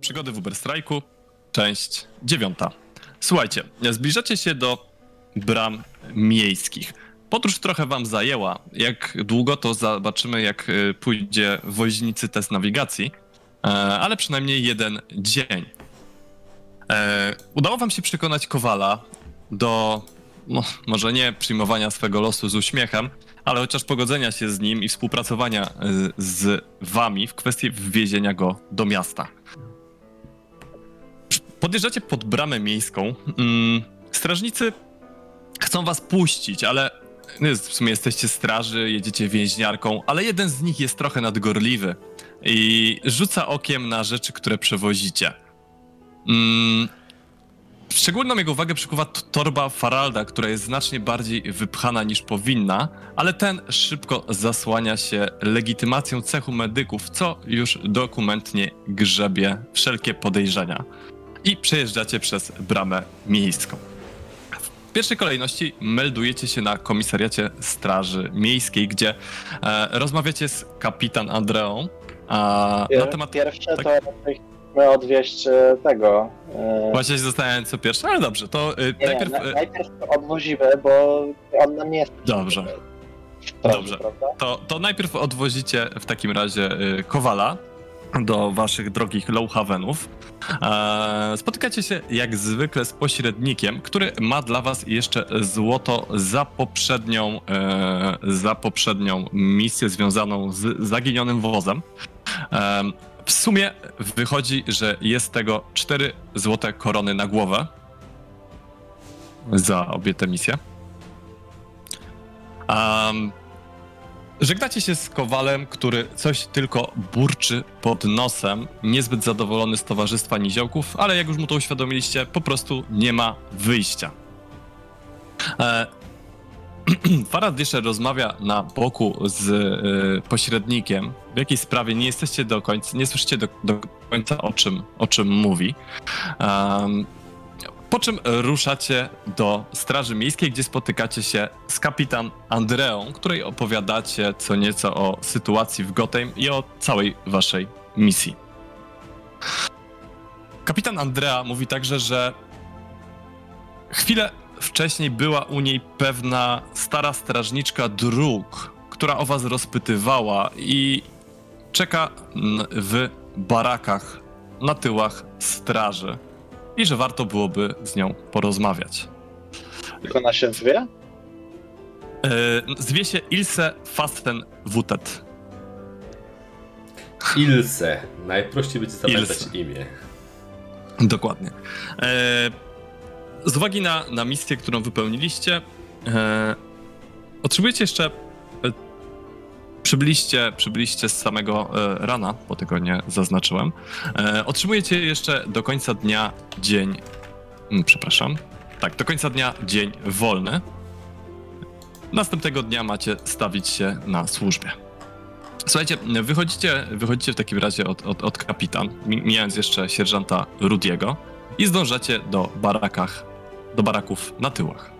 Przygody w Uberstrajku, część dziewiąta. Słuchajcie, zbliżacie się do bram miejskich. Podróż trochę wam zajęła. Jak długo to zobaczymy, jak y, pójdzie woźnicy test nawigacji, e, ale przynajmniej jeden dzień. E, Udało wam się przekonać Kowala do, no, może nie przyjmowania swego losu z uśmiechem, ale chociaż pogodzenia się z nim i współpracowania y, z wami w kwestii wwiezienia go do miasta. Podjeżdżacie pod bramę miejską. Mm, Strażnicy chcą was puścić, ale no, w sumie jesteście straży, jedziecie więźniarką, ale jeden z nich jest trochę nadgorliwy i rzuca okiem na rzeczy, które przewozicie. Mm, Szczególną jego uwagę przykuwa torba Faralda, która jest znacznie bardziej wypchana niż powinna, ale ten szybko zasłania się legitymacją cechu medyków, co już dokumentnie grzebie wszelkie podejrzenia. I przejeżdżacie przez bramę miejską. W pierwszej kolejności meldujecie się na komisariacie Straży Miejskiej, gdzie e, rozmawiacie z kapitan Andreą a, na temat Pierwsze tak. to chcemy odwieźć e, tego. e, Właśnie się zastanawiałem co pierwsze, ale dobrze, to y, Nie, najpierw... na, y, najpierw odwozimy, bo on nam nie jest. Dobrze. Dobrze. Prawda? To, to najpierw odwozicie w takim razie y, Kowala do waszych drogich Lowhavenów. E, spotykacie się jak zwykle z pośrednikiem, który ma dla was jeszcze złoto za poprzednią, e, za poprzednią misję związaną z zaginionym wozem. E, w sumie wychodzi, że jest tego 4 złote korony na głowę za obie te misje. Żegnacie się z Kowalem, który coś tylko burczy pod nosem, niezbyt zadowolony z towarzystwa niziołków, ale jak już mu to uświadomiliście, po prostu nie ma wyjścia. E, Farad jeszcze rozmawia na boku z e, pośrednikiem. W jakiej sprawie nie jesteście do końca, nie słyszycie do, do końca o czym, o czym mówi. Em, po czym ruszacie do Straży Miejskiej, gdzie spotykacie się z kapitan Andreą, której opowiadacie co nieco o sytuacji w Gotham i o całej waszej misji. Kapitan Andrea mówi także, że chwilę wcześniej była u niej pewna stara strażniczka dróg, która o was rozpytywała i czeka w barakach na tyłach straży i że warto byłoby z nią porozmawiać. Jak ona się zwie? E, Zwie się Ilse Fasten-Wutet. Ilse. Najprościej będzie zapamiętać Ilse. imię. Dokładnie. E, Z uwagi na, na misję, którą wypełniliście, e, otrzymujecie jeszcze. Przybyliście, przybyliście z samego e, rana, bo tego nie zaznaczyłem. E, Otrzymujecie jeszcze do końca dnia dzień. mm, Przepraszam. Tak, do końca dnia dzień wolny. Następnego dnia macie stawić się na służbie. Słuchajcie, wychodzicie, wychodzicie w takim razie od, od, od kapitan, mi- mijając jeszcze sierżanta Rudiego i zdążacie do barakach, do baraków na tyłach.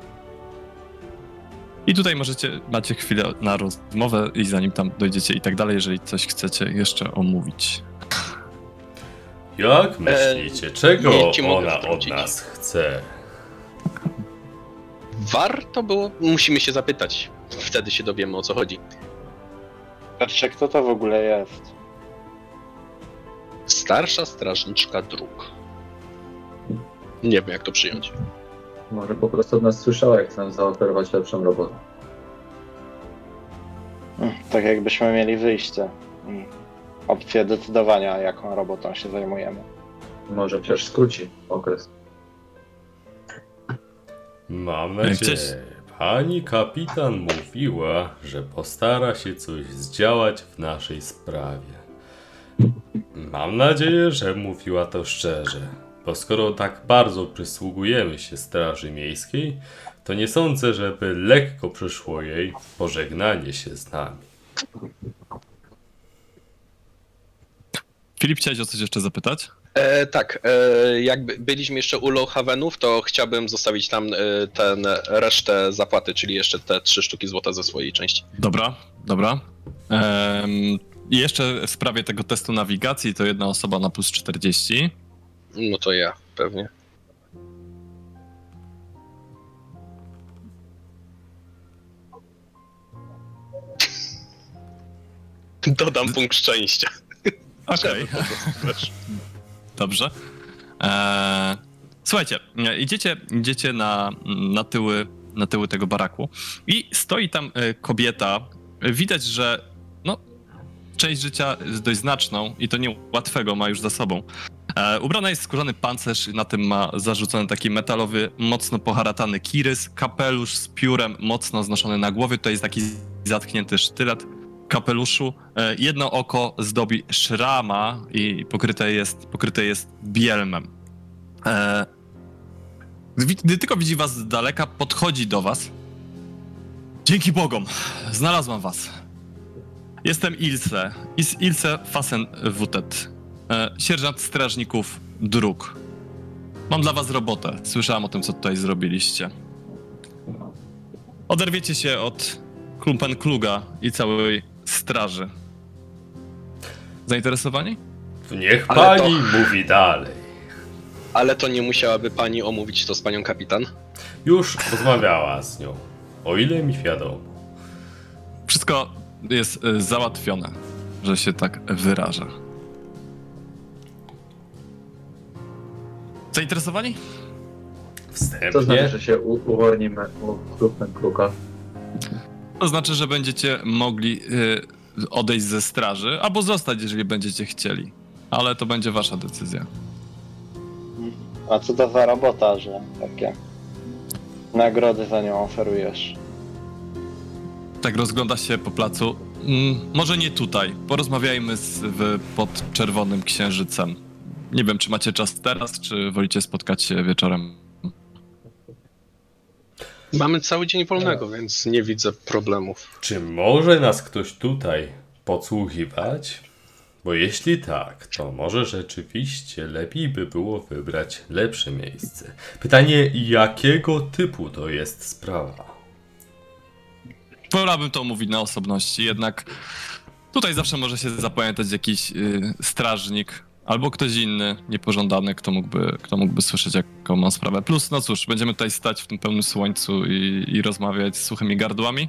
I tutaj możecie, macie chwilę na rozmowę i zanim tam dojdziecie i tak dalej, jeżeli coś chcecie jeszcze omówić. Jak myślicie, czego nie ona od nas chce? Warto było? Musimy się zapytać. Wtedy się dowiemy o co chodzi. Patrzcie, kto to w ogóle jest. Starsza strażniczka dróg. Nie wiem jak to przyjąć. Może po prostu od nas słyszała, jak chcę zaoferować lepszą robotę. Mm, Tak jakbyśmy mieli wyjście. Mm. Opcję decydowania, jaką robotą się zajmujemy. Może przecież skróci okres. Mam nadzieję. Pani kapitan mówiła, że postara się coś zdziałać w naszej sprawie. Mam nadzieję, że mówiła to szczerze, bo skoro tak bardzo przysługujemy się Straży Miejskiej, to nie sądzę, żeby lekko przyszło jej pożegnanie się z nami. Filip, chciałeś o coś jeszcze zapytać? E, tak, e, jak by- byliśmy jeszcze u Lowhavenów, to chciałbym zostawić tam e, ten resztę zapłaty, czyli jeszcze te trzy sztuki złota ze swojej części. Dobra, dobra. I jeszcze w sprawie tego testu nawigacji to jedna osoba na plus 40. No to ja, pewnie. Dodam punkt szczęścia. Okej. Wiesz. Dobrze. Eee, słuchajcie, idziecie, idziecie na, na, tyły, na tyły tego baraku i stoi tam e, kobieta. Widać, że no, część życia jest dość znaczną i to nie łatwego ma już za sobą. E, ubrana jest skórzany pancerz, na tym ma zarzucony taki metalowy, mocno poharatany kirys, kapelusz z piórem mocno znoszony na głowie. Tutaj jest taki zatknięty sztylet kapeluszu. E, Jedno oko zdobi szrama i pokryte jest, pokryte jest bielmem. E, Gdy tylko widzi was z daleka, podchodzi do was. Dzięki Bogom, znalazłam was. Jestem Ilse. Ilse Fasen Wutet. E, Sierżant strażników dróg. Mam dla was robotę. Słyszałam o tym, co tutaj zrobiliście. Oderwiecie się od Klumpen Kluga i całej straży. Zainteresowani? Niech Ale pani mówi dalej. Ale to nie musiałaby pani omówić to z panią kapitan? Już rozmawiała z nią. O ile mi wiadomo. Wszystko jest y, załatwione, że się tak wyrażę. Zainteresowani? Wstępnie. To znaczy, że się u- uwolnimy u Krupem Kruka. To znaczy, że będziecie mogli y, odejść ze straży, albo zostać, jeżeli będziecie chcieli. Ale to będzie wasza decyzja. A co to za robota, że takie nagrody za nią oferujesz? Tak rozgląda się po placu. Mm, może nie tutaj. Porozmawiajmy z, w, pod Czerwonym Księżycem. Nie wiem, czy macie czas teraz, czy wolicie spotkać się wieczorem. Mamy cały dzień wolnego, więc nie widzę problemów. Czy może nas ktoś tutaj podsłuchiwać? Bo jeśli tak, to może rzeczywiście lepiej by było wybrać lepsze miejsce. Pytanie, jakiego typu to jest sprawa? Wolałbym to mówić na osobności, jednak tutaj zawsze może się zapamiętać jakiś y, strażnik albo ktoś inny niepożądany, kto mógłby, kto mógłby słyszeć, jaką mam sprawę. Plus, no cóż, będziemy tutaj stać w tym pełnym słońcu i, i rozmawiać z suchymi gardłami?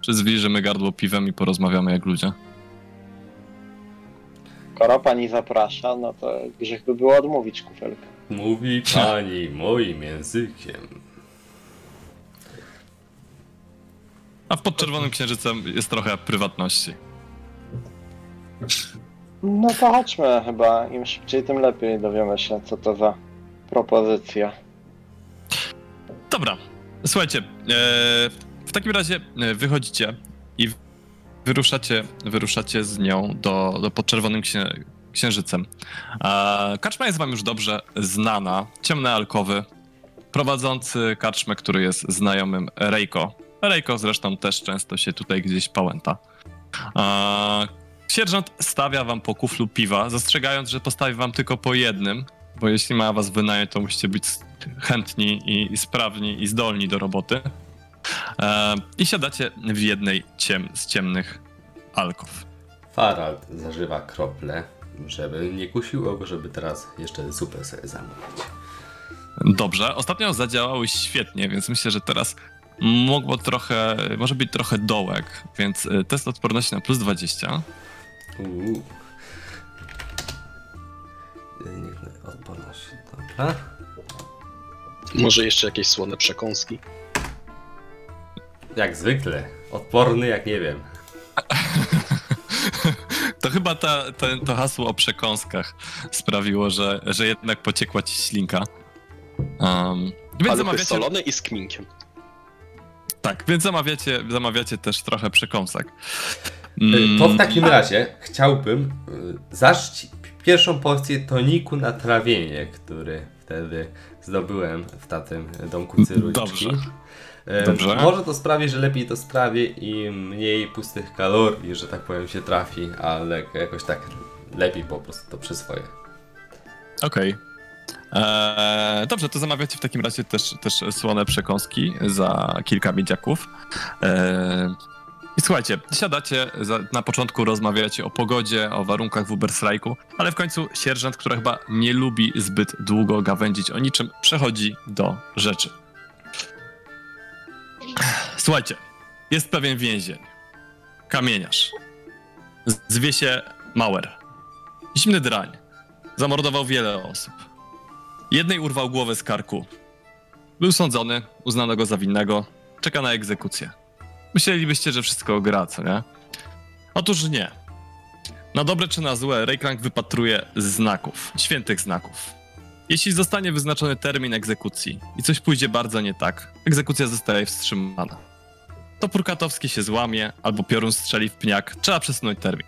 Czy zwilżymy gardło piwem i porozmawiamy jak ludzie? Skoro pani zaprasza, no to grzech by było odmówić kufelkę. Mówi pani moim językiem. A pod Czerwonym Księżycem jest trochę prywatności. No to chodźmy chyba. Im szybciej, tym lepiej dowiemy się, co to za propozycja. Dobra, słuchajcie, e, w takim razie e, wychodzicie i wyruszacie, wyruszacie z nią do, do pod Czerwonym Księ, Księżycem. Karczma jest wam już dobrze znana. Ciemne alkowy. Prowadzący karczmę, który jest znajomym Rejko. Rejko zresztą też często się tutaj gdzieś pałęta. Sierżant stawia wam po kuflu piwa, zastrzegając, że postawi wam tylko po jednym, bo jeśli ma was wynająć, to musicie być chętni i, i sprawni i zdolni do roboty. E, I siadacie w jednej ciem, z ciemnych alkow. Farald zażywa krople, żeby nie kusiło go, żeby teraz jeszcze zupę sobie zamówić. Dobrze, ostatnio zadziałały świetnie, więc myślę, że teraz mogło trochę, może być trochę dołek, więc e, test odporności na plus 20. Uuu. Niech odporność, dobra. Może jeszcze jakieś słone przekąski? Jak zwykle. Odporny jak nie wiem. To chyba ta, ta, to hasło o przekąskach sprawiło, że, że jednak pociekła ci ślinka. Um, więc Ale zamawiacie, solony i z kminkiem. tak, więc zamawiacie, zamawiacie też trochę przekąsek. Y, Mm, To w takim razie chciałbym y, zażyć pierwszą porcję toniku na trawienie, który wtedy zdobyłem w tamtym domku Cyruliczki. Dobrze. Y, Dobrze. Może to sprawi, że lepiej to sprawię i mniej pustych kalorii, że tak powiem, się trafi, ale jakoś tak lepiej po prostu to przyswoję. Okej. Eee, dobrze, to zamawiacie w takim razie też, też słone przekąski za kilka miedziaków. Eee, I słuchajcie, siadacie, za, na początku rozmawiacie o pogodzie, o warunkach w Uberstrajku, ale w końcu sierżant, który chyba nie lubi zbyt długo gawędzić o niczym, przechodzi do rzeczy. Słuchajcie, jest pewien więzień. Kamieniarz. Zwie się Mauer. Zimny drań. Zamordował wiele osób. Jednej urwał głowę z karku. Był sądzony, uznano go za winnego. Czeka na egzekucję. Myślelibyście, że wszystko gra, co nie? Otóż nie. Na dobre czy na złe, Raycrank wypatruje znaków, świętych znaków. Jeśli zostanie wyznaczony termin egzekucji i coś pójdzie bardzo nie tak, egzekucja zostaje wstrzymana. Topór katowski się złamie, albo piorun strzeli w pniak, trzeba przesunąć termin.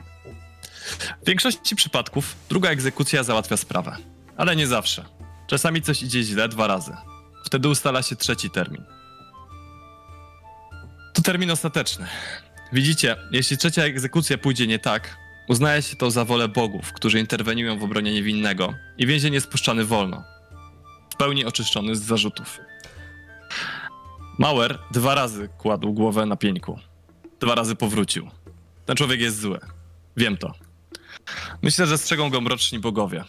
W większości przypadków druga egzekucja załatwia sprawę, ale nie zawsze. Czasami coś idzie źle dwa razy. Wtedy ustala się trzeci termin. To termin ostateczny. Widzicie, jeśli trzecia egzekucja pójdzie nie tak, uznaje się to za wolę bogów, którzy interweniują w obronie niewinnego i więzień jest puszczany wolno. W pełni oczyszczony z zarzutów. Mauer dwa razy kładł głowę na pieńku. Dwa razy powrócił. Ten człowiek jest zły. Wiem to. Myślę, że strzegą go mroczni bogowie.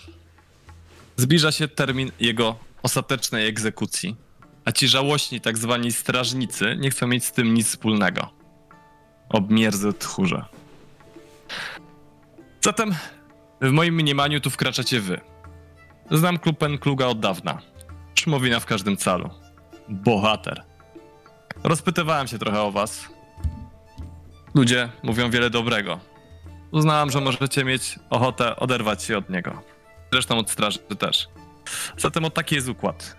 Zbliża się termin jego ostatecznej egzekucji, a ci żałośni tak zwani strażnicy nie chcą mieć z tym nic wspólnego. Obmierzę tchórze. Zatem w moim mniemaniu tu wkraczacie wy. Znam klub Kluga od dawna. Szymowina w każdym calu. Bohater. Rozpytywałem się trochę o was. Ludzie mówią wiele dobrego. Uznałam, że możecie mieć ochotę oderwać się od niego. Zresztą od straży też. Zatem o taki jest układ.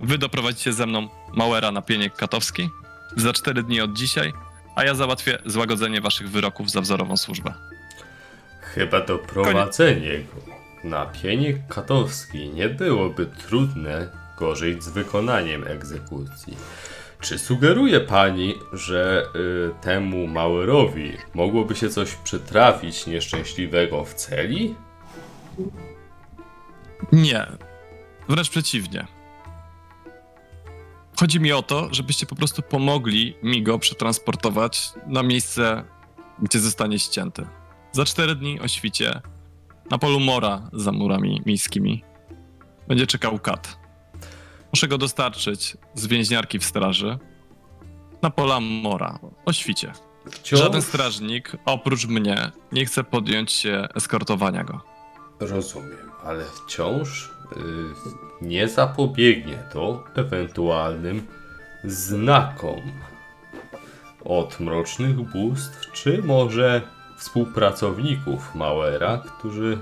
Wy doprowadzicie ze mną Mauera na pieniek katowski za 4 dni od dzisiaj, a ja załatwię złagodzenie waszych wyroków za wzorową służbę. Chyba doprowadzenie go na pieniek katowski nie byłoby trudne, gorzej z wykonaniem egzekucji. Czy sugeruje pani, że y, temu Mauerowi mogłoby się coś przytrafić nieszczęśliwego w celi? Nie. Wręcz przeciwnie. Chodzi mi o to, żebyście po prostu pomogli mi go przetransportować na miejsce, gdzie zostanie ścięty. Za cztery dni o świcie na polu Mora za murami miejskimi będzie czekał kat. Muszę go dostarczyć z więźniarki w straży na pola Mora o świcie. Wciąż Żaden strażnik oprócz mnie nie chce podjąć się eskortowania go. rozumiem, ale wciąż nie zapobiegnie to ewentualnym znakom od mrocznych bóstw, czy może współpracowników Mauera, którzy.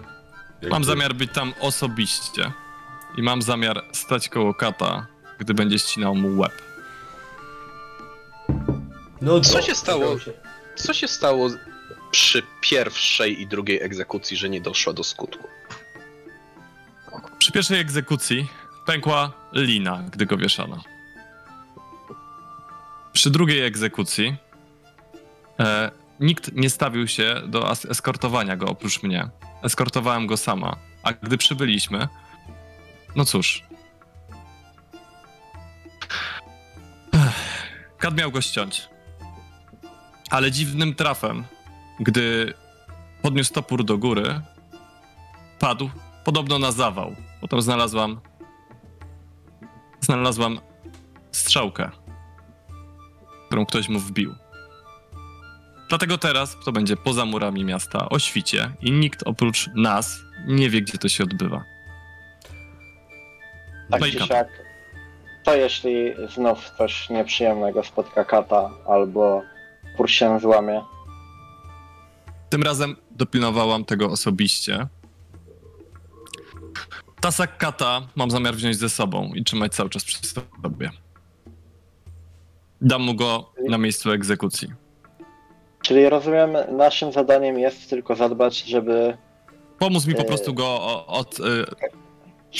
jakby- Mam zamiar być tam osobiście i mam zamiar stać koło kata, gdy będzie ścinał mu łeb. No Co się stało? Co się stało przy pierwszej i drugiej egzekucji, że nie doszła do skutku? Przy pierwszej egzekucji pękła lina, gdy go wieszano. Przy drugiej egzekucji e, nikt nie stawił się do eskortowania go oprócz mnie. Eskortowałem go sama, a gdy przybyliśmy, no cóż. Kat miał go ściąć. Ale dziwnym trafem, gdy podniósł topór do góry, padł podobno na zawał. Potem znalazłam. Znalazłam strzałkę, którą ktoś mu wbił. Dlatego teraz to będzie poza murami miasta, o świcie, i nikt oprócz nas nie wie, gdzie to się odbywa. Tak No czy siak, to jeśli znów coś nieprzyjemnego spotka kata albo pur się złamie, Tym razem dopilnowałam tego osobiście. Tasak kata mam zamiar wziąć ze sobą i trzymać cały czas przy sobie. Dam mu go na miejscu egzekucji. czyli rozumiem, naszym zadaniem jest tylko zadbać, żeby, Pomóc mi po Eee. prostu go o- od.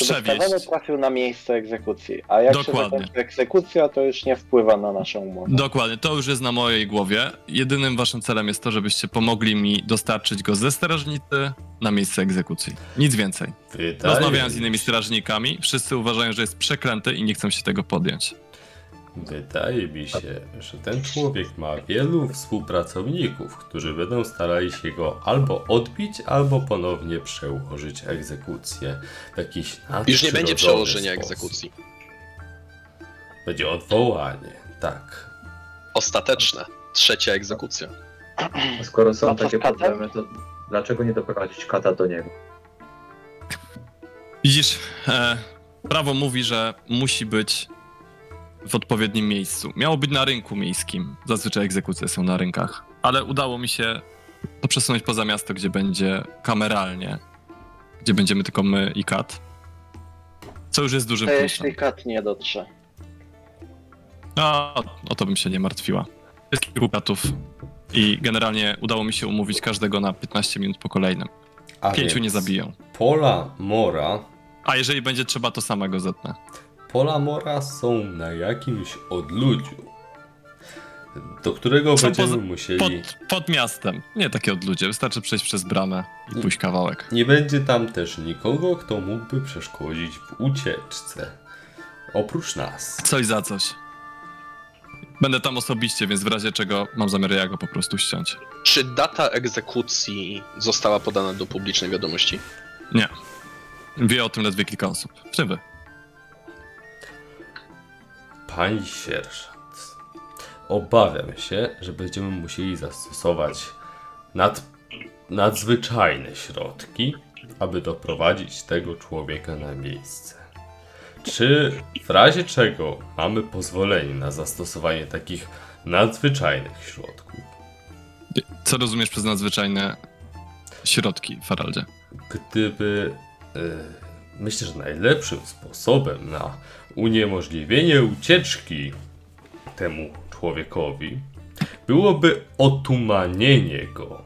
Y, skażony trafił na miejsce egzekucji. A jak się Dokładnie. zakończy egzekucja, to już nie wpływa na naszą umowę. Dokładnie, to już jest na mojej głowie. Jedynym waszym celem jest to, żebyście pomogli mi dostarczyć go ze strażnicy na miejsce egzekucji. Nic więcej. Wydaje Rozmawiałem z mi innymi się- strażnikami, wszyscy uważają, że jest przeklęty i nie chcą się tego podjąć. Wydaje mi się, że ten człowiek ma wielu współpracowników, którzy będą starali się go albo odbić, albo ponownie przełożyć egzekucję w jakiś Już nie będzie przełożenia sposób. egzekucji. Będzie odwołanie, tak. Ostateczne. Trzecia egzekucja. A Skoro są takie problemy, to dlaczego nie doprowadzić kata do niego? Widzisz, e, prawo mówi, że musi być w odpowiednim miejscu. Miało być na rynku miejskim. Zazwyczaj egzekucje są na rynkach. Ale udało mi się to przesunąć poza miasto, gdzie będzie kameralnie. Gdzie będziemy tylko my i kat. Co już jest dużym To plusem. jeśli kat nie dotrze. No, o to bym się nie martwiła. Jest kilku katów i generalnie udało mi się umówić każdego na 15 minut po kolejnym. A Pięciu więc nie zabiją. Pola Mora. A jeżeli będzie trzeba, to samego zetnę. Pola Mora są na jakimś odludziu, do którego Są będziemy poza- musieli. Pod, pod miastem. Nie takie odludzie. Wystarczy przejść przez bramę i pójść kawałek. Nie będzie tam też nikogo, kto mógłby przeszkodzić w ucieczce. Oprócz nas. Coś za coś. Będę tam osobiście, więc w razie czego mam zamiar ja go po prostu ściąć. Czy data egzekucji została podana do publicznej wiadomości? Nie. Wie o tym ledwie kilka osób. W tym wy. Pani sierżant, obawiam się, że będziemy musieli zastosować nad, nadzwyczajne środki, aby doprowadzić tego człowieka na miejsce. Czy w razie czego mamy pozwolenie na zastosowanie takich nadzwyczajnych środków? Co rozumiesz przez nadzwyczajne środki, Faraldzie? Gdyby. e, myślę, że najlepszym sposobem na uniemożliwienie ucieczki temu człowiekowi byłoby otumanienie go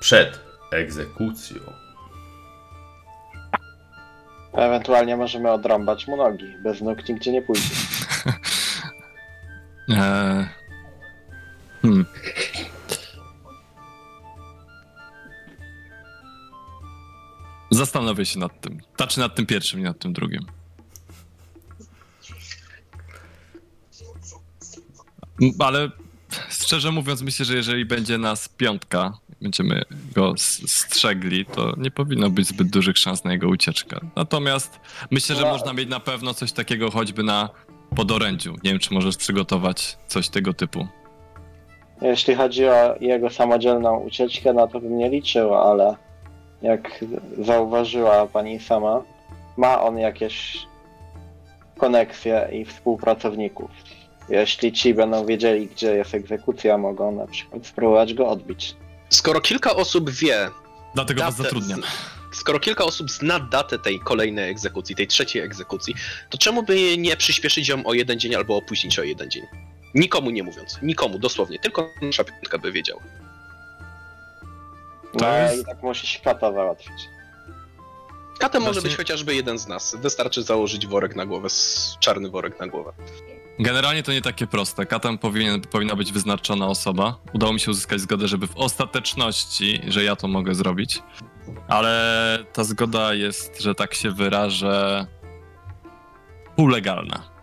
przed egzekucją. Ewentualnie możemy odrąbać mu nogi. Bez nóg nigdzie nie pójdzie. Eee... Hmm. Zastanowię się nad tym. Znaczy nad tym pierwszym, nie nad tym drugim. Ale szczerze mówiąc, myślę, że jeżeli będzie nas piątka, będziemy go strzegli, to nie powinno być zbyt dużych szans na jego ucieczkę. Natomiast myślę, że No. można mieć na pewno coś takiego choćby na podorędziu. Nie wiem, czy możesz przygotować coś tego typu. Jeśli chodzi o jego samodzielną ucieczkę, no to bym nie liczył, ale jak zauważyła pani sama, ma on jakieś koneksje i współpracowników. Jeśli ci będą wiedzieli, gdzie jest egzekucja, mogą na przykład spróbować go odbić. Skoro kilka osób wie, Dlatego was datę- zatrudniam. skoro kilka osób zna datę tej kolejnej egzekucji, tej trzeciej egzekucji, to czemu by nie przyspieszyć ją o jeden dzień albo opóźnić o jeden dzień? Nikomu nie mówiąc, nikomu dosłownie, tylko nasza piątka by wiedziała. No To jest- i tak musi się kata załatwić. Katem może być chociażby jeden z nas. Wystarczy założyć worek na głowę, czarny worek na głowę. Generalnie to nie takie proste. Katem powinien, powinna być wyznaczona osoba. Udało mi się uzyskać zgodę, żeby w ostateczności, że ja to mogę zrobić. Ale ta zgoda jest, że tak się wyrażę, półlegalna.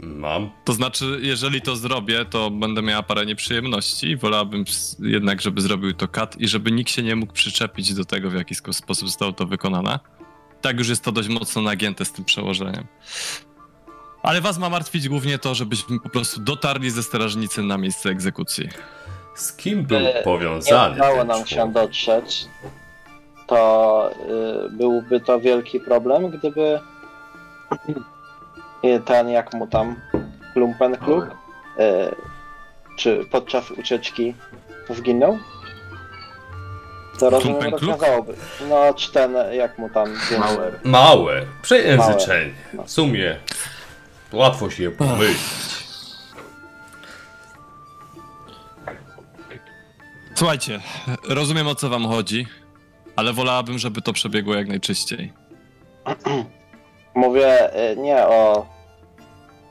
Mam To znaczy, jeżeli to zrobię, to będę miała parę nieprzyjemności. Wolałabym jednak, żeby zrobił to kat i żeby nikt się nie mógł przyczepić do tego, w jaki sposób zostało to wykonane. Tak już jest to dość mocno nagięte z tym przełożeniem. Ale was ma martwić głównie to, żebyśmy po prostu dotarli ze strażnicy na miejsce egzekucji. z kim był E, Nie powiązany udało ten nam się dotrzeć, to y, byłby to wielki problem, gdyby ten, jak mu tam, Klumpenklub, y, czy podczas ucieczki zginął? To rozumiem. No, czy ten, jak mu tam... Mauer. Małe, przejęzyczenie. No. W sumie łatwo się je pomylić. Słuchajcie, rozumiem o co wam chodzi, ale wolałabym, żeby to przebiegło jak najczyściej. Mówię y, nie o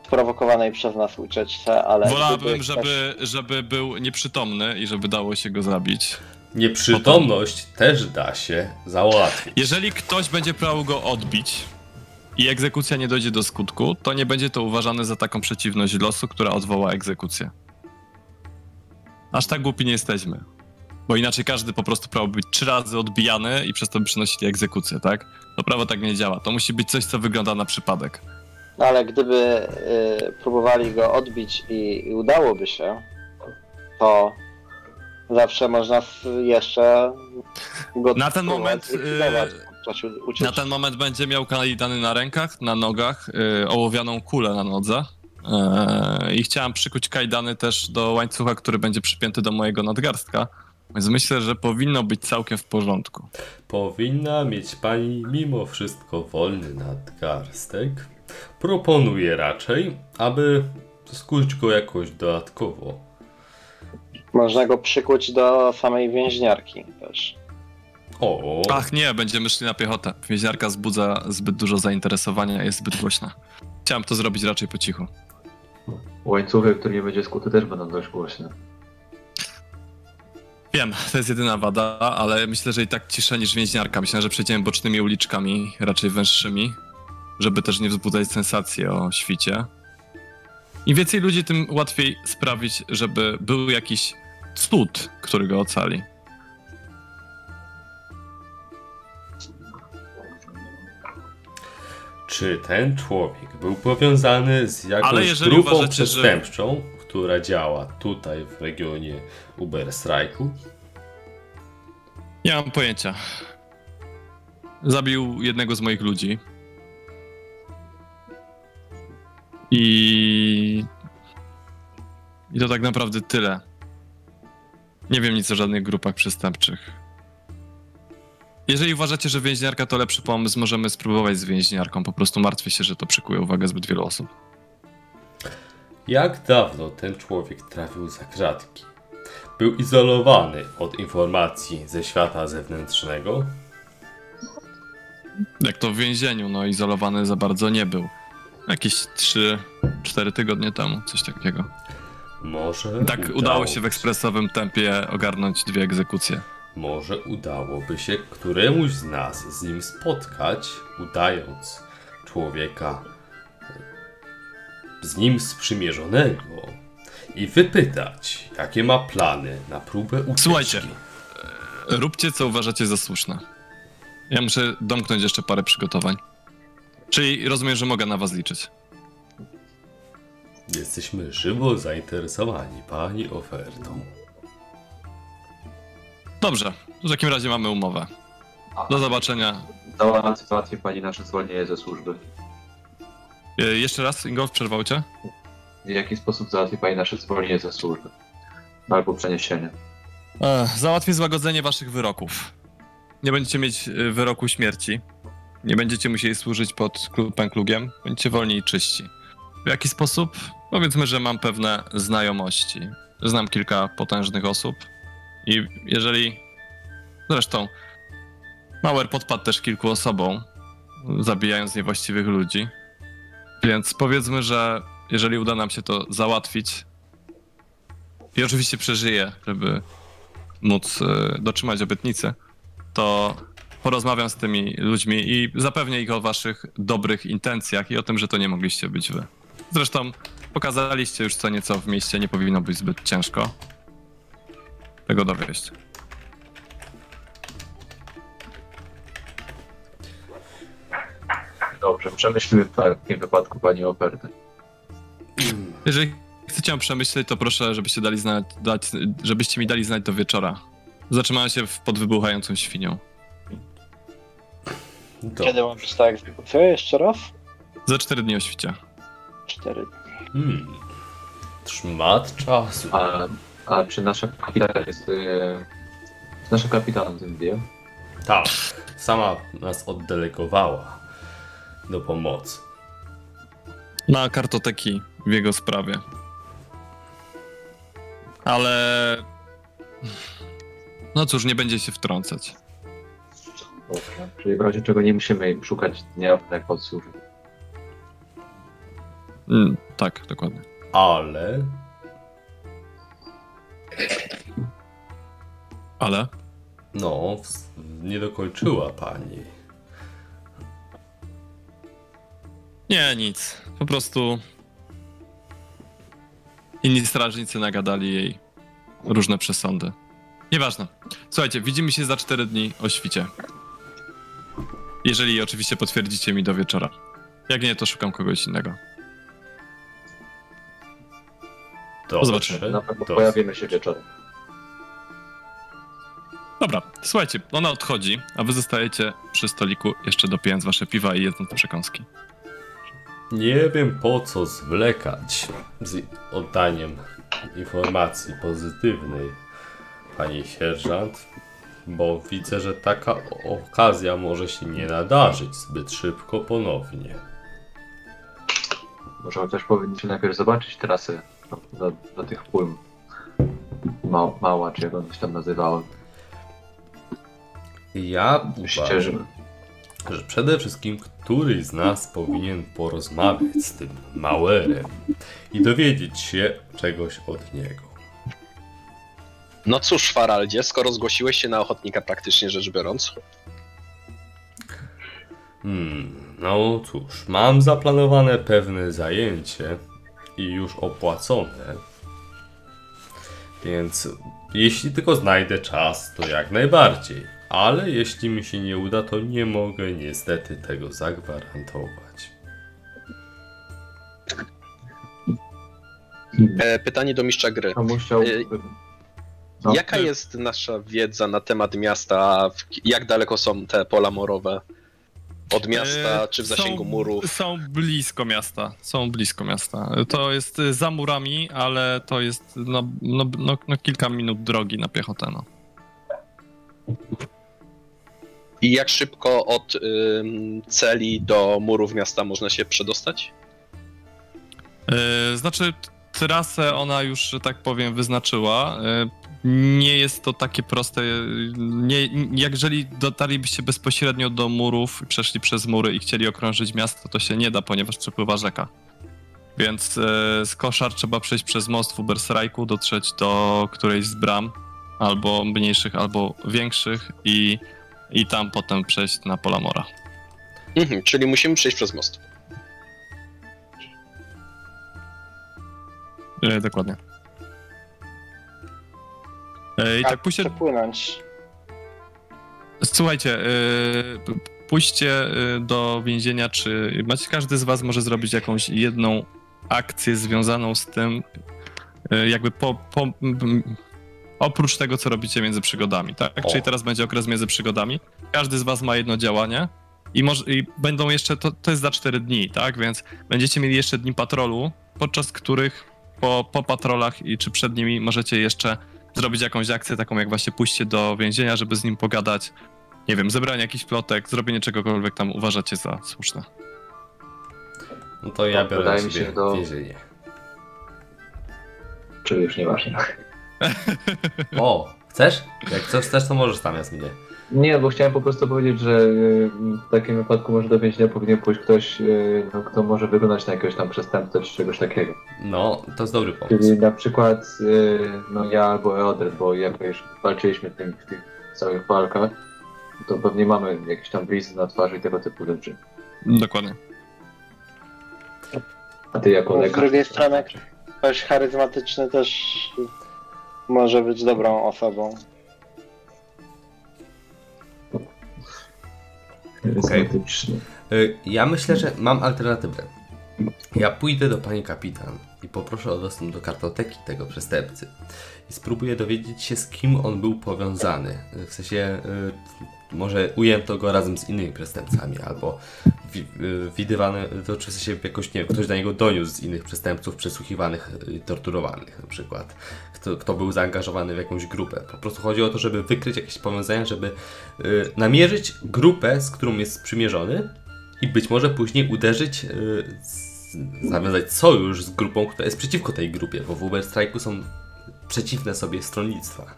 sprowokowanej przez nas ucieczce, ale... gdyby Wolałabym, ktoś- żeby, żeby był nieprzytomny i żeby dało się go zabić. Nieprzytomność też da się załatwić. Jeżeli ktoś będzie próbował go odbić, i egzekucja nie dojdzie do skutku, to nie będzie to uważane za taką przeciwność losu, która odwoła egzekucję. Aż tak głupi nie jesteśmy. Bo inaczej każdy po prostu prawo być trzy razy odbijany i przez to by przynosili egzekucję, tak? To prawo tak nie działa. To musi być coś, co wygląda na przypadek. No ale gdyby y, próbowali go odbić i, i udałoby się, to zawsze można jeszcze go Na ten moment, y, ucieczki. Na ten moment będzie miał kajdany na rękach, na nogach, yy, ołowianą kulę na nodze. Yy, I chciałem przykuć kajdany też do łańcucha, który będzie przypięty do mojego nadgarstka. Więc myślę, że powinno być całkiem w porządku. Powinna mieć pani mimo wszystko wolny nadgarstek. Proponuję raczej, aby skuć go jakoś dodatkowo. Można go przykuć do samej więźniarki też. O, Ach nie, będziemy szli na piechotę. Więźniarka wzbudza zbyt dużo zainteresowania, jest zbyt głośna. Chciałem to zrobić raczej po cichu. Łańcuchy, który nie będzie skuty, też będą dość głośne. Wiem, to jest jedyna wada, ale myślę, że i tak cisza niż więźniarka. Myślę, że przejdziemy bocznymi uliczkami, raczej węższymi, żeby też nie wzbudzać sensacji o świcie. Im więcej ludzi, tym łatwiej sprawić, żeby był jakiś cud, który go ocali. czy ten człowiek był powiązany z jakąś grupą uważacie, że- przestępczą, która działa tutaj w regionie Uberstrajku? Nie mam pojęcia. Zabił jednego z moich ludzi. I. I to tak naprawdę tyle. Nie wiem nic o żadnych grupach przestępczych. Jeżeli uważacie, że więźniarka to lepszy pomysł, możemy spróbować z więźniarką. Po prostu martwię się, że to przykuje uwagę zbyt wielu osób. Jak dawno ten człowiek trafił za kratki? Był izolowany od informacji ze świata zewnętrznego? Jak to w więzieniu, no izolowany za bardzo nie był. Jakieś 3-4 tygodnie temu, coś takiego. Może Tak udało się w ekspresowym tempie ogarnąć dwie egzekucje. Może udałoby się któremuś z nas z nim spotkać, udając człowieka z nim sprzymierzonego i wypytać, jakie ma plany na próbę ucieczki. Słuchajcie. Róbcie, co uważacie za słuszne. Ja muszę domknąć jeszcze parę przygotowań. Czyli rozumiem, że mogę na was liczyć. Jesteśmy żywo zainteresowani pani ofertą. Dobrze, w takim razie mamy umowę. Do zobaczenia. Załatwi załatwi pani nasze zwolnienie ze służby. E, Jeszcze raz, Ingolf, przerwał cię? W jaki sposób załatwi pani nasze zwolnienie ze służby? Albo przeniesienie. E, Załatwię złagodzenie waszych wyroków. Nie będziecie mieć e, wyroku śmierci. Nie będziecie musieli służyć pod klu- pęklugiem. Będziecie wolni i czyści. W jaki sposób? Powiedzmy, że mam pewne znajomości. Znam kilka potężnych osób. I jeżeli... Zresztą... Mauer podpadł też kilku osobom, zabijając niewłaściwych ludzi. Więc powiedzmy, że jeżeli uda nam się to załatwić, i oczywiście przeżyję, żeby móc e, dotrzymać obietnicy, to porozmawiam z tymi ludźmi i zapewnię ich o waszych dobrych intencjach i o tym, że to nie mogliście być wy. Zresztą pokazaliście już co nieco w mieście, nie powinno być zbyt ciężko tego dowieść. Dobrze, przemyślimy w takim wypadku pani ofertę. Jeżeli chcecie ją przemyśleć, to proszę, żebyście, dali znać, dać, żebyście mi dali znać do wieczora. Zatrzymałem się pod wybuchającą świnią. Do. Kiedy ma być ta egzekucja? Jeszcze raz? Za cztery dni o świcie. Cztery. Hmm. Szmat czasu. A, a czy nasza kapitan jest... Yy, nasza kapitan tym wie? Tak, sama nas oddelegowała do pomocy. na kartoteki w jego sprawie. Ale. No cóż, nie będzie się wtrącać. Dobrze. Czyli w razie czego nie musimy im szukać dnia pod służby. Mm, tak, dokładnie. Ale Ale. no, nie dokończyła pani. Nie, nic. Po prostu inni strażnicy nagadali jej różne przesądy. Nieważne. Słuchajcie, widzimy się za 4 dni o świcie. Jeżeli oczywiście potwierdzicie mi do wieczora. Jak nie, to szukam kogoś innego. Dobrze, zobaczymy. Na pewno to- pojawimy się wieczorem. Dobra, słuchajcie, ona odchodzi, a wy zostajecie przy stoliku jeszcze dopijając wasze piwa i jedząc przekąski. Nie wiem po co zwlekać z oddaniem informacji pozytywnej, pani sierżant, bo widzę, że taka okazja może się nie nadarzyć zbyt szybko ponownie. Może chociaż powinniśmy najpierw zobaczyć trasę do, do, tych pól. Ma, mała, czy jak one się tam nazywały. Ja uważam, że przede wszystkim któryś z nas powinien porozmawiać z tym Mauerem i dowiedzieć się czegoś od niego. No cóż, Faraldzie, skoro zgłosiłeś się na ochotnika praktycznie rzecz biorąc, Hmm, no cóż, mam zaplanowane pewne zajęcie i już opłacone. Więc jeśli tylko znajdę czas, to jak najbardziej. Ale jeśli mi się nie uda, to nie mogę niestety tego zagwarantować. e, pytanie do mistrza gry. Musiał... No, Jaka jest nasza wiedza na temat miasta? Jak daleko są te pola morowe? Od miasta, E, czy w zasięgu są, murów? Są blisko miasta. Są blisko miasta. To jest y, za murami, ale to jest no, no, no, no kilka minut drogi na piechotę. No. I jak szybko od ym, celi do murów miasta można się przedostać? E, Znaczy, trasę ona już, że tak powiem, wyznaczyła. E, Nie jest to takie proste. Nie, jeżeli dotarlibyście bezpośrednio do murów, przeszli przez mury i chcieli okrążyć miasto, to się nie da, ponieważ przepływa rzeka. Więc e, z koszar trzeba przejść przez most w Ubersrajku, dotrzeć do którejś z bram, albo mniejszych, albo większych i, i tam potem przejść na pola mora. Mhm, czyli musimy przejść przez most. E, dokładnie. E, I Jak tak pójście, Przepłynąć. Słuchajcie, p- pójście yy, do więzienia, czy macie, każdy z was może zrobić jakąś jedną akcję związaną z tym, jakby po, po, oprócz tego, co robicie między przygodami, tak? O. Czyli teraz będzie okres między przygodami. Każdy z was ma jedno działanie i, może, i będą jeszcze, to, to jest za 4 dni, tak? Więc będziecie mieli jeszcze dni patrolu, podczas których po, po patrolach i czy przed nimi możecie jeszcze zrobić jakąś akcję, taką jak właśnie pójście do więzienia, żeby z nim pogadać. Nie wiem, zebranie jakichś plotek, zrobienie czegokolwiek tam uważacie za słuszne. No to ja biorę wydaje mi się, do- więzienie. Czy już nieważne. O, chcesz? Jak coś chcesz, to możesz zamiast mnie. Nie, bo chciałem po prostu powiedzieć, że y, w takim wypadku może do więzienia powinien pójść ktoś, y, no, kto może wyglądać na jakiegoś tam przestępcę czy czegoś takiego. No, to jest dobry pomysł. Czyli na przykład y, no ja albo Eodred, bo jako już walczyliśmy w, tym, w tych całych walkach, to pewnie mamy jakieś tam blizny na twarzy i tego typu rzeczy. Dokładnie. A ty jako No, z lekarz... drugiej strony- Ktoś charyzmatyczny też może być dobrą osobą. Charyzmatyczny. Y, Ja myślę, że mam alternatywę. Ja pójdę do pani kapitan i poproszę o dostęp do kartoteki tego przestępcy. I spróbuję dowiedzieć się, z kim on był powiązany. W sensie, y, może ujęto go razem z innymi przestępcami, albo wi- y, widywany, to czy w sensie jakoś, nie ktoś na niego doniósł z innych przestępców przesłuchiwanych, y, torturowanych na przykład. Kto, kto był zaangażowany w jakąś grupę. Po prostu chodzi o to, żeby wykryć jakieś powiązania, żeby y, namierzyć grupę, z którą jest sprzymierzony i być może później uderzyć, y, z, nawiązać sojusz z grupą, która jest przeciwko tej grupie, bo w Uber Strike'u są przeciwne sobie stronnictwa.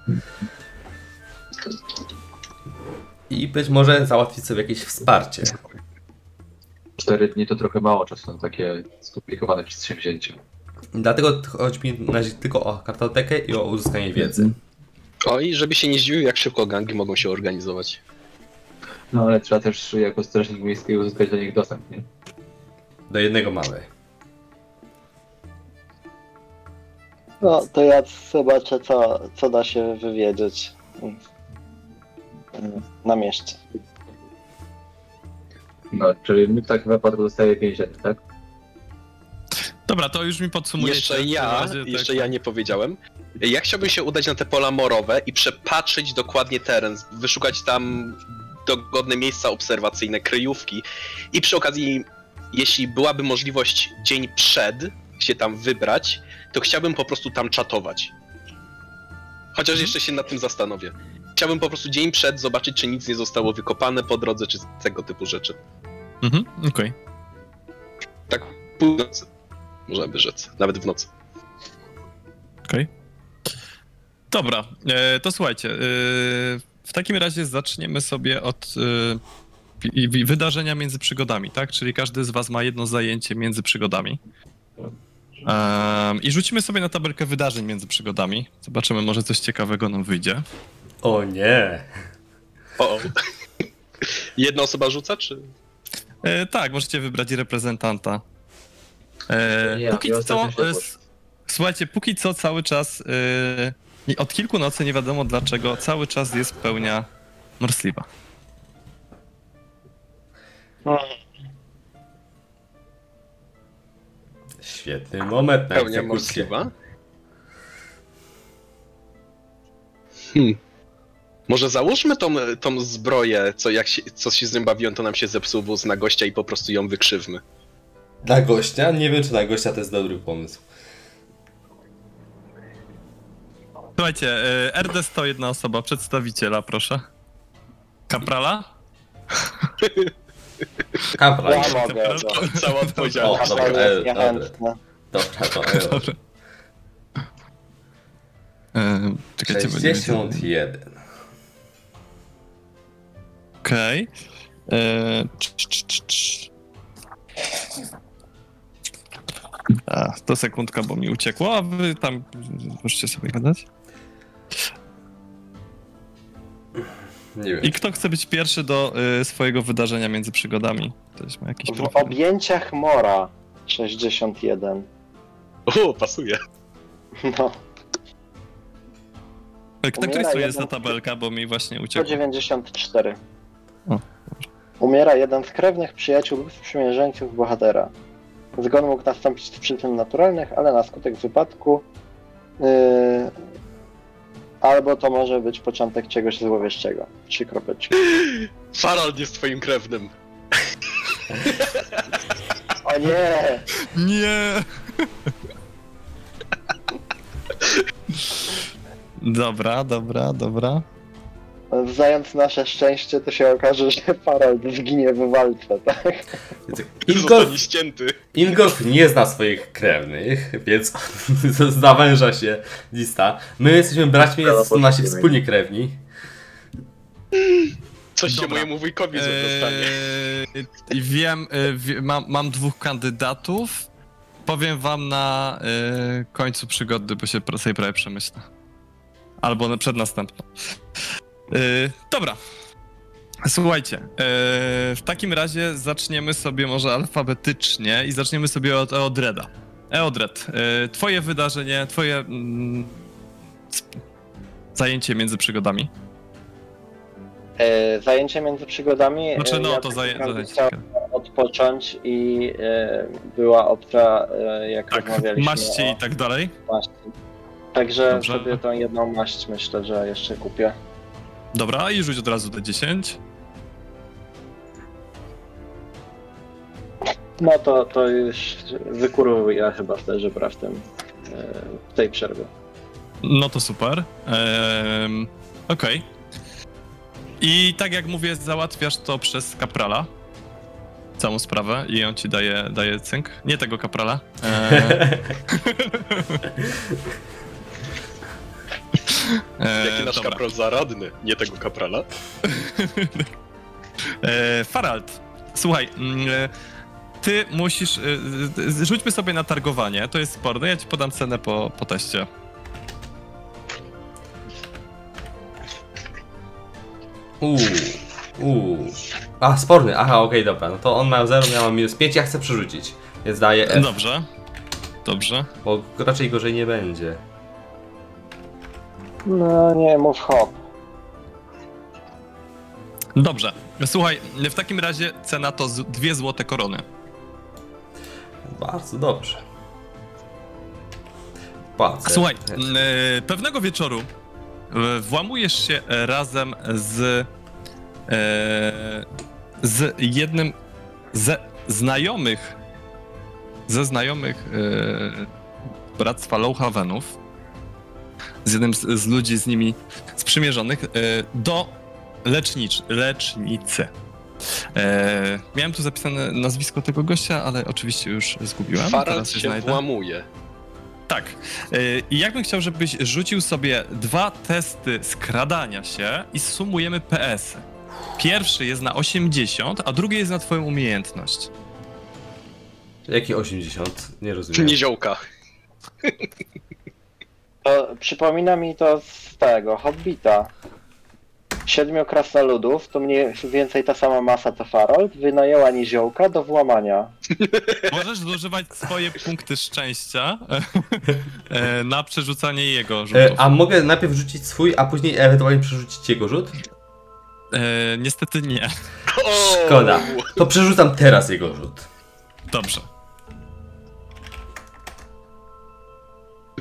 I być może załatwić sobie jakieś wsparcie. Cztery dni to trochę mało czasu na takie skomplikowane przedsięwzięcie. Dlatego chodzi mi na razie tylko o kartotekę i o uzyskanie wiedzy. O i żeby się nie zdziwił, jak szybko gangi mogą się organizować. No ale trzeba też jako strażnik miejski uzyskać do nich dostęp, nie? Do jednego małej. No, to ja zobaczę, co, co da się wywiedzieć na mieście. No, czyli my w takim wypadku dostaje 50, tak? Dobra, to już mi podsumujecie. Jeszcze ja, razie tak- jeszcze ja nie powiedziałem. Ja chciałbym się udać na te pola morowe i przepatrzeć dokładnie teren, wyszukać tam dogodne miejsca obserwacyjne, kryjówki i przy okazji, jeśli byłaby możliwość dzień przed się tam wybrać, to chciałbym po prostu tam czatować. Chociaż jeszcze się nad tym zastanowię. Chciałbym po prostu dzień przed zobaczyć, czy nic nie zostało wykopane po drodze, czy tego typu rzeczy. Mhm, okej. Tak pół nocy, można by rzec, nawet w nocy. Okej. Dobra, e, to słuchajcie. E, w takim razie zaczniemy sobie od wi- wydarzenia między przygodami, tak? Czyli każdy z was ma jedno zajęcie między przygodami. Em, I rzucimy sobie na tabelkę wydarzeń między przygodami. Zobaczymy, może coś ciekawego nam wyjdzie. O nie! O, Jedna osoba rzuca, czy? E, tak, możecie wybrać reprezentanta. E, Ja, póki ja co, e, słuchajcie, póki co cały czas, e, od kilku nocy nie wiadomo dlaczego, cały czas jest pełnia Morsliwa. Świetny moment na Pełnia egzekucję. możliwa. Hmm. Może załóżmy tą, tą zbroję, co jak się, co się z nią bawiłem, to nam się zepsuł wóz na gościa i po prostu ją wykrzywmy. Na gościa? Nie wiem, czy na gościa to jest dobry pomysł. Słuchajcie, RDS to jedna osoba, przedstawiciela, proszę. Kaprala? Kapra, Ja mogę, no. Cała odpowiedzialność. O, dobra, To e, jest dobra. niechętne. Dobra, to e, Dobra. E, czekajcie, bo nie wiem. 61. Okej. E, cz, cz, cz, cz. A, to sekundka, bo mi uciekło, a wy tam możecie sobie gadać. Nie wiem. I kto chce być pierwszy do y, swojego wydarzenia między przygodami? Ktoś ma jakiś W profil? objęciach Mora 61. O, pasuje. No, na której umiera stronie jest ta jeden- tabelka, bo mi właśnie uciekło. 194. O. Umiera jeden z krewnych przyjaciół lub sprzymierzeńców bohatera. Zgon mógł nastąpić z przyczyn naturalnych, ale na skutek wypadku yy, albo to może być początek czegoś złowieszczego. Trzy kropeczki. Farald jest twoim krewnym. O nie! Nie! Dobra, dobra, dobra. Wzając nasze szczęście, to się okaże, że Farald zginie w walce, tak? Ingolf, Zostanie ścięty. Ingolf nie zna swoich krewnych, więc zawęża się lista. My jesteśmy braćmi, to nasi poczekajmy. wspólni krewni. Coś się mojemu wujkowi zostanie. Eee, I wiem, e, wie, mam, mam dwóch kandydatów. Powiem wam na e, końcu przygody, bo się sobie prawie przemyślę. Albo przed następną. E, dobra. Słuchajcie, e, w takim razie zaczniemy sobie może alfabetycznie i zaczniemy sobie od Eodreda. Eodred, e, twoje wydarzenie, twoje mm, zajęcie między przygodami. E, zajęcie między przygodami. e, Znaczy, no, ja to tak zaję- zajęcie. chciałem odpocząć i e, była opcja, jak Tak, rozmawialiśmy maście o i tak dalej. maści. Także Dobrze. sobie tą jedną maść myślę, że jeszcze kupię. Dobra, i rzuć od razu D10. No to, to już wykuruję chyba te żebra w tym, e, w tej przerwie. No to super. Ehm, Okej. I tak jak mówię, załatwiasz to przez kaprala. Całą sprawę i on ci daje, daje cynk. Nie tego kaprala. Eee, eee, Jaki nasz dobra. kapral zaradny, nie tego kaprala. E, Farald, słuchaj, mm, e, ty musisz. e, e, Rzućmy sobie na targowanie, to jest sporne. Ja ci podam cenę po, po teście. Uuu, Uuu. A, sporny, aha, okej, dobra. No to on ma 0, ja mam minus 5, ja chcę przerzucić. Więc daję F, Dobrze. Dobrze. bo raczej gorzej nie będzie. No nie, mów hop. Dobrze. Słuchaj, w takim razie cena to z- dwie złote korony. Bardzo dobrze. Płacę. Słuchaj, e, pewnego wieczoru e, włamujesz się e, razem z e, z jednym ze znajomych ze znajomych e, bractwa Lowhavenów z jednym z, z ludzi z nimi sprzymierzonych e, do lecznicz, lecznicy. E, miałem tu zapisane nazwisko tego gościa, ale oczywiście już zgubiłem. Farad się znajdę. włamuje. Tak. Yy, I jakbym chciał, żebyś rzucił sobie dwa testy skradania się i sumujemy PS. -y. Pierwszy jest na 80, a drugi jest na twoją umiejętność. Jaki 80? Nie rozumiem. Niziołka. To przypomina mi to z tego, Hobbita. Siedmiu krasnoludów, to mniej więcej ta sama masa co Farold, wynajęła niziołka do włamania. Możesz zużywać swoje punkty szczęścia e, na przerzucanie jego rzutów. E, a mogę najpierw rzucić swój, a później ewentualnie przerzucić jego rzut? E, niestety nie. Szkoda. To przerzucam teraz jego rzut. Dobrze.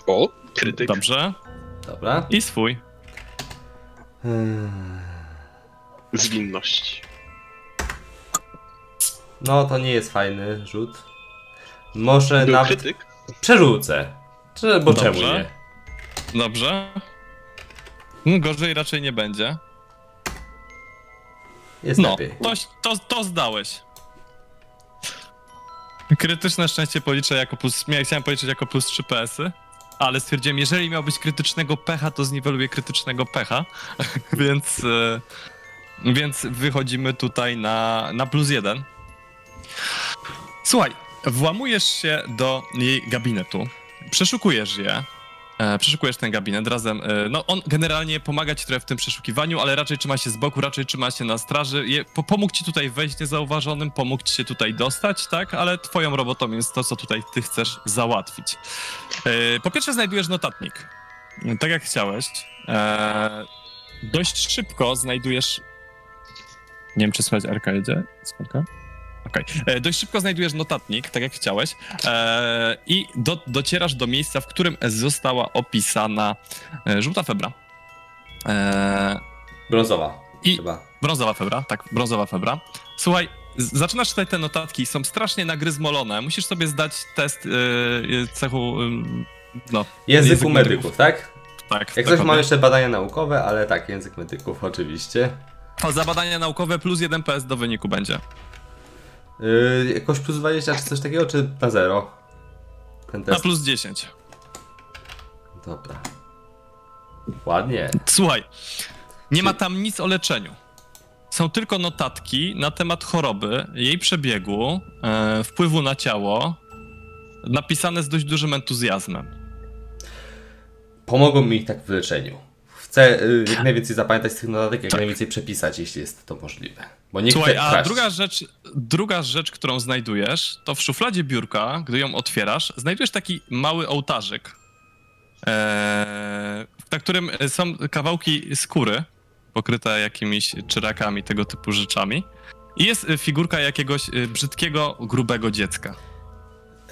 O, krytyk. Dobrze. Dobra. I swój. Hmm. Zwinność. No, to nie jest fajny rzut. Może Był nawet krytyk? przerzucę. Czy, bo czemu Dobrze. nie? Dobrze. No, Gorzej raczej nie będzie. Jest No, lepiej. to, to, to zdałeś. Krytyczne szczęście policzę jako plus. Miałem, chciałem policzyć jako plus 3 PS-y, ale stwierdziłem, jeżeli miał być krytycznego pecha, to zniweluję krytycznego pecha. więc. e, Więc wychodzimy tutaj na, na plus 1. Słuchaj, włamujesz się do jej gabinetu, przeszukujesz je. E, przeszukujesz ten gabinet razem. E, no, on generalnie pomaga ci trochę w tym przeszukiwaniu, ale raczej trzyma się z boku, raczej trzyma się na straży. Je, po, pomógł ci tutaj wejść niezauważonym, pomógł ci się tutaj dostać, tak? Ale twoją robotą jest to, co tutaj ty chcesz załatwić. E, po pierwsze, znajdujesz notatnik. Tak jak chciałeś. Dość szybko znajdujesz. Nie wiem, czy słychać Arka jedzie? Spoko. Okej. E, Dość szybko znajdujesz notatnik, tak jak chciałeś, e, i do, docierasz do miejsca, w którym została opisana e, żółta febra. E, Brązowa. I- Chyba. brązowa febra, tak, brązowa febra. Słuchaj, zaczynasz czytać te notatki, są strasznie nagryzmolone. Musisz sobie zdać test e, cechu. e, no, Języku Język medyków, medyków. tak? tak. Jak coś dokładnie. mam jeszcze badania naukowe, ale tak, język medyków oczywiście. Za badania naukowe plus 1 PS do wyniku będzie. Yy, jakoś plus 20 czy coś takiego, czy na zero? Ten Na test. plus 10. Dobra. Ładnie. Słuchaj, nie ma tam nic o leczeniu. Są tylko notatki na temat choroby, jej przebiegu, e, wpływu na ciało, napisane z dość dużym entuzjazmem. Pomogą mi tak w leczeniu. Chcę y, jak najwięcej zapamiętać z tych notatek, jak Tak. najwięcej przepisać, jeśli jest to możliwe. Bo nie Słuchaj, chcę a kraść. druga rzecz, druga rzecz, którą znajdujesz, to w szufladzie biurka, gdy ją otwierasz, znajdujesz taki mały ołtarzyk, e, na którym są kawałki skóry pokryte jakimiś czyrakami, tego typu rzeczami. I jest figurka jakiegoś e, brzydkiego, grubego dziecka.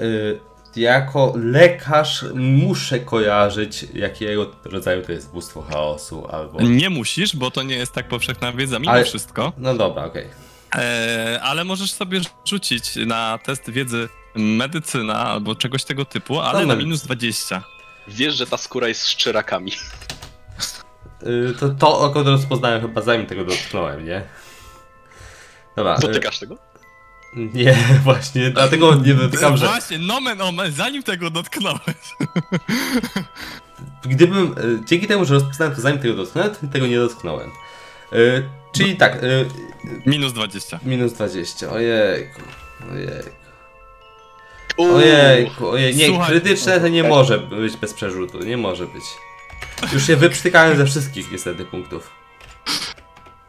Y, jako lekarz muszę kojarzyć, jakiego rodzaju to jest bóstwo chaosu, albo... Nie musisz, bo to nie jest tak powszechna wiedza mimo Ale- wszystko. No dobra, okej. E, ale możesz sobie rzucić na test wiedzy medycyna albo czegoś tego typu, ale No, na minus 20. Wiesz, że ta skóra jest z szczerakami. Y, To, to akurat rozpoznałem chyba zanim tego dotknąłem, nie? Dobra. y, Dotykasz tego? Nie, właśnie, dlatego nie dotykam, że... Właśnie, nomen omen, zanim tego dotknąłeś. Gdybym, y, dzięki temu, że rozpoznałem to zanim tego dotknąłem, to tego nie dotknąłem. Y, czyli tak, y, Minus 20. minus 20, ojejku, ojejku, ojejku, ojej, nie, Słuchaj- krytyczne to nie może być bez przerzutu, nie może być. Już się wyprztykałem ze wszystkich niestety punktów.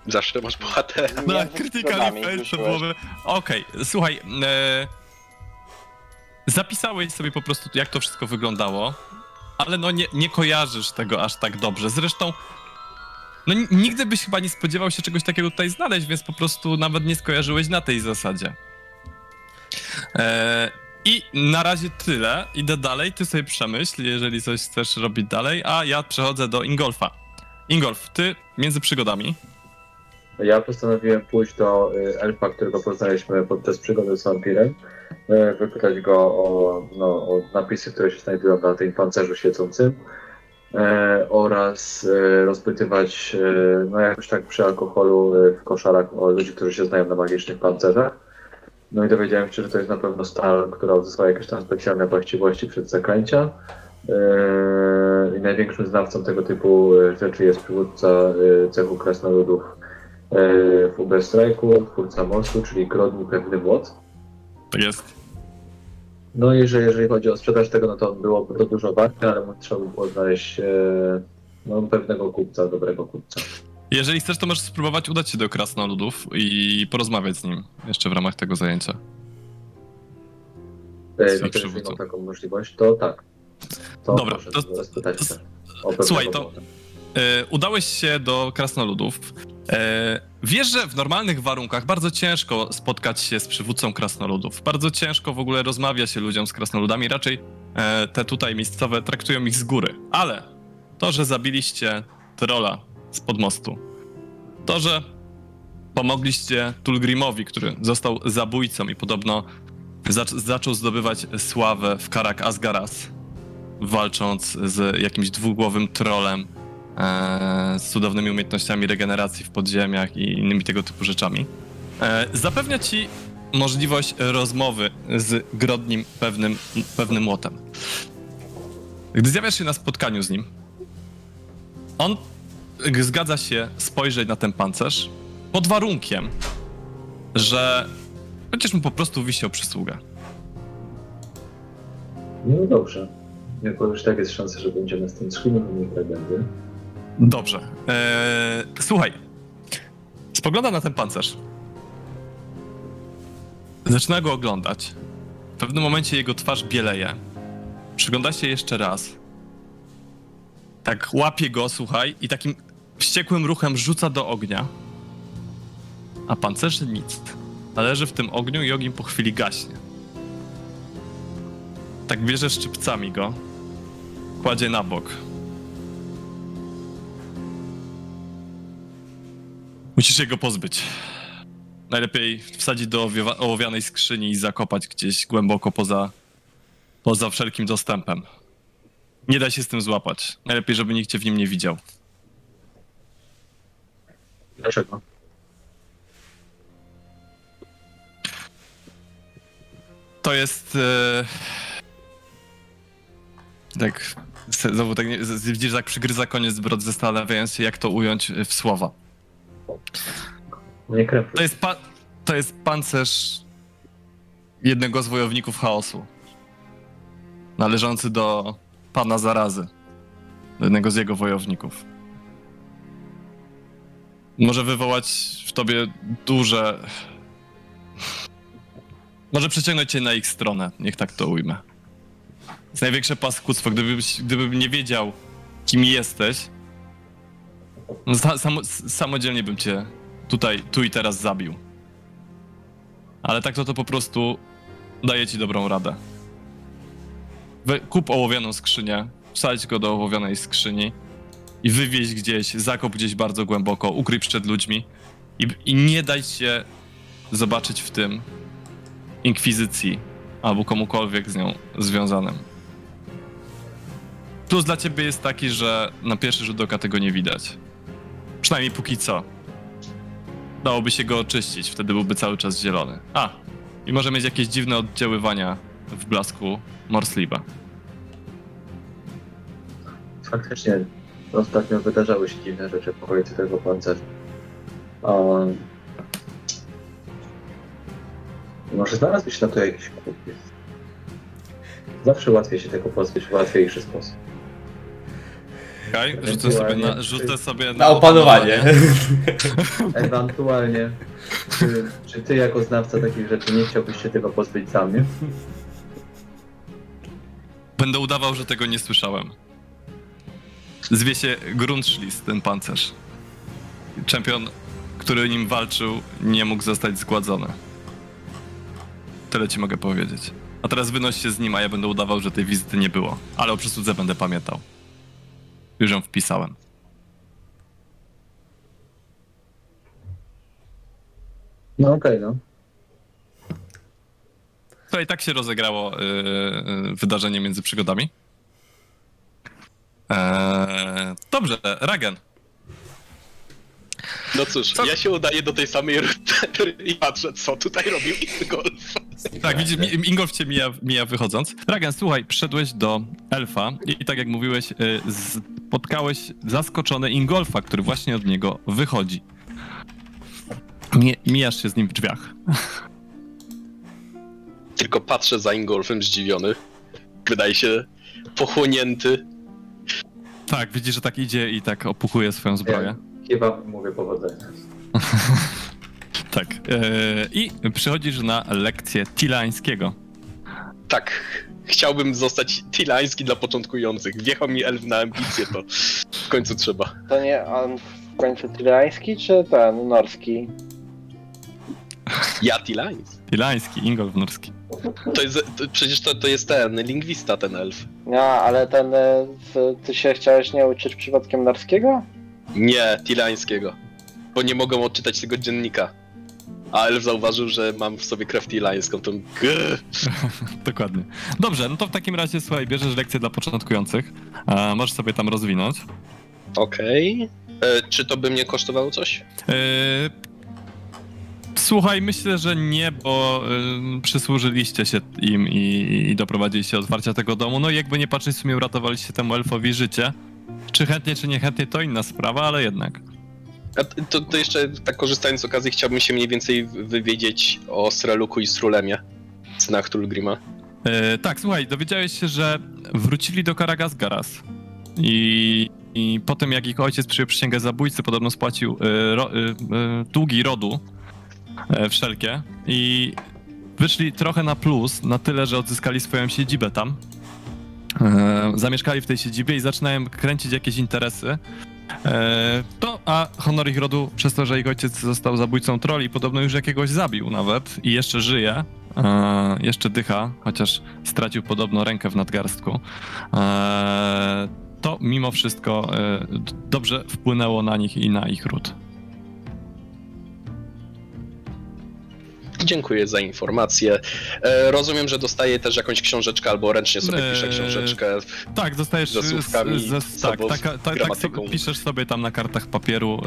Zawsze masz bohatera. No, Między critical fail to rzuciłeś. byłoby... Okej, słuchaj, e... zapisałeś sobie po prostu, jak to wszystko wyglądało, ale no nie, nie kojarzysz tego aż tak dobrze. Zresztą, no n- nigdy byś chyba nie spodziewał się czegoś takiego tutaj znaleźć, więc po prostu nawet nie skojarzyłeś na tej zasadzie. E... I na razie tyle. Idę dalej, ty sobie przemyśl, jeżeli coś chcesz robić dalej, a ja przechodzę do Ingolfa. Ingolf, ty między przygodami. Ja postanowiłem pójść do y, elfa, którego poznaliśmy podczas przygody z wampirem, y, wypytać go o, no, o napisy, które się znajdują na tym pancerzu świecącym e, oraz rozpytywać, no jakoś tak przy alkoholu w koszarach o ludzi, którzy się znają na magicznych pancerzach. No i dowiedziałem się, że to jest na pewno stal, która uzyskała jakieś tam specjalne właściwości przed zaklęcia. I największym znawcą tego typu rzeczy jest przywódca cechu krasnoludów w Uber Strike'u, twórca mostu, czyli Grodny Pewny Młot. Tak jest. No i że jeżeli chodzi o sprzedaż tego, no to byłoby to dużo warte, ale trzeba by było znaleźć e, no, pewnego kupca, dobrego kupca. Jeżeli chcesz, to możesz spróbować udać się do Krasnoludów i porozmawiać z nim jeszcze w ramach tego zajęcia. E, Jeżeli mam taką możliwość, to tak. To Dobra, proszę to- Słuchaj, to-. E, udałeś się do Krasnoludów. E, wiesz, że w normalnych warunkach bardzo ciężko spotkać się z przywódcą Krasnoludów. Bardzo ciężko w ogóle rozmawia się ludziom z Krasnoludami. Raczej e, te tutaj miejscowe traktują ich z góry. Ale to, że zabiliście trolla z podmostu, to, że pomogliście Tulgrimowi, który został zabójcą i podobno zac- zaczął zdobywać sławę w Karak Asgaras, walcząc z jakimś dwugłowym trollem e, z cudownymi umiejętnościami regeneracji w podziemiach i innymi tego typu rzeczami. E, zapewnia ci możliwość rozmowy z Grodnim pewnym, pewnym młotem. Gdy zjawiasz się na spotkaniu z nim, on zgadza się spojrzeć na ten pancerz pod warunkiem, że będziesz mu po prostu wisiał przysługę. No dobrze. Jako już tak jest szansa, że będziemy z tym niech tak będzie. Dobrze. Eee, słuchaj. Spogląda na ten pancerz. Zaczyna go oglądać. W pewnym momencie jego twarz bieleje. Przygląda się jeszcze raz. Tak łapie go, słuchaj, i takim wściekłym ruchem rzuca do ognia. A pancerz nic. Leży w tym ogniu i ogień po chwili gaśnie. Tak bierze szczypcami go. Kładzie na bok. Musisz się go pozbyć. Najlepiej wsadzić do ołowianej skrzyni i zakopać gdzieś głęboko poza, poza wszelkim dostępem. Nie da się z tym złapać. Najlepiej, żeby nikt cię w nim nie widział. Dlaczego? To jest. E... Tak. Znowu tak nie, widzisz, jak przygryza koniec brod, zastanawiając się, jak to ująć w słowa. Nie. To jest, pa- to jest pancerz jednego z wojowników chaosu. Należący do pana zarazy. Do jednego z jego wojowników. Może wywołać w tobie duże. Może przyciągnąć cię na ich stronę, niech tak to ujmę. Jest największe paskudztwo. Gdybyś, gdybym nie wiedział, kim jesteś, sa- samo, samodzielnie bym cię tutaj, tu i teraz zabił. Ale tak to to po prostu daje ci dobrą radę. We, kup ołowianą skrzynię, wsadź go do ołowianej skrzyni i wywieź gdzieś, zakop gdzieś bardzo głęboko, ukryj przed ludźmi i, i nie daj się zobaczyć w tym inkwizycji albo komukolwiek z nią związanym. Plus dla ciebie jest taki, że na pierwszy rzut oka tego nie widać. Przynajmniej póki co. Dałoby się go oczyścić, wtedy byłby cały czas zielony. A, i może mieć jakieś dziwne oddziaływania w blasku Morsliba. Faktycznie ostatnio wydarzały się dziwne rzeczy w okolicy tego pancerza. Um, może znalazłbyś na to jakiś kupiec? Zawsze łatwiej się tego pozbyć w łatwiejszy sposób. Czekaj, rzucę sobie na, rzucę sobie na, Na opanowanie. Ewentualnie, czy, czy ty jako znawca takich rzeczy nie chciałbyś się tego pozbyć za mnie? Będę udawał, że tego nie słyszałem. Zwie się Grundschlist, ten pancerz. Czempion, który nim walczył, nie mógł zostać zgładzony. Tyle ci mogę powiedzieć. A teraz wynoś się z nim, a ja będę udawał, że tej wizyty nie było. Ale o przysłudze będę pamiętał. Już ją wpisałem. No okej, no. To i tak się rozegrało yy, yy, wydarzenie między przygodami. Eee, dobrze, Ragen. No cóż, Co? ja się udaję do tej samej rury i patrzę, co tutaj robił Ingolf. Tak, widzisz, Ingolf cię mija, mija wychodząc. Ragen, słuchaj, przyszedłeś do elfa i, i tak jak mówiłeś, y, spotkałeś zaskoczony Ingolfa, który właśnie od niego wychodzi. Mi, mijasz się z nim w drzwiach. Tylko patrzę za Ingolfem zdziwiony. Wydaje się pochłonięty. Tak, widzisz, że tak idzie i tak opuchuje swoją zbroję. Chyba mówię powodzenia. Tak. y, I przychodzisz na lekcję tilańskiego. Tak, chciałbym zostać tilański dla początkujących. Wjechał mi elf na ambicje, to w końcu trzeba. To nie on w końcu tyrański, czy ten norski? Ja tilański. Tilański, Ingolf Norski. To jest, to, przecież to, to jest ten, lingwista ten elf. No, ale ten, e, ty się chciałeś nie uczyć przypadkiem norskiego? Nie, tilańskiego. Bo nie mogą odczytać tego dziennika. A elf zauważył, że mam w sobie krew tilańską, to grr. Dokładnie. Dobrze, no to w takim razie, słuchaj, bierzesz lekcję dla początkujących. A, możesz sobie tam rozwinąć. Okej. E, Czy to by mnie kosztowało coś? Yy, Słuchaj, myślę, że nie, bo yy, przysłużyliście się im i, i doprowadziliście do otwarcia tego domu. No i jakby nie patrzeć, w sumie uratowaliście temu elfowi życie. Czy chętnie, czy niechętnie, to inna sprawa, ale jednak. To, to jeszcze tak korzystając z okazji chciałbym się mniej więcej wywiedzieć o Sreluku i Srulemie. Snach Tulgrima. Yy, tak, słuchaj, dowiedziałeś się, że wrócili do Karagasgaras. I, I po tym, jak ich ojciec przyjął przysięgę zabójcy, podobno spłacił yy, ro, yy, długi rodu wszelkie. I wyszli trochę na plus, na tyle, że odzyskali swoją siedzibę tam. E, zamieszkali w tej siedzibie i zaczynają kręcić jakieś interesy. E, to, a honor ich rodu, przez to, że ich ojciec został zabójcą troli, podobno już jakiegoś zabił nawet i jeszcze żyje, e, jeszcze dycha, chociaż stracił podobno rękę w nadgarstku. E, to mimo wszystko e, dobrze wpłynęło na nich i na ich ród. Dziękuję za informację. E, rozumiem, że dostaję też jakąś książeczkę albo ręcznie sobie piszę Eee, książeczkę. Tak, dostajesz Ze słówkami, z tak, sobą, tak, z tak, tak gramatyką. sobie, piszesz sobie tam na kartach papieru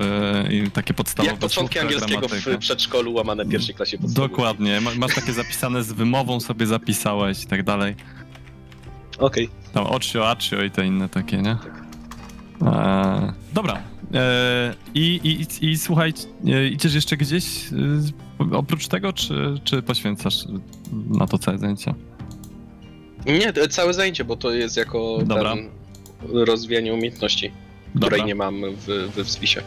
e, i takie podstawowe Jak początki słówka, angielskiego w gramatyka. przedszkolu łamane pierwszej klasie podstawowej. Dokładnie, Ma- masz takie zapisane z wymową sobie zapisałeś i tak dalej. Okej. Tam oczio, aczio i te inne takie, nie? E, dobra. E, i, i, I słuchaj, e, idziesz jeszcze gdzieś e, oprócz tego, czy, czy poświęcasz na to całe zajęcie? Nie, to całe zajęcie, bo to jest jako Dobra. ten rozwijanie umiejętności, Dobra. której nie mam w, we wspisie.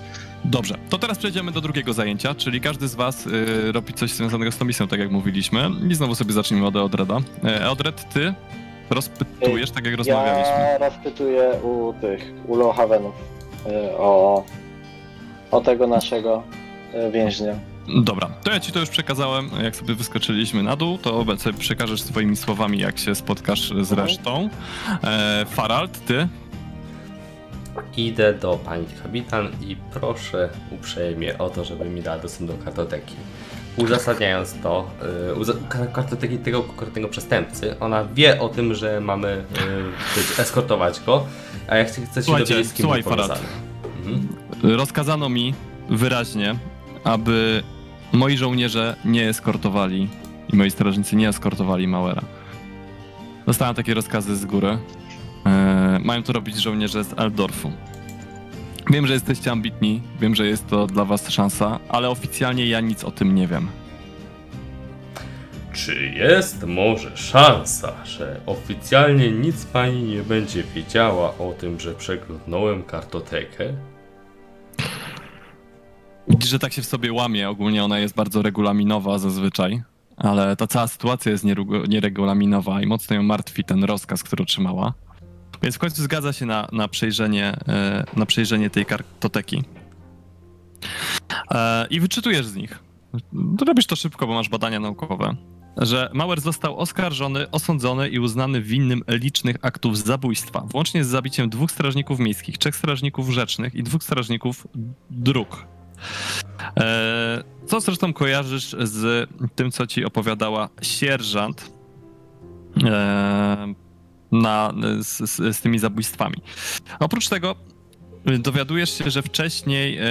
Dobrze, to teraz przejdziemy do drugiego zajęcia, czyli każdy z was y, robi coś związanego z tą misją, tak jak mówiliśmy. I znowu sobie zacznijmy od Eodreda. E, Eodred, ty rozpytujesz, tak jak rozmawialiśmy. Ja rozpytuję u tych, u Lowhavenów y, o, o tego naszego y, więźnia. Dobra, to ja ci to już przekazałem, jak sobie wyskoczyliśmy na dół, to obecnie przekażesz swoimi słowami, jak się spotkasz z resztą. E, Farald, ty? Idę do pani kapitan i proszę uprzejmie o to, żeby mi dała dostęp do kartoteki. Uzasadniając to, y, kartoteki tego konkretnego przestępcy, ona wie o tym, że mamy y, eskortować go, a ja chcę, chcę się dowiedzieć, z kim słuchaj, Farad. Mhm. Rozkazano mi wyraźnie, aby moi żołnierze nie eskortowali i moi strażnicy nie eskortowali Mauera. Dostałem takie rozkazy z góry. E, mają to robić żołnierze z Eldorfu. Wiem, że jesteście ambitni, wiem, że jest to dla was szansa, ale oficjalnie ja nic o tym nie wiem. Czy jest może szansa, że oficjalnie nic pani nie będzie wiedziała o tym, że przeglądnąłem kartotekę? Widzisz, że tak się w sobie łamie. Ogólnie ona jest bardzo regulaminowa zazwyczaj, ale ta cała sytuacja jest nieregulaminowa i mocno ją martwi ten rozkaz, który otrzymała. Więc w końcu zgadza się na, na, przejrzenie, e, na przejrzenie tej kartoteki. E, I wyczytujesz z nich. Robisz to szybko, bo masz badania naukowe. Że Mauer został oskarżony, osądzony i uznany winnym licznych aktów zabójstwa, włącznie z zabiciem dwóch strażników miejskich, trzech strażników rzecznych i dwóch strażników dróg. E, Co zresztą kojarzysz z tym, co ci opowiadała sierżant e, na, z, z, z tymi zabójstwami. Oprócz tego dowiadujesz się, że wcześniej e,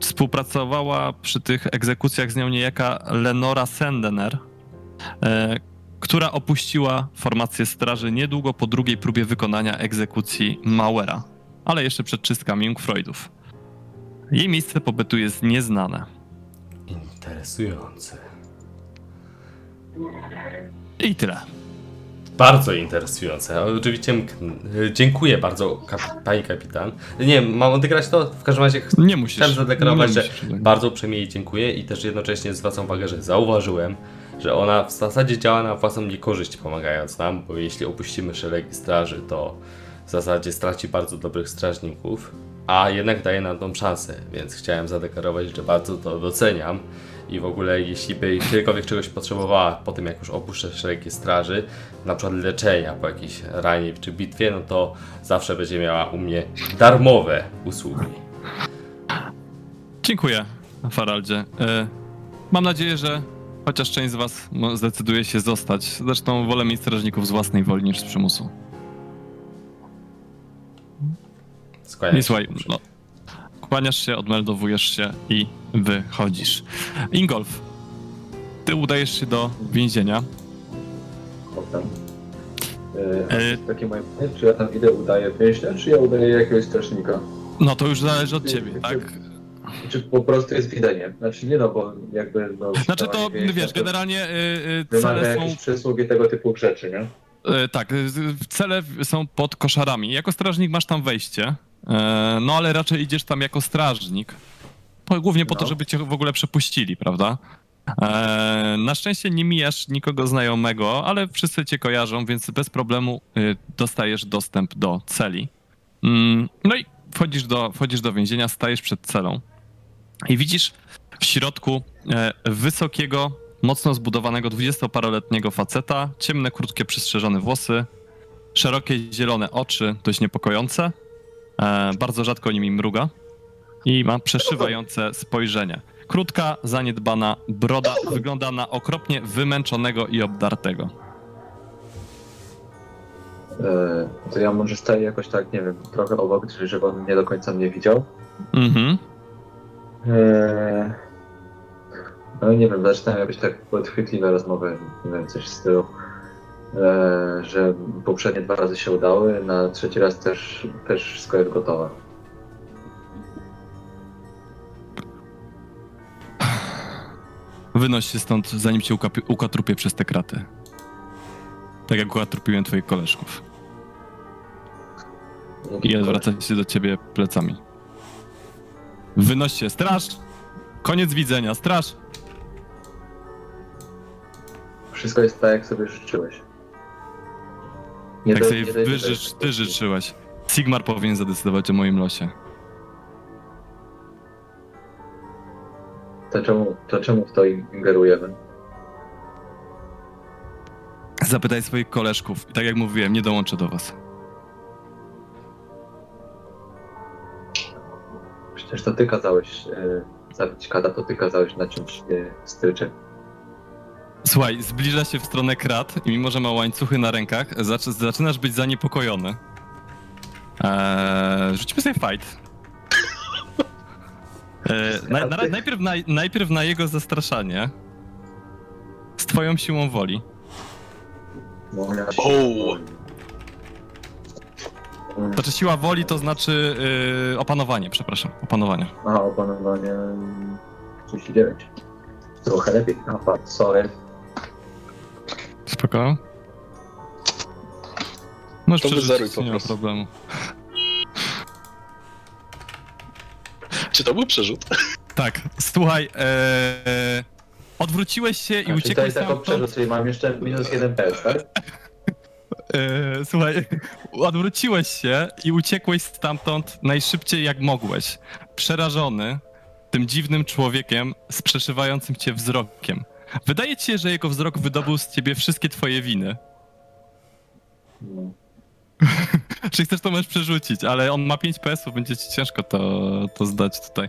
współpracowała przy tych egzekucjach z nią niejaka Lenora Sendener, która opuściła formację straży niedługo po drugiej próbie wykonania egzekucji Mauera, ale jeszcze przed czystkami Jungfreudów. Jej miejsce pobytu jest nieznane. Interesujące. I tyle. Bardzo interesujące. Oczywiście mk- dziękuję bardzo, kap- pani kapitan. Nie, mam odegrać to? W każdym razie Nie musisz. chciałem zadeklarować, że bardzo uprzejmie jej dziękuję i też jednocześnie zwracam uwagę, że zauważyłem, że ona w zasadzie działa na własną niekorzyść, pomagając nam, bo jeśli opuścimy szeregi straży, to w zasadzie straci bardzo dobrych strażników, a jednak daje nam tą szansę, więc chciałem zadeklarować, że bardzo to doceniam i w ogóle jeśli by kiedykolwiek czegoś potrzebowała po tym, jak już opuszczę szeregi straży, na przykład leczenia po jakiejś ranie czy bitwie, no to zawsze będzie miała u mnie darmowe usługi. Dziękuję, Faraldzie. E, Mam nadzieję, że chociaż część z was zdecyduje się zostać. Zresztą wolę mieć strażników z własnej woli niż z przymusu. Skłaniam I słuchaj, no, kłaniasz się, odmeldowujesz się i wychodzisz. Ingolf, ty udajesz się do więzienia. Potem. E, E, takie moje pytanie, czy ja tam idę, udaję więźnia, czy ja udaję jakiegoś strażnika? No to już zależy od ciebie, tak? Czy po prostu jest widzenie? Znaczy nie no, bo jakby no... Znaczy to, więźnia wiesz, to generalnie y, y, Wymaga cele są jakieś przysługi tego typu rzeczy, nie? E, Tak, z- cele są pod koszarami. Jako strażnik masz tam wejście, no ale raczej idziesz tam jako strażnik. Po- Głównie po to, No. żeby cię w ogóle przepuścili, prawda? E, Na szczęście nie mijasz nikogo znajomego, ale wszyscy cię kojarzą, więc bez problemu y, dostajesz dostęp do celi. Mm, No i wchodzisz do, wchodzisz do więzienia, stajesz przed celą i widzisz w środku e, wysokiego, mocno zbudowanego, dwudziestoparoletniego faceta, ciemne, krótkie, przystrzeżone włosy, szerokie, zielone oczy, dość niepokojące, e, bardzo rzadko nimi mruga i ma przeszywające spojrzenie. Krótka, zaniedbana broda wygląda na okropnie wymęczonego i obdartego. E, to ja może staję jakoś tak, nie wiem, trochę obok, żeby on nie do końca mnie widział. Mhm. Eee, no nie wiem, zaczynają jakieś tak podchwytliwe rozmowy, nie wiem, coś stylu, eee, że poprzednie dwa razy się udały, na trzeci raz też, też wszystko jest gotowe. Wynoś się stąd, zanim cię ukatrupię przez te kraty. Tak jak ukatrupiłem twoich koleżków. I odwraca się do ciebie plecami. Wynoś się, straż! Koniec widzenia, straż! Wszystko jest tak, jak sobie życzyłeś. Nie Tak do- sobie wyżycz, ty życzyłeś. Sigmar powinien zadecydować o moim losie. To czemu, to czemu w to ingerujemy? Zapytaj swoich koleżków. I tak jak mówiłem, nie dołączę do was. Przecież to ty kazałeś e, zabić kada, to ty kazałeś naciąć e, stryczek. Słuchaj, zbliża się w stronę krat i mimo, że ma łańcuchy na rękach, zac- zaczynasz być zaniepokojony. Eee, rzućmy sobie fight. Eee, na, na, najpierw, na, najpierw na jego zastraszanie. Z twoją siłą woli. Ja się... O! Mm, Znaczy siła woli to znaczy yy, opanowanie, przepraszam, opanowanie. Aha, opanowanie mm, 39. Trochę lepiej. Aha, sorry. Spoko. Możesz To przerzucić, wyzeruj po nie ma problemu. Czy to był przerzut? Tak, słuchaj, e, odwróciłeś się i to uciekłeś stamtąd. przerzut, czyli mam jeszcze minus 1 PS, tak? E, słuchaj, odwróciłeś się i uciekłeś stamtąd najszybciej jak mogłeś. Przerażony tym dziwnym człowiekiem z przeszywającym cię wzrokiem. Wydaje ci się, że jego wzrok wydobył z ciebie wszystkie twoje winy. No. Czy chcesz to możesz przerzucić, ale on ma 5 PS-ów, będzie ci ciężko to, to zdać tutaj.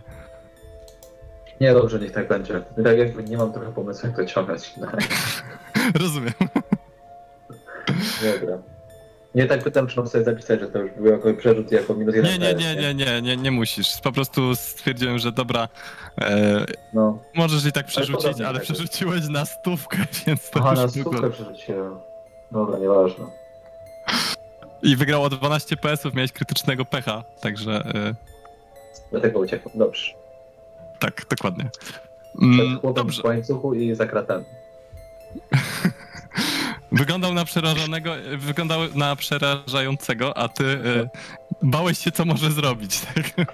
Nie, dobrze, niech tak będzie. Tak jakby nie mam trochę pomysłu, jak to ciągnąć. Rozumiem. Dobra. Nie tak pytam, czy mam sobie zapisać, że to już był jako przerzut jako minus 1 Nie, nie, nie, nie, nie, nie, nie musisz. Po prostu stwierdziłem, że dobra, e, No. możesz i tak przerzucić, podobnie ale tak. przerzuciłeś na stówkę, więc to Aha, już na stówkę przerzuciłem. Dobra, nieważne. I wygrało 12 PS-ów, miałeś krytycznego pecha, także e, Dlatego uciekłem. Dobrze. tak, dokładnie. Mm, dobrze, w łańcuchu i za kratami. wyglądał na przerażonego, wyglądał na przerażającego, a ty e, bałeś się, co może zrobić, tak?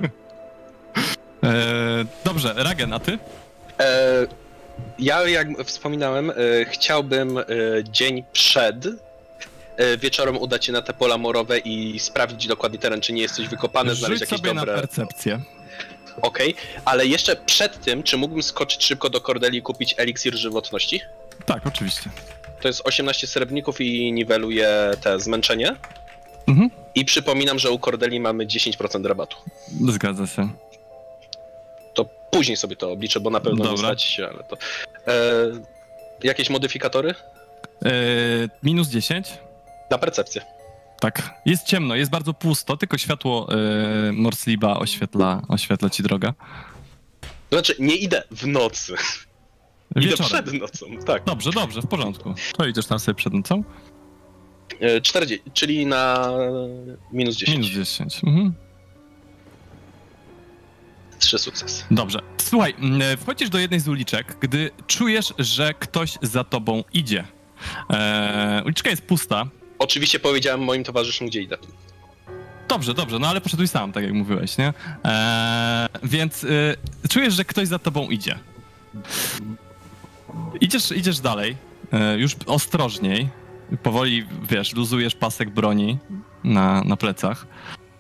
E, dobrze, Ragen, a ty? E, ja, jak wspominałem, e, chciałbym e, dzień przed e, wieczorem udać się na te pola morowe i sprawdzić dokładnie teren, czy nie jest coś wykopane, znaleźć Rzuć jakieś sobie dobre... na percepcję. Okej, ale jeszcze przed tym, czy mógłbym skoczyć szybko do Cordeli i kupić eliksir żywotności? Tak, oczywiście. To jest 18 srebrników i niweluje te zmęczenie. Mhm. I przypominam, że u Cordeli mamy 10% rabatu. Zgadza się. To później sobie to obliczę, bo na pewno Dobra. stać się, ale to... E, jakieś modyfikatory? E, minus 10. Na percepcję. Tak. Jest ciemno, jest bardzo pusto, tylko światło e, Morsliba oświetla, oświetla ci drogę. To znaczy, nie idę w nocy. Idę Wieczorem. przed nocą, tak. Dobrze, dobrze, w porządku. To idziesz tam sobie przed nocą? E, 40, czyli na minus 10. Minus 10. Mhm. Trzy sukcesy. Dobrze. Słuchaj, mm, wchodzisz do jednej z uliczek, gdy czujesz, że ktoś za tobą idzie. E, uliczka jest pusta. Oczywiście powiedziałem moim towarzyszom, gdzie idę. Dobrze, dobrze, no ale poszedłeś sam, tak jak mówiłeś, nie? E, więc y, czujesz, że ktoś za tobą idzie. Idziesz, idziesz dalej, e, już ostrożniej, powoli, wiesz, luzujesz pasek broni na, na plecach.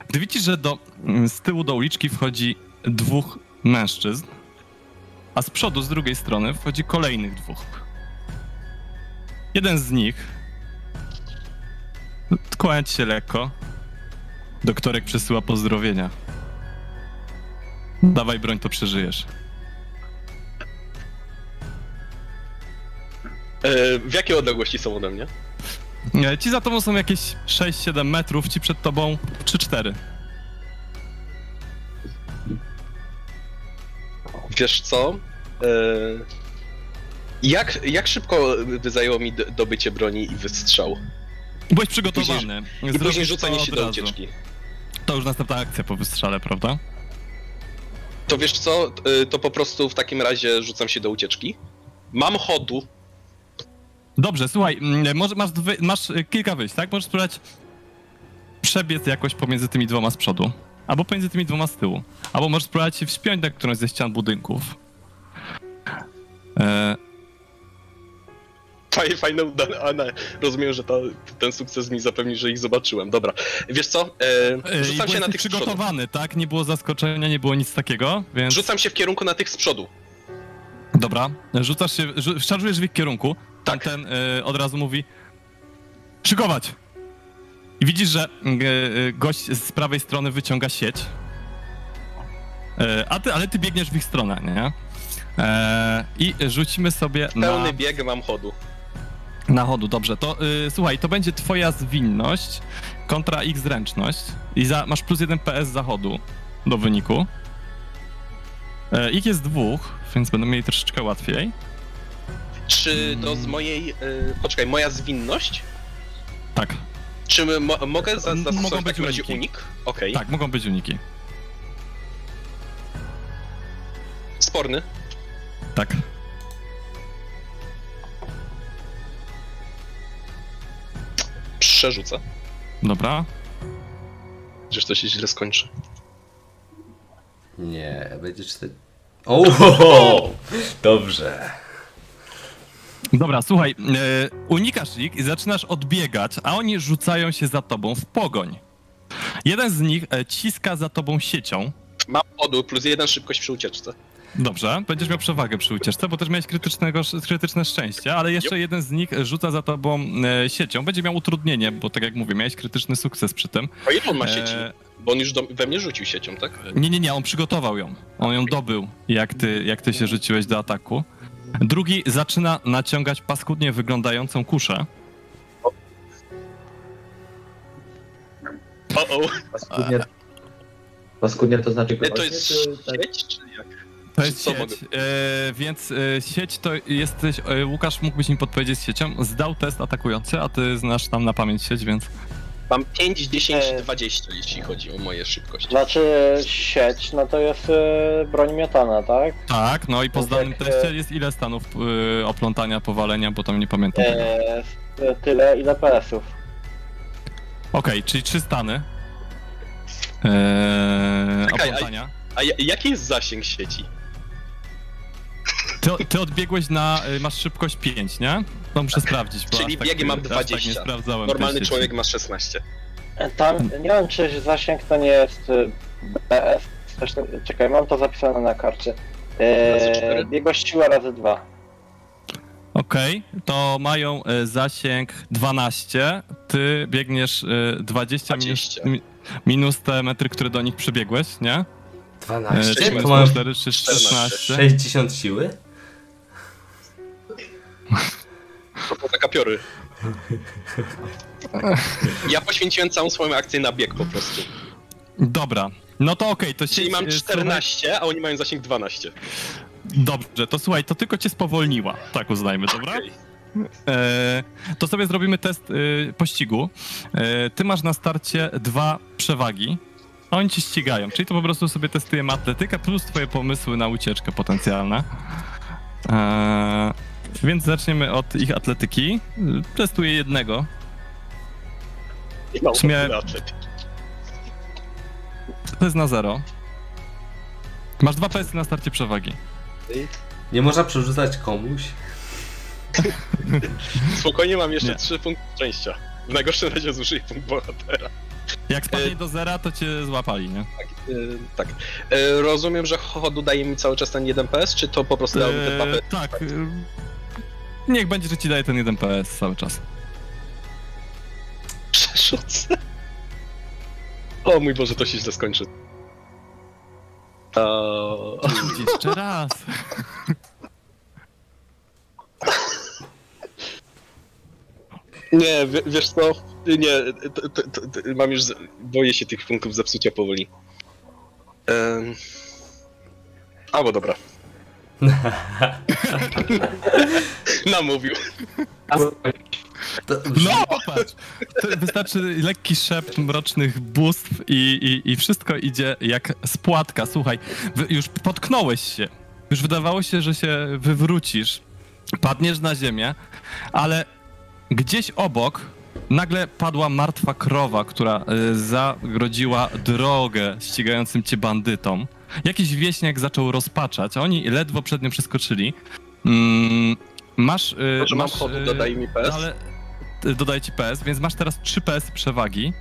Gdy widzisz, że do, z tyłu do uliczki wchodzi dwóch mężczyzn, a z przodu, z drugiej strony, wchodzi kolejnych dwóch. Jeden z nich kłania się lekko. Doktorek przesyła pozdrowienia. Dawaj broń, to przeżyjesz. W jakiej odległości są ode mnie? E, Ci za tobą są jakieś 6-7 metrów, ci przed tobą 3-4. Wiesz co? E, jak, jak szybko by zajęło mi dobycie broni i wystrzał? Byłeś przygotowany. I później rzucanie to się do ucieczki. To już następna akcja po wystrzale, prawda? To wiesz co? E, to po prostu w takim razie rzucam się do ucieczki. Mam chodu. Dobrze, słuchaj, mm, może masz, dwie, masz y, kilka wyjść, tak? Możesz spróbować przebiec jakoś pomiędzy tymi dwoma z przodu. Albo pomiędzy tymi dwoma z tyłu. Albo możesz spróbować się wspiąć na którąś ze ścian budynków. E, Fajne, fajne udane. Rozumiem, że ten sukces mi zapewni, że ich zobaczyłem. Dobra. Wiesz co? E, e, rzucam się na tych przygotowany, tak? Nie było zaskoczenia, nie było nic takiego, więc... Rzucam się w kierunku na tych z przodu. Dobra, rzucasz się, szarżujesz w ich kierunku. Tak. Ten y, od razu mówi szykować. I widzisz, że y, y, gość z prawej strony wyciąga sieć. Y, a ty, ale ty biegniesz w ich stronę, nie? E, I rzucimy sobie na, Pełny bieg mam chodu. na chodu. Dobrze, to y, słuchaj, to będzie twoja zwinność kontra ich zręczność. I za, masz plus jeden PS zachodu do wyniku. Ich jest dwóch, więc będą mieli troszeczkę łatwiej. Czy to z mojej. Y, poczekaj, moja zwinność? Tak, Czy my mo mogę za zastosować w takim razie uniki. unik? Okej. tak, mogą być uniki. Sporny. Tak. przerzucę. Dobra. Przecież to się źle skończy. Nie, będzie cztery. O, dobrze. Dobra, słuchaj, e, unikasz ich i zaczynasz odbiegać, a oni rzucają się za tobą w pogoń. Jeden z nich e, ciska za tobą siecią. Mam odór plus jeden szybkość przy ucieczce. Dobrze, będziesz miał przewagę przy ucieczce, bo też miałeś krytycznego, krytyczne szczęście, ale jeszcze jeden z nich rzuca za tobą e, siecią. Będzie miał utrudnienie, bo tak jak mówię, miałeś krytyczny sukces przy tym. O ile on ma sieci? E, Bo on już do, we mnie rzucił siecią, tak? Nie, nie, nie, on przygotował ją. On ją dobył, jak ty, jak ty się rzuciłeś do ataku. Drugi zaczyna naciągać paskudnie wyglądającą kuszę. O, o. Paskudnie, paskudnie to znaczy To jest czy tak? sieć, czy jak? To jest sieć, mogę- e, więc e, sieć to jesteś, e, Łukasz mógłbyś mi podpowiedzieć z siecią, zdał test atakujący, a ty znasz tam na pamięć sieć, więc... Mam 5, 10, E. 20, jeśli chodzi o moje szybkości. Znaczy sieć, no to jest e, broń miotana, tak? Tak, no i po No zdanym tak, teście e- jest ile stanów e, oplątania, powalenia, bo tam nie pamiętam tego. E, s- tyle ile PS-ów. Okej, czyli trzy stany. Eee, Czekaj, a- oplątania. A ja- jaki jest zasięg sieci? Ty, ty odbiegłeś na. y, Masz szybkość 5, nie? To muszę sprawdzić. Bo Czyli aż tak, mam aż Tak nie 20. sprawdzałem. Normalny człowiek ma 16. E, Tam, nie wiem czy zasięg to nie jest. Coś, tam- czekaj, mam to zapisane na karcie. E, cztery? jego siła razy dwa. Okej, to mają y, zasięg 12. Ty biegniesz y, 20, 20. Minus, mi- minus te metry, które do nich przybiegłeś, nie? E, 12. czyli To mamy 4 czy 16. 60 siły? To są taka piory. Ja poświęciłem całą swoją akcję na bieg po prostu. Dobra. No to okej, to Czyli sieć, mam y, 14, a oni mają zasięg 12. Słuchaj, dobrze, to słuchaj, to tylko cię spowolniła. Tak uznajmy, dobra? Okej. E, to sobie zrobimy test e, pościgu. E, ty masz na starcie dwa przewagi. a Oni ci ścigają, czyli to po prostu sobie testujemy atletykę plus twoje pomysły na ucieczkę potencjalne. E, więc zaczniemy od ich atletyki. E, Testuję jednego. I mam Czy miałem- atlet. To jest na zero. Masz dwa testy na starcie przewagi. Nie można przerzucać komuś? Spokojnie mam jeszcze Nie. 3 punkty szczęścia. W najgorszym razie zużyję punkt bohatera. Jak spadnie do zera, to cię złapali, nie? Tak. y, tak. Y, rozumiem, że chodu daje mi cały czas ten 1 PS, czy to po prostu dało mi te 2 E, PS? tak. e, Niech będzie, że ci daje ten jeden PS cały czas. Przerzucę. O mój Boże, to się źle skończy. To... Jeszcze raz. Nie, wie- wiesz co? Nie, mam już. z- Boję się tych punktów zepsucia powoli. Um... Albo dobra. Namówił. No, popatrz. To wystarczy lekki szept mrocznych bóstw i, i, i wszystko idzie jak spłatka. Słuchaj, już potknąłeś się. Już wydawało się, że się wywrócisz. Padniesz na ziemię, ale gdzieś obok nagle padła martwa krowa, która y, zagrodziła drogę ścigającym cię bandytom. Jakiś wieśniak zaczął rozpaczać, a oni ledwo przed nim przeskoczyli. Mm, masz... y, Może mam masz, chodu, y, dodaje mi PS. ale y, dodaję ci PS, więc masz teraz 3 PS przewagi.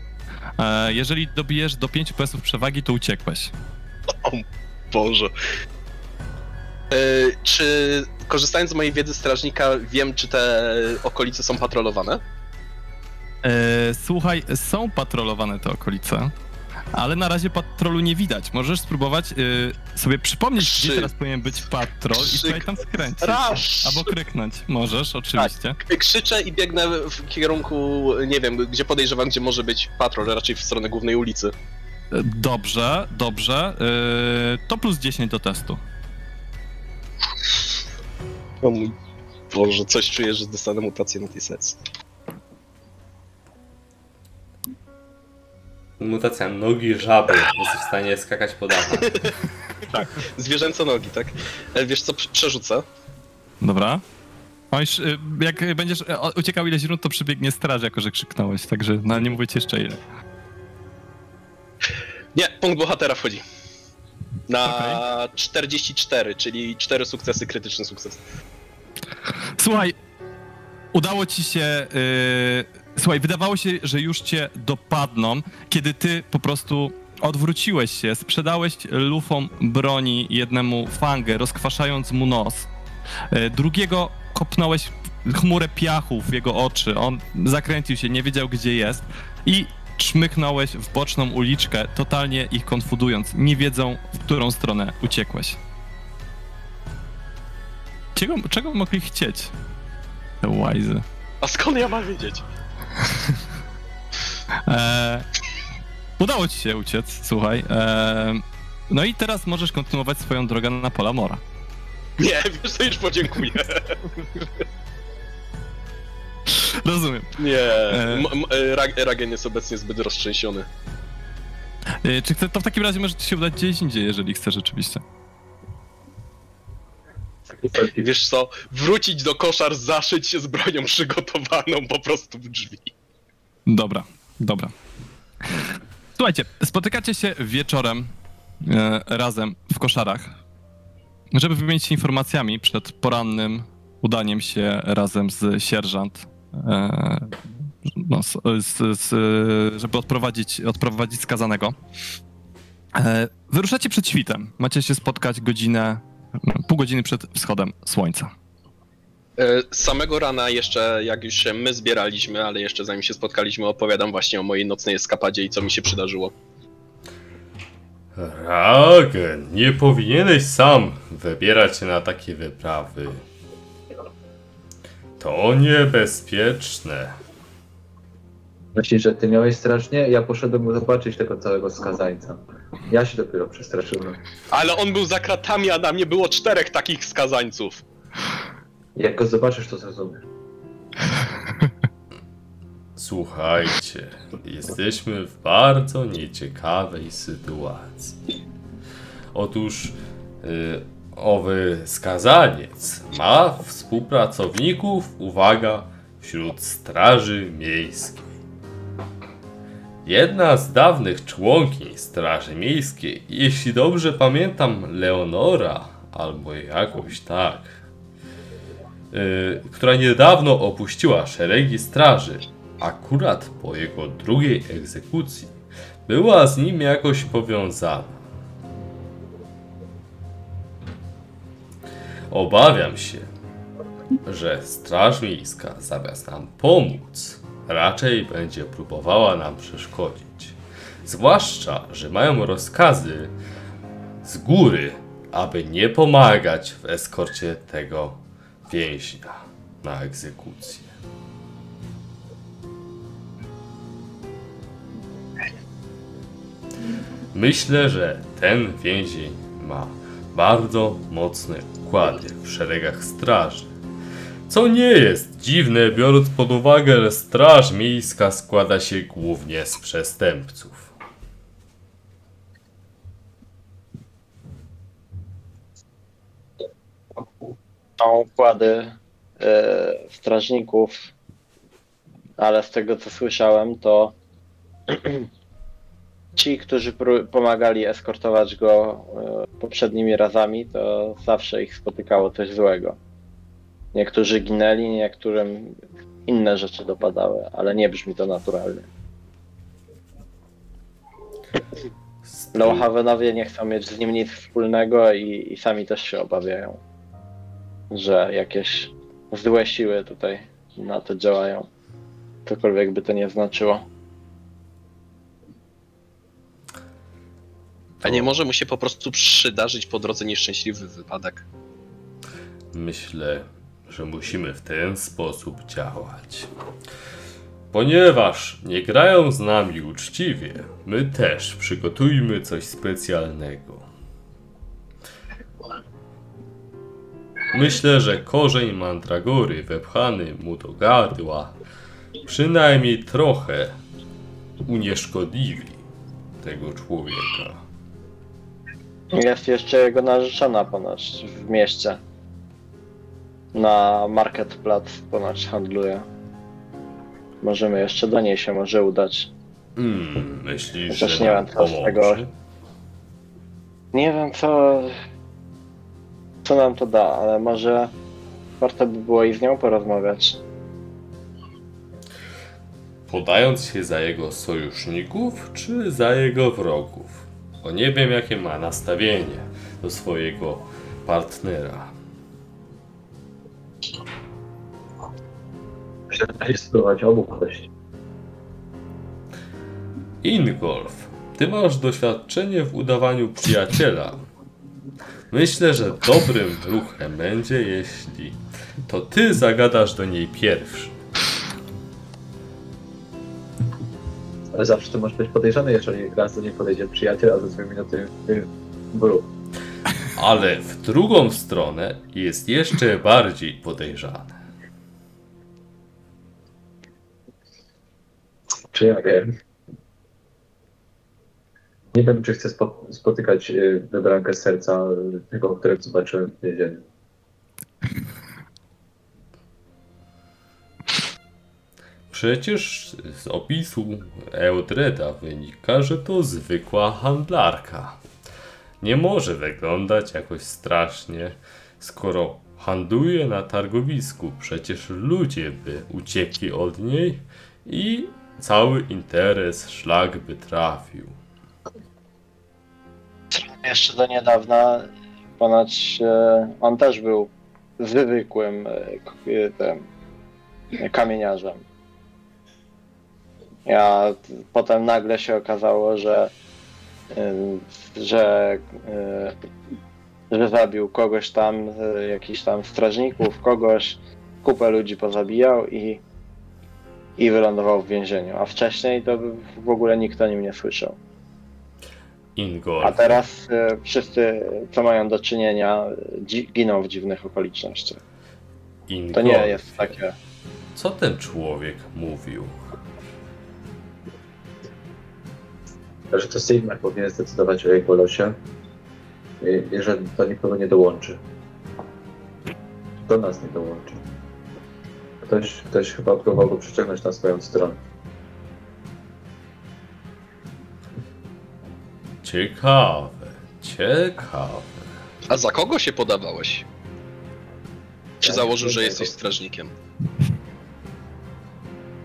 E, jeżeli dobijesz do 5 PS-ów przewagi, to uciekłeś. Boże. Y, czy korzystając z mojej wiedzy strażnika, wiem, czy te okolice są patrolowane? E, słuchaj, są patrolowane te okolice, ale na razie patrolu nie widać. Możesz spróbować y, sobie przypomnieć, Trzy. gdzie teraz powinien być patrol i spróbuj tam skręcić. Rasz! Albo kryknąć. Możesz, oczywiście. Krzyczę i biegnę w kierunku, nie wiem, gdzie podejrzewam, gdzie może być patrol, raczej w stronę głównej ulicy. Dobrze, dobrze. E, to plus 10 do testu. O mój Boże, coś czuję, że dostanę mutację na tej sesji. Mutacja nogi żaby. Jesteś w stanie skakać po dachach. Zwierzęce nogi, tak? E, Wiesz co, prze- przerzucę. Dobra. Już, y, jak będziesz y, o- uciekał ileś rund, to przybiegnie straż, jako że krzyknąłeś, także no, nie mówię ci jeszcze ile. Nie, punkt bohatera wchodzi. Na Okej. 44, czyli 4 sukcesy, krytyczny sukces. Słuchaj, udało ci się. Yy, słuchaj, wydawało się, że już cię dopadną, kiedy ty po prostu odwróciłeś się, sprzedałeś lufą broni jednemu fangę, rozkwaszając mu nos. Yy, drugiego kopnąłeś chmurę piachu w jego oczy. On zakręcił się, nie wiedział gdzie jest i czmychnąłeś w boczną uliczkę, totalnie ich konfudując. Nie wiedzą, w którą stronę uciekłeś. Czego, czego mogli chcieć? Te łajzy. A skąd ja mam wiedzieć? Eee, udało ci się uciec, słuchaj. Eee, no i teraz możesz kontynuować swoją drogę na pola Mora. Nie, wiesz co, już podziękuję. Rozumiem. Nie, E. Ra- Ragen jest obecnie zbyt roztrzęsiony. Eee, czy chce, to w takim razie może ci się udać gdzieś indziej, jeżeli chcesz rzeczywiście. Wiesz co, wrócić do koszar, zaszyć się z bronią przygotowaną po prostu w drzwi. Dobra, dobra. Słuchajcie, spotykacie się wieczorem e, razem w koszarach, żeby wymienić się informacjami przed porannym udaniem się razem z sierżant, e, no, z, z, żeby odprowadzić, odprowadzić skazanego. E, wyruszacie przed świtem. Macie się spotkać godzinę, pół godziny przed wschodem słońca. E, Z samego rana jeszcze, jak już się my zbieraliśmy, ale jeszcze zanim się spotkaliśmy, opowiadam właśnie o mojej nocnej eskapadzie i co mi się przydarzyło. Ragen, nie powinieneś sam wybierać się na takie wyprawy. To niebezpieczne. Myślisz, że ty miałeś strasznie? Ja poszedłem zobaczyć tego całego skazańca. Ja się dopiero przestraszyłem. Ale on był za kratami, a na mnie było czterech takich skazańców. Jak go zobaczysz, to zrozumiesz. Słuchajcie, jesteśmy w bardzo nieciekawej sytuacji. Otóż y, owy skazaniec ma współpracowników, uwaga, wśród straży miejskiej. Jedna z dawnych członkiń Straży Miejskiej, jeśli dobrze pamiętam, Leonora, albo jakoś tak, y, która niedawno opuściła szeregi straży, akurat po jego drugiej egzekucji, była z nim jakoś powiązana. Obawiam się, że Straż Miejska zamiast nam pomóc, raczej będzie próbowała nam przeszkodzić. Zwłaszcza, że mają rozkazy z góry, aby nie pomagać w eskorcie tego więźnia na egzekucję. Myślę, że ten więzień ma bardzo mocne układy w szeregach straży. Co nie jest dziwne, biorąc pod uwagę, że straż miejska składa się głównie z przestępców. Są układy e, strażników, ale z tego co słyszałem, to ci, którzy pomagali eskortować go e, poprzednimi razami, to zawsze ich spotykało coś złego. Niektórzy ginęli, niektórym inne rzeczy dopadały, ale nie brzmi to naturalnie. Lowhavenowie nie chcą mieć z nim nic wspólnego i, i sami też się obawiają, że jakieś złe siły tutaj na to działają. Cokolwiek by to nie znaczyło. A nie może mu się po prostu przydarzyć po drodze nieszczęśliwy wypadek. Myślę, że musimy w ten sposób działać. Ponieważ nie grają z nami uczciwie, my też przygotujmy coś specjalnego. Myślę, że korzeń mandragory wepchany mu do gardła przynajmniej trochę unieszkodliwi tego człowieka. Jest jeszcze jego narzeczona ponoć w mieście. Na Marketplace ponoć handluje. Możemy jeszcze do niej się może udać. Hmm, myślisz, Chociaż że nie wiem, co z tego- Nie wiem co. Co nam to da, ale może warto by było i z nią porozmawiać. Podając się za jego sojuszników, czy za jego wrogów? Bo nie wiem, jakie ma nastawienie do swojego partnera. Myślę, że da się spróbować obu podejść. Ingolf, ty masz doświadczenie w udawaniu przyjaciela. Myślę, że dobrym ruchem będzie, jeśli to ty zagadasz do niej pierwszy. Ale zawsze to może być podejrzane, jeżeli raz do niej podejdzie przyjaciel, a za dwie minuty wróg. Ale w drugą stronę jest jeszcze bardziej podejrzane. Czy ja wiem? Nie wiem, czy chcę spo, spotykać y, wybrankę serca y, tego, którego zobaczyłem w więzieniu. Przecież z opisu Eudreda wynika, że to zwykła handlarka. Nie może wyglądać jakoś strasznie, skoro handluje na targowisku. Przecież ludzie by uciekli od niej i cały interes szlak by trafił. Jeszcze do niedawna ponoć e, on też był zwykłym e, tym, kamieniarzem. Ja potem nagle się okazało, że e, że, że zabił kogoś tam, jakichś tam strażników, kogoś, kupę ludzi pozabijał i, i wylądował w więzieniu. A wcześniej to w ogóle nikt o nim nie słyszał. A Ingolf, teraz e, wszyscy, co mają do czynienia, dzi- giną w dziwnych okolicznościach. To Ingolf, nie jest takie. co ten człowiek mówił? że to Sigmar powinien zdecydować o jego losie, i, i że do nikogo nie dołączy. Do nas nie dołączy. Ktoś, ktoś chyba próbował go przyciągnąć na swoją stronę. Ciekawe, ciekawe. A za kogo się podawałeś? Czy Ja założył, że wiem. jesteś strażnikiem?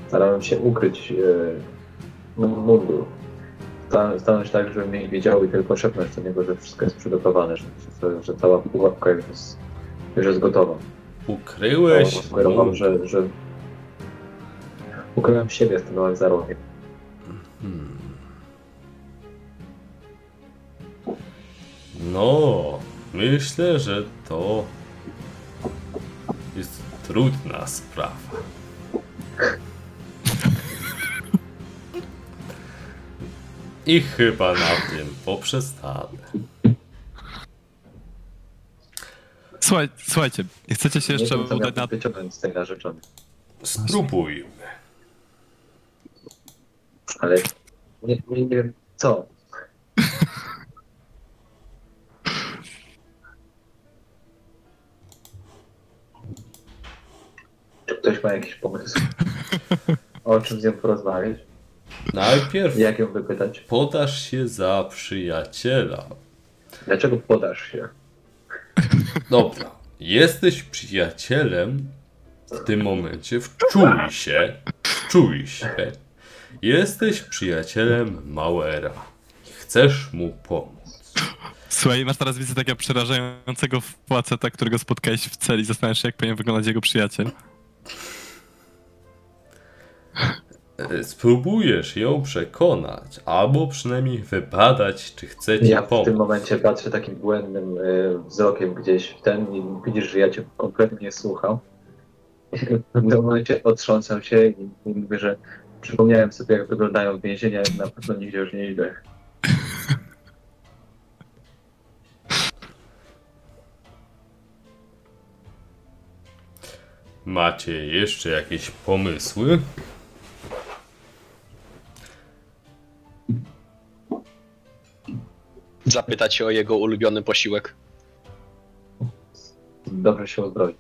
Starałem się ukryć e, mundur. Sta- Stanąć tak, żeby mnie nie wiedziały i tylko szepnąć do niego, że wszystko jest przygotowane, że, że, że cała pułapka już jest, już jest gotowa. Ukryłeś To Sugerował, mu- że, że ukryłem siebie z tym małym zarobiem. Hmm. No, myślę, że to jest trudna sprawa. I chyba na tym poprzestanę. Słuchaj, słuchajcie, chcecie się jeszcze nie wiem, udać na... wyciągnąć z tej narzeczonej. Spróbujmy. Ale nie, nie, nie wiem co. Czy ktoś ma jakiś pomysł? O czym z nią porozmawiać? Najpierw Jak ją wypytać? podasz się za przyjaciela. Dlaczego podasz się? Dobra, jesteś przyjacielem w tym momencie, wczuj się, wczuj się. Jesteś przyjacielem Mauera. Chcesz mu pomóc. Słuchaj, masz teraz widzę takiego przerażającego faceta, którego spotkałeś w celi. Zastanawiasz się, jak powinien wyglądać jego przyjaciel. E, Spróbujesz ją przekonać, albo przynajmniej wybadać, czy chce ci Ja w tym pomóc. momencie patrzę takim błędnym y, wzrokiem gdzieś w ten i widzisz, że ja cię kompletnie nie słucham. W tym momencie otrząsam się i, i mówię, że przypomniałem sobie, jak wyglądają więzienia na pewno nigdzie już nie idę. Macie jeszcze jakieś pomysły? Zapyta cię o jego ulubiony posiłek. Dobrze się uzbroić.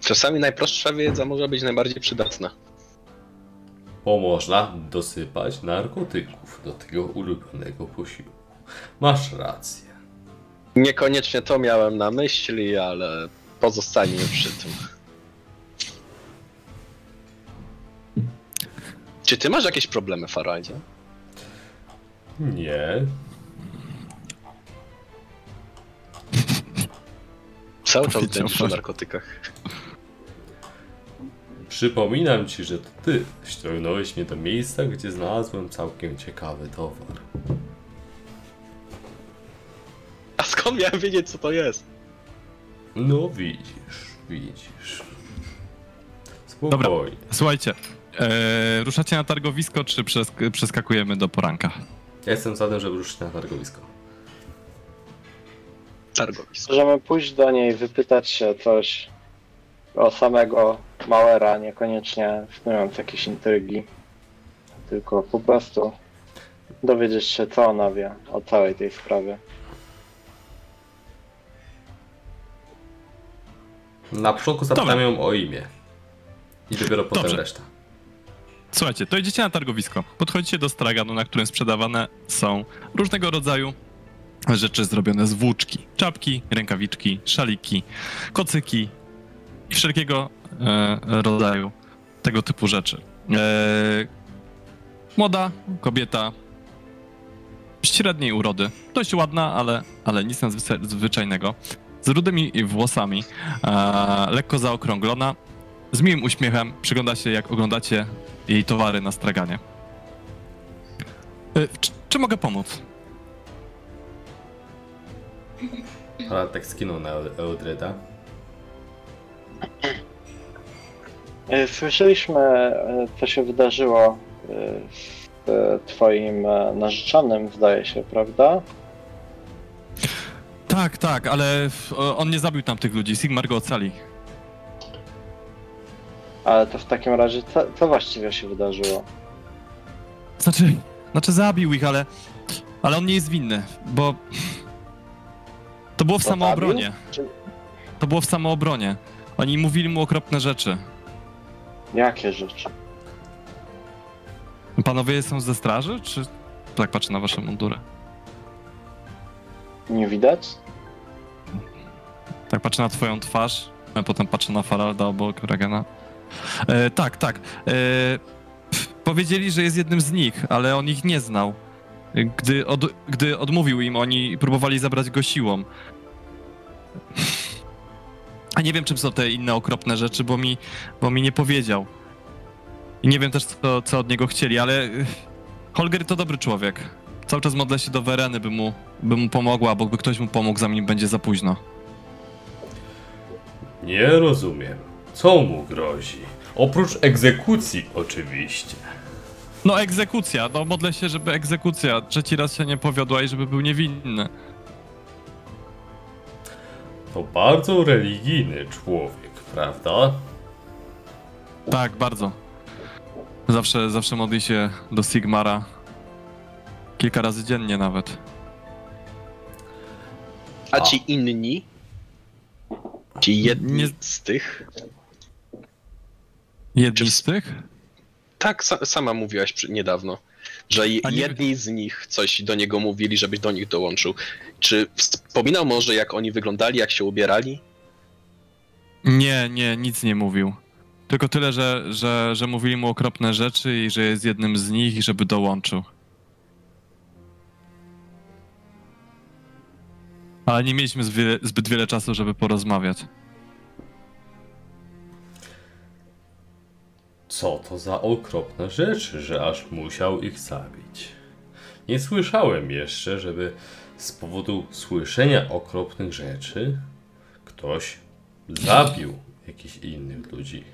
Czasami najprostsza wiedza może być najbardziej przydatna. Bo można dosypać narkotyków do tego ulubionego posiłku. Masz rację. Niekoniecznie to miałem na myśli, ale pozostaniemy przy tym. Czy ty masz jakieś problemy, Farajdzie? Nie. Cały czas Powiedział będziesz o narkotykach. Przypominam ci, że to ty ściągnąłeś mnie do miejsca, gdzie znalazłem całkiem ciekawy towar. A skąd miałem wiedzieć, co to jest? No widzisz, widzisz. Spokojnie. Słuchajcie, e, ruszacie na targowisko, czy przesk- przeskakujemy do poranka? Ja jestem za tym, żeby ruszyć na targowisko. Targowisko. Możemy pójść do niej, wypytać się coś o samego Mauera, niekoniecznie wpłynąć jakieś intrygi, tylko po prostu dowiedzieć się, co ona wie o całej tej sprawie. Na początku zapytam ją o imię. I dopiero potem Dobrze. reszta. Słuchajcie, to idziecie na targowisko. Podchodzicie do straganu, na którym sprzedawane są różnego rodzaju rzeczy zrobione z włóczki. Czapki, rękawiczki, szaliki, kocyki i wszelkiego e, rodzaju tego typu rzeczy. E, młoda kobieta średniej urody. Dość ładna, ale, ale nic nadzwyczajnego. Z rudymi włosami, e, lekko zaokrąglona, z miłym uśmiechem przygląda się, jak oglądacie jej towary na straganie. E, Czy, czy mogę pomóc? Ale tak skinął na Eldreda. E, Słyszeliśmy, e, co się wydarzyło z e, twoim narzeczonym, zdaje się, prawda? Tak, tak, ale on nie zabił tam tych ludzi. Sigmar go ocali. Ale to w takim razie, co, co właściwie się wydarzyło? Znaczy, znaczy zabił ich, ale, ale on nie jest winny, bo to było w To samoobronie. zabił? Czy- To było w samoobronie. Oni mówili mu okropne rzeczy. Jakie rzeczy? Panowie są ze straży, czy tak patrzę na wasze mundury? Nie widać? Tak patrzę na twoją twarz, a potem patrzę na Faralda obok Regena. E, tak, tak. E, powiedzieli, że jest jednym z nich, ale on ich nie znał. Gdy, od, gdy odmówił im, oni próbowali zabrać go siłą. A nie wiem, czym są te inne okropne rzeczy, bo mi, bo mi nie powiedział. I nie wiem też, co, co od niego chcieli, ale e, Holger to dobry człowiek. Cały czas modlę się do Wereny, by mu, by mu pomogła, albo by ktoś mu pomógł, zanim będzie za późno. Nie rozumiem. Co mu grozi? Oprócz egzekucji, oczywiście. No egzekucja, no modlę się, żeby egzekucja trzeci raz się nie powiodła i żeby był niewinny. To bardzo religijny człowiek, prawda? Tak, bardzo. Zawsze, zawsze modli się do Sigmara. Kilka razy dziennie nawet. A A. ci inni? Ci jedni Nie- z tych? Jedni z tych? Tak, sa sama mówiłaś przy, niedawno, że nie- jedni z nich coś do niego mówili, żebyś do nich dołączył. Czy wspominał może, jak oni wyglądali, jak się ubierali? Nie, nie, nic nie mówił. Tylko tyle, że, że, że mówili mu okropne rzeczy i że jest jednym z nich i żeby dołączył. Ale nie mieliśmy zbyt wiele czasu, żeby porozmawiać. Co to za okropne rzeczy, że aż musiał ich zabić? Nie słyszałem jeszcze, żeby z powodu słyszenia okropnych rzeczy ktoś zabił jakichś innych ludzi.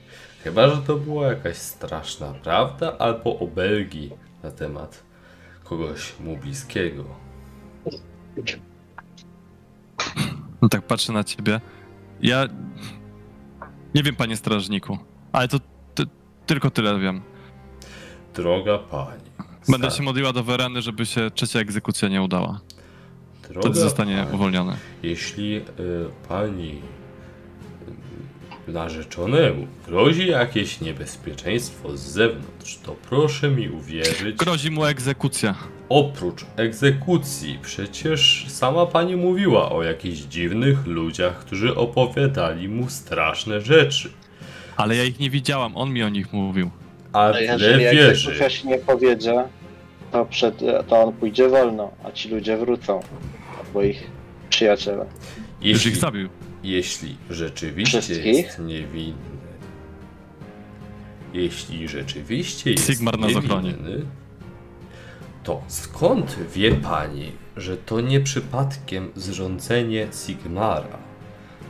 Chyba, że to była jakaś straszna prawda albo obelgi na temat kogoś mu bliskiego. No tak patrzę na ciebie. Ja nie wiem, panie strażniku, ale to tylko tyle wiem. Droga pani. Będę się modliła do Wereny, żeby się trzecia egzekucja nie udała. droga Wtedy zostanie pani, uwolniony. Jeśli y, pani narzeczonemu grozi jakieś niebezpieczeństwo z zewnątrz, to proszę mi uwierzyć. Grozi mu egzekucja. Oprócz egzekucji, przecież sama pani mówiła o jakichś dziwnych ludziach, którzy opowiadali mu straszne rzeczy. Ale ja ich nie widziałam, on mi o nich mówił. A A tyle jeżeli wierzy. egzekucja się nie powiedzie, to, przed, to on pójdzie wolno, a ci ludzie wrócą. Albo ich przyjaciele. Już Jeśli, ich zabił. jeśli rzeczywiście Wszystkich? jest niewinny. Jeśli rzeczywiście jest Sigmar ochroni. niewinny, to skąd wie pani, że to nie przypadkiem zrządzenie Sigmara?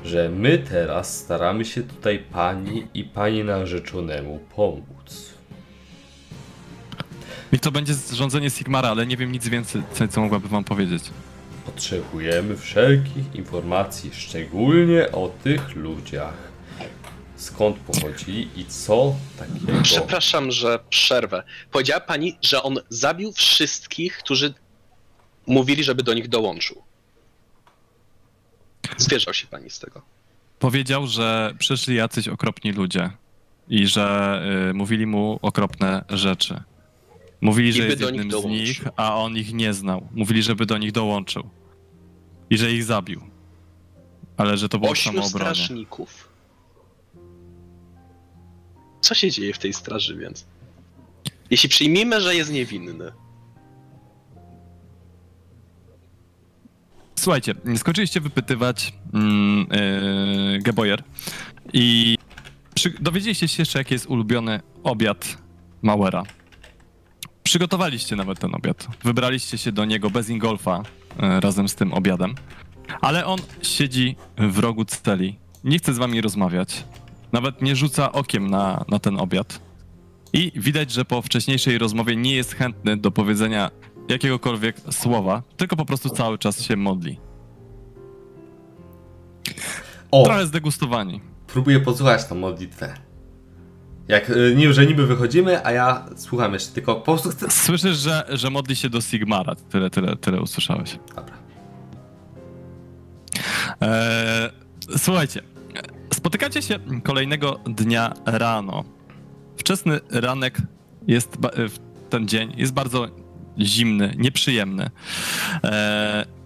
Że my teraz staramy się tutaj pani i pani narzeczonemu pomóc. I to będzie zrządzenie Sigmara, ale nie wiem nic więcej, co mogłaby wam powiedzieć. Potrzebujemy wszelkich informacji, szczególnie o tych ludziach. Skąd pochodzili i co takiego. Przepraszam, że przerwę. Powiedziała pani, że on zabił wszystkich, którzy mówili, żeby do nich dołączył. Zwierzał się pani z tego. Powiedział, że przyszli jacyś okropni ludzie i że y, mówili mu okropne rzeczy. Mówili, że jest jednym z nich, a on ich nie znał. Mówili, żeby do nich dołączył. I że ich zabił. Ale że to było samoobronie. strażników. Co się dzieje w tej straży więc? Jeśli przyjmiemy, że jest niewinny, Słuchajcie, skończyliście wypytywać mm, yy, Geboyer i przy, dowiedzieliście się jeszcze, jaki jest ulubiony obiad Mauera. Przygotowaliście nawet ten obiad. Wybraliście się do niego bez Ingolfa yy, razem z tym obiadem. Ale on siedzi w rogu celi. Nie chce z wami rozmawiać. Nawet nie rzuca okiem na, na ten obiad. I widać, że po wcześniejszej rozmowie nie jest chętny do powiedzenia jakiegokolwiek słowa, tylko po prostu cały czas się modli. O, Trochę zdegustowani. próbuję posłuchać tą modlitwę. Jak y, nie, że niby wychodzimy, a ja słucham jeszcze, tylko po prostu chcę. Słyszysz, że, że modli się do Sigmara. Tyle, tyle, tyle usłyszałeś. Dobra. Eee, słuchajcie, spotykacie się kolejnego dnia rano. Wczesny ranek jest, ten dzień jest bardzo zimny, nieprzyjemny.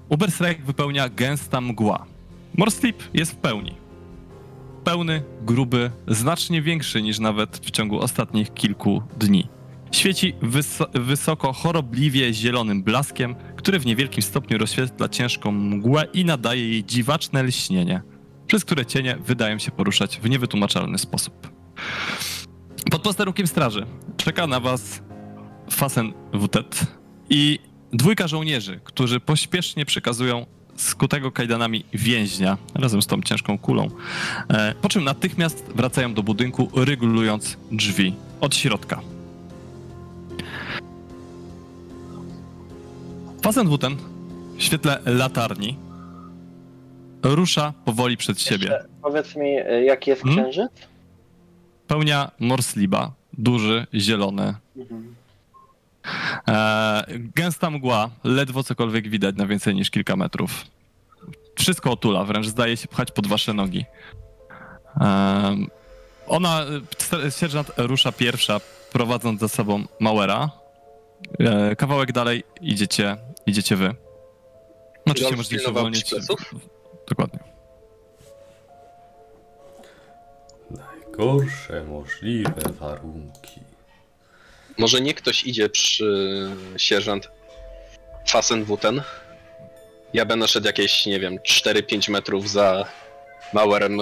Uberstrike wypełnia gęsta mgła. Morsleep jest w pełni. Pełny, gruby, znacznie większy niż nawet w ciągu ostatnich kilku dni. Świeci wyso- wysoko, chorobliwie zielonym blaskiem, który w niewielkim stopniu rozświetla ciężką mgłę i nadaje jej dziwaczne lśnienie, przez które cienie wydają się poruszać w niewytłumaczalny sposób. Pod posterunkiem straży czeka na was Fasen Wutet i dwójka żołnierzy, którzy pośpiesznie przekazują skutego kajdanami więźnia razem z tą ciężką kulą, e, po czym natychmiast wracają do budynku, regulując drzwi od środka. Fasenwuten w świetle latarni rusza powoli przed siebie. Jeszcze Powiedz mi, y, jaki jest Hmm? księżyc? Pełnia Morsliba, duży, zielony. Mhm. E, gęsta mgła, ledwo cokolwiek widać na więcej niż kilka metrów. Wszystko otula, wręcz zdaje się pchać pod wasze nogi. E, ona, sierżant rusza pierwsza, prowadząc za sobą Mauera. E, kawałek dalej idziecie, idziecie wy. Oczywiście on możecie się uwolnić. Dokładnie. Najgorsze możliwe warunki. Może nie ktoś idzie przy sierżant Fasenwuten. Ja będę szedł jakieś, nie wiem, 4-5 metrów za Mauerem.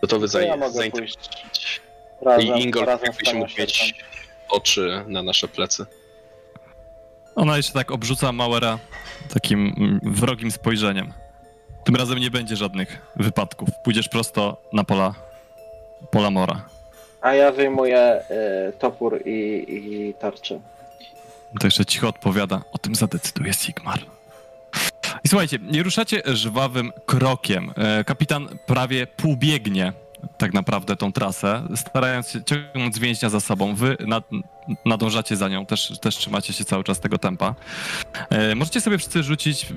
Gotowy za, To ja mogę zainteresować. I z jakbyś mógł mieć oczy na nasze plecy. Ona jeszcze tak obrzuca Mauera takim wrogim spojrzeniem. Tym razem nie będzie żadnych wypadków. Pójdziesz prosto na pola, pola Mora. A ja wyjmuję y, topór i, i tarczę. To jeszcze cicho odpowiada. O tym zadecyduje Sigmar. I słuchajcie, nie ruszacie żwawym krokiem. E, Kapitan prawie półbiegnie tak naprawdę tą trasę, starając się ciągnąć więźnia za sobą. Wy nad, nadążacie za nią, też, też trzymacie się cały czas tego tempa. E, Możecie sobie wszyscy rzucić e,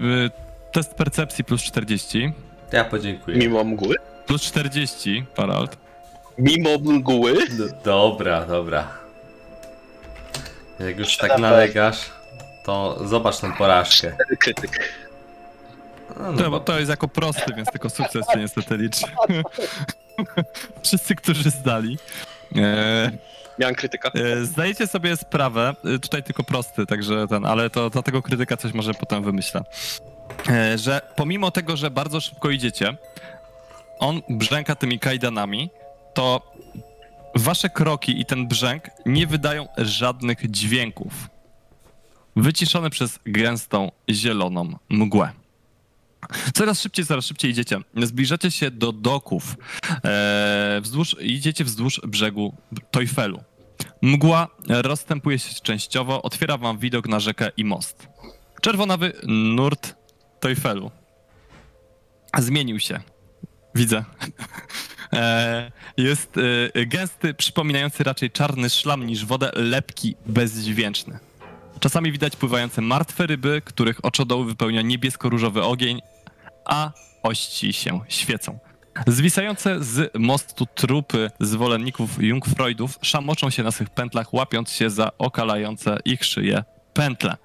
test percepcji plus 40. To ja podziękuję. Mimo mgły? Plus 40, Farald. Mimo mgły? D- dobra, dobra. Jak już tak nalegasz, to zobacz tą porażkę. Krytyk. No, no, To, bo to jest jako prosty, więc tylko sukces się niestety liczy. Wszyscy, którzy zdali. E, Miałem krytyka. e, zdajecie sobie sprawę, e, tutaj tylko prosty, także ten, ale to dla tego krytyka coś może potem wymyślę. E, że pomimo tego, że bardzo szybko idziecie, on brzęka tymi kajdanami, to wasze kroki i ten brzęk nie wydają żadnych dźwięków. Wyciszone przez gęstą, zieloną mgłę. Coraz szybciej, coraz szybciej idziecie. Zbliżacie się do doków. E, wzdłuż, idziecie wzdłuż brzegu Toifelu. Mgła rozstępuje się częściowo, otwiera wam widok na rzekę i most. Czerwonawy nurt Toifelu. Zmienił się. Widzę. E, jest e, gęsty, przypominający raczej czarny szlam niż wodę, lepki, bezdźwięczny. Czasami widać pływające martwe ryby, których oczodoły wypełnia niebiesko-różowy ogień, a ości się świecą. Zwisające z mostu trupy zwolenników Jungfreudów szamoczą się na swych pętlach, łapiąc się za okalające ich szyje pętle.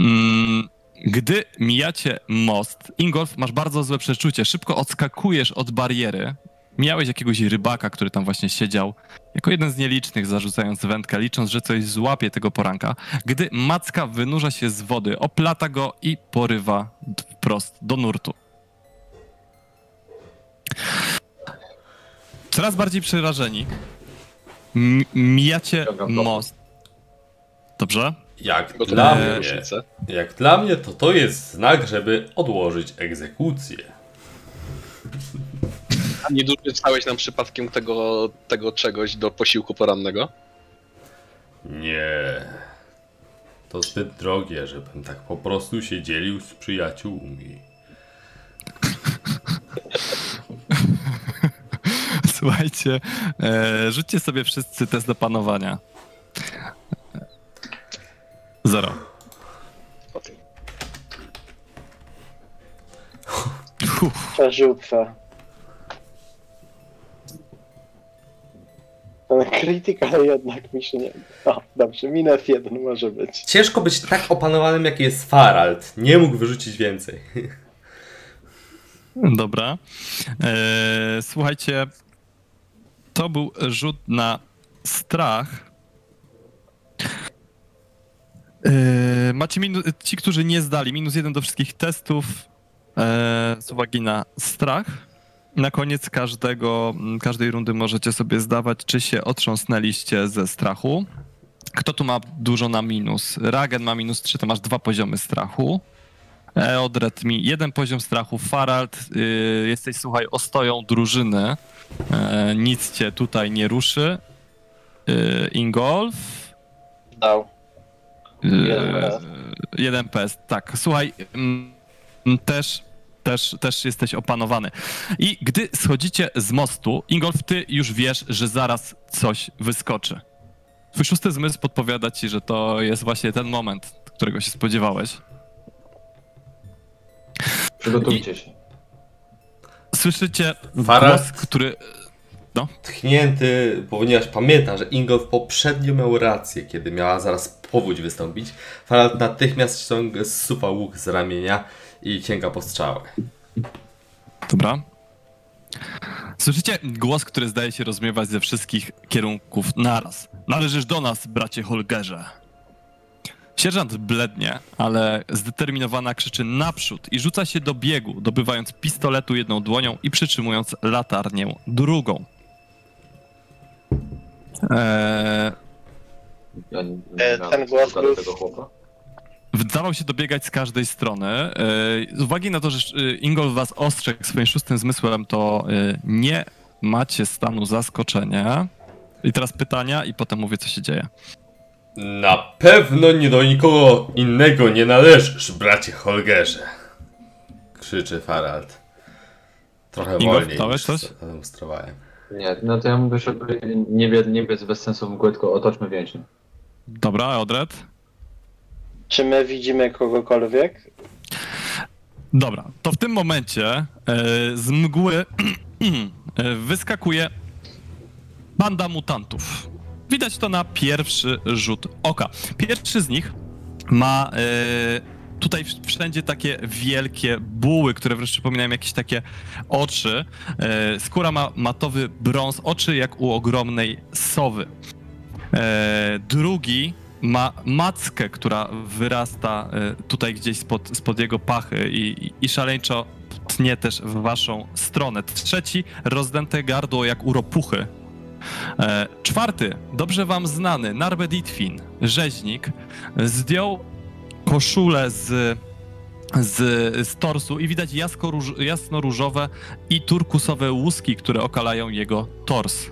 Mm, gdy mijacie most, Ingolf, masz bardzo złe przeczucie. Szybko odskakujesz od bariery. Miałeś jakiegoś rybaka, który tam właśnie siedział, jako jeden z nielicznych, zarzucając wędkę, licząc, że coś złapie tego poranka. Gdy macka wynurza się z wody, oplata go i porywa wprost do nurtu. Coraz bardziej przerażeni, m- mijacie most. Dobrze? Jak dla mnie, jak dla mnie, to to jest znak, żeby odłożyć egzekucję. A nie dorzucałeś nam przypadkiem tego, tego czegoś do posiłku porannego? Nie. To zbyt drogie, żebym tak po prostu się dzielił z przyjaciółmi. Słuchajcie, e, rzućcie sobie wszyscy test do panowania. Zero. Przeżółtwa. Ten krytyk, ale jednak mi się nie... O, dobrze, minus jeden może być. Ciężko być tak opanowanym, jaki jest Farald. Nie mógł wyrzucić więcej. dobra. E, słuchajcie, to był rzut na strach. E, macie minus, ci, którzy nie zdali, minus jeden do wszystkich testów e, z uwagi na strach. Na koniec każdego, każdej rundy możecie sobie zdawać, czy się otrząsnęliście ze strachu. Kto tu ma dużo na minus? Ragen ma minus 3, to masz dwa poziomy strachu. Eodred mi jeden poziom strachu. Farald, y, jesteś, słuchaj, ostoją drużyny. E, nic cię tutaj nie ruszy. Y, Ingolf. Dał. y, Jeden PS. jeden PS, tak. Słuchaj, też, też, też jesteś opanowany. I gdy schodzicie z mostu, Ingolf, ty już wiesz, że zaraz coś wyskoczy. Twój szósty zmysł podpowiada ci, że to jest właśnie ten moment, którego się spodziewałeś. Przygotujcie się. Słyszycie Farad? głos, który... Tchnięty, ponieważ pamiętam, że Ingolf poprzednio miał rację, kiedy miała zaraz powódź wystąpić. Farald natychmiast ściąga suwa łuk z ramienia i sięga po strzałę. Dobra. Słyszycie głos, który zdaje się rozmiewać ze wszystkich kierunków naraz. Należysz do nas, bracie Holgerze. Sierżant blednie, ale zdeterminowana krzyczy naprzód i rzuca się do biegu, dobywając pistoletu jedną dłonią i przytrzymując latarnię drugą. Eee, Ja nie, E, nie ten głos był- tego chłopa. Zdawał się dobiegać z każdej strony. E, Z uwagi na to, że e, Ingol was ostrzegł swoim szóstym zmysłem, to e, nie macie stanu zaskoczenia. I teraz pytania i potem mówię, co się dzieje. Na pewno nie do nikogo innego nie należysz, bracie Holgerze. Krzyczy Farald. Trochę Ingolf, wolniej niż coś? zademonstrowałem. Nie, no to ja mówię, żeby nie, nie biec bez sensu w mgłę, tylko otoczmy więźnia. Dobra, Odred. Czy my widzimy kogokolwiek? Dobra, to w tym momencie e, z mgły e, wyskakuje banda mutantów. Widać to na pierwszy rzut oka. Pierwszy z nich ma e, tutaj wszędzie takie wielkie buły, które wręcz przypominają jakieś takie oczy. Skóra ma matowy brąz, oczy jak u ogromnej sowy. Drugi ma mackę, która wyrasta e, tutaj gdzieś spod, spod jego pachy i, i, szaleńczo tnie też w waszą stronę. Trzeci, rozdęte gardło jak u ropuchy. E, czwarty, dobrze wam znany, Narbeditfin, rzeźnik, zdjął koszulę z, z, z torsu i widać jasko-róż, jasno-różowe i turkusowe łuski, które okalają jego tors.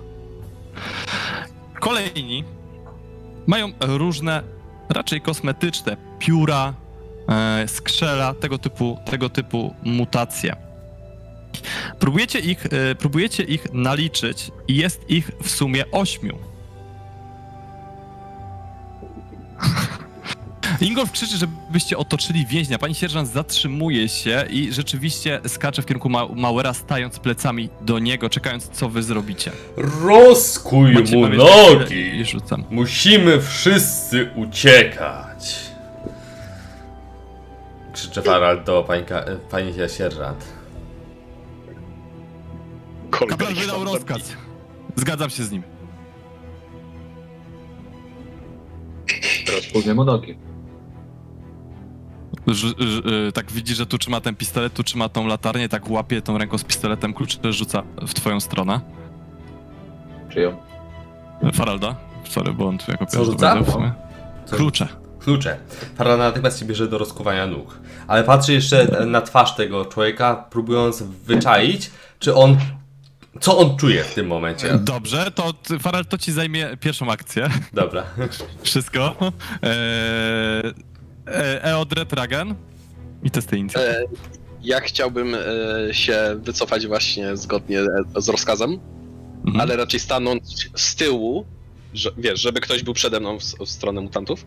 Kolejni mają różne, raczej kosmetyczne, pióra, e, skrzela, tego typu, tego typu mutacje. Próbujecie ich, e, próbujecie ich naliczyć i jest ich w sumie ośmiu. Ingolf krzyczy, żebyście otoczyli więźnia. Pani sierżant zatrzymuje się i rzeczywiście skacze w kierunku Ma Mauera, stając plecami do niego, czekając, co wy zrobicie. Rozkuj Macie mu nogi! I rzucam. Musimy wszyscy uciekać! Krzyczy Farald do pańka, e, pani sierżant. Ich wydał rozkaz. Zgadzam się z nim. Teraz płynie mu nogi. Ż, ż, y, tak widzi, że tu trzyma ten pistolet, tu trzyma tą latarnię, tak łapie tą ręką z pistoletem, klucze rzuca w twoją stronę. Czyją? Faralda. Sorry, bo on tu jako pierwszy rzuca? powiedział w sumie. Co- Klucze. Klucze. Farald natychmiast się bierze do rozkuwania nóg. Ale patrzy jeszcze na twarz tego człowieka, próbując wyczaić, czy on. Co on czuje w tym momencie? Dobrze, to Farald to ci zajmie pierwszą akcję. Dobra. Wszystko. Eee, Eodred Ragen. I testy inicjatywy. E, Ja chciałbym e, się wycofać właśnie zgodnie e, z rozkazem, Mhm. ale raczej stanąć z tyłu, że, wiesz, żeby ktoś był przede mną w, w stronę mutantów.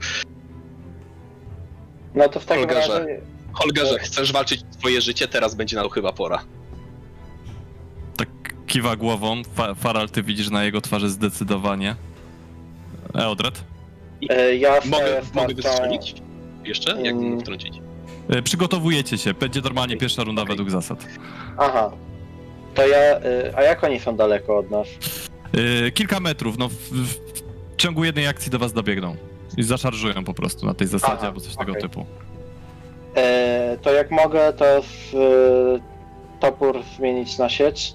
No to w takim Holgerze. razie... Holgerze, chcesz walczyć o swoje życie, teraz będzie na to chyba pora. Tak kiwa głową. Fa Farald, ty widzisz na jego twarzy zdecydowanie. Eodred. E, ja Mogę, staję mogę starczą- wystrzelić? Jeszcze? Jak Mm. mogę wtrącić? E, Przygotowujecie się. Będzie normalnie pierwsza runda według zasad. Aha. To ja... y, A jak oni są daleko od nas? E, Kilka metrów, no w, w w ciągu jednej akcji do was dobiegną. I zaszarżują po prostu na tej zasadzie Aha, albo coś tego okej. typu. E, to jak mogę, to w, y, topór zmienić na sieć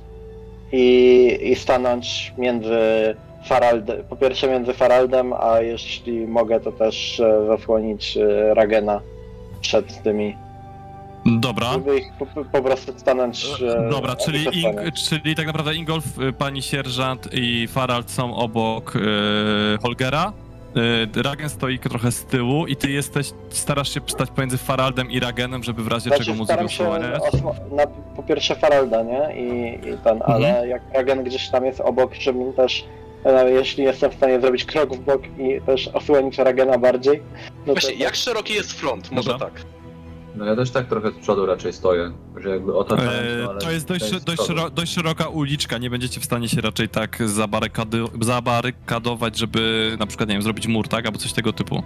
i, i stanąć między Faraldem, po pierwsze między Faraldem, a jeśli mogę, to też e, zasłonić e, Ragena przed tymi, Dobra. żeby ich po, po prostu stanąć... e, Dobra, czyli, Ing, czyli tak naprawdę Ingolf, pani sierżant i Farald są obok y, Holgera. Y, Ragen stoi trochę z tyłu i ty jesteś, starasz się stać pomiędzy Faraldem i Ragenem, żeby w razie czego Znaczy, móc staram go się osłaniać. osła- na, po pierwsze Faralda, nie? I, i ten, Mhm. ale jak Ragen gdzieś tam jest obok, żebym też, e, jeśli jestem w stanie zrobić krok w bok i też osłonić Ragena bardziej, no Właśnie, to, jak szeroki jest front? Może Dobra. tak. No ja też tak trochę z przodu raczej stoję, że jakby otaczając E, no, ale to jest dość, dość, szero, dość szeroka uliczka, nie będziecie w stanie się raczej tak zabarykady, zabarykadować, żeby na przykład, nie wiem, zrobić mur, tak? Albo coś tego typu.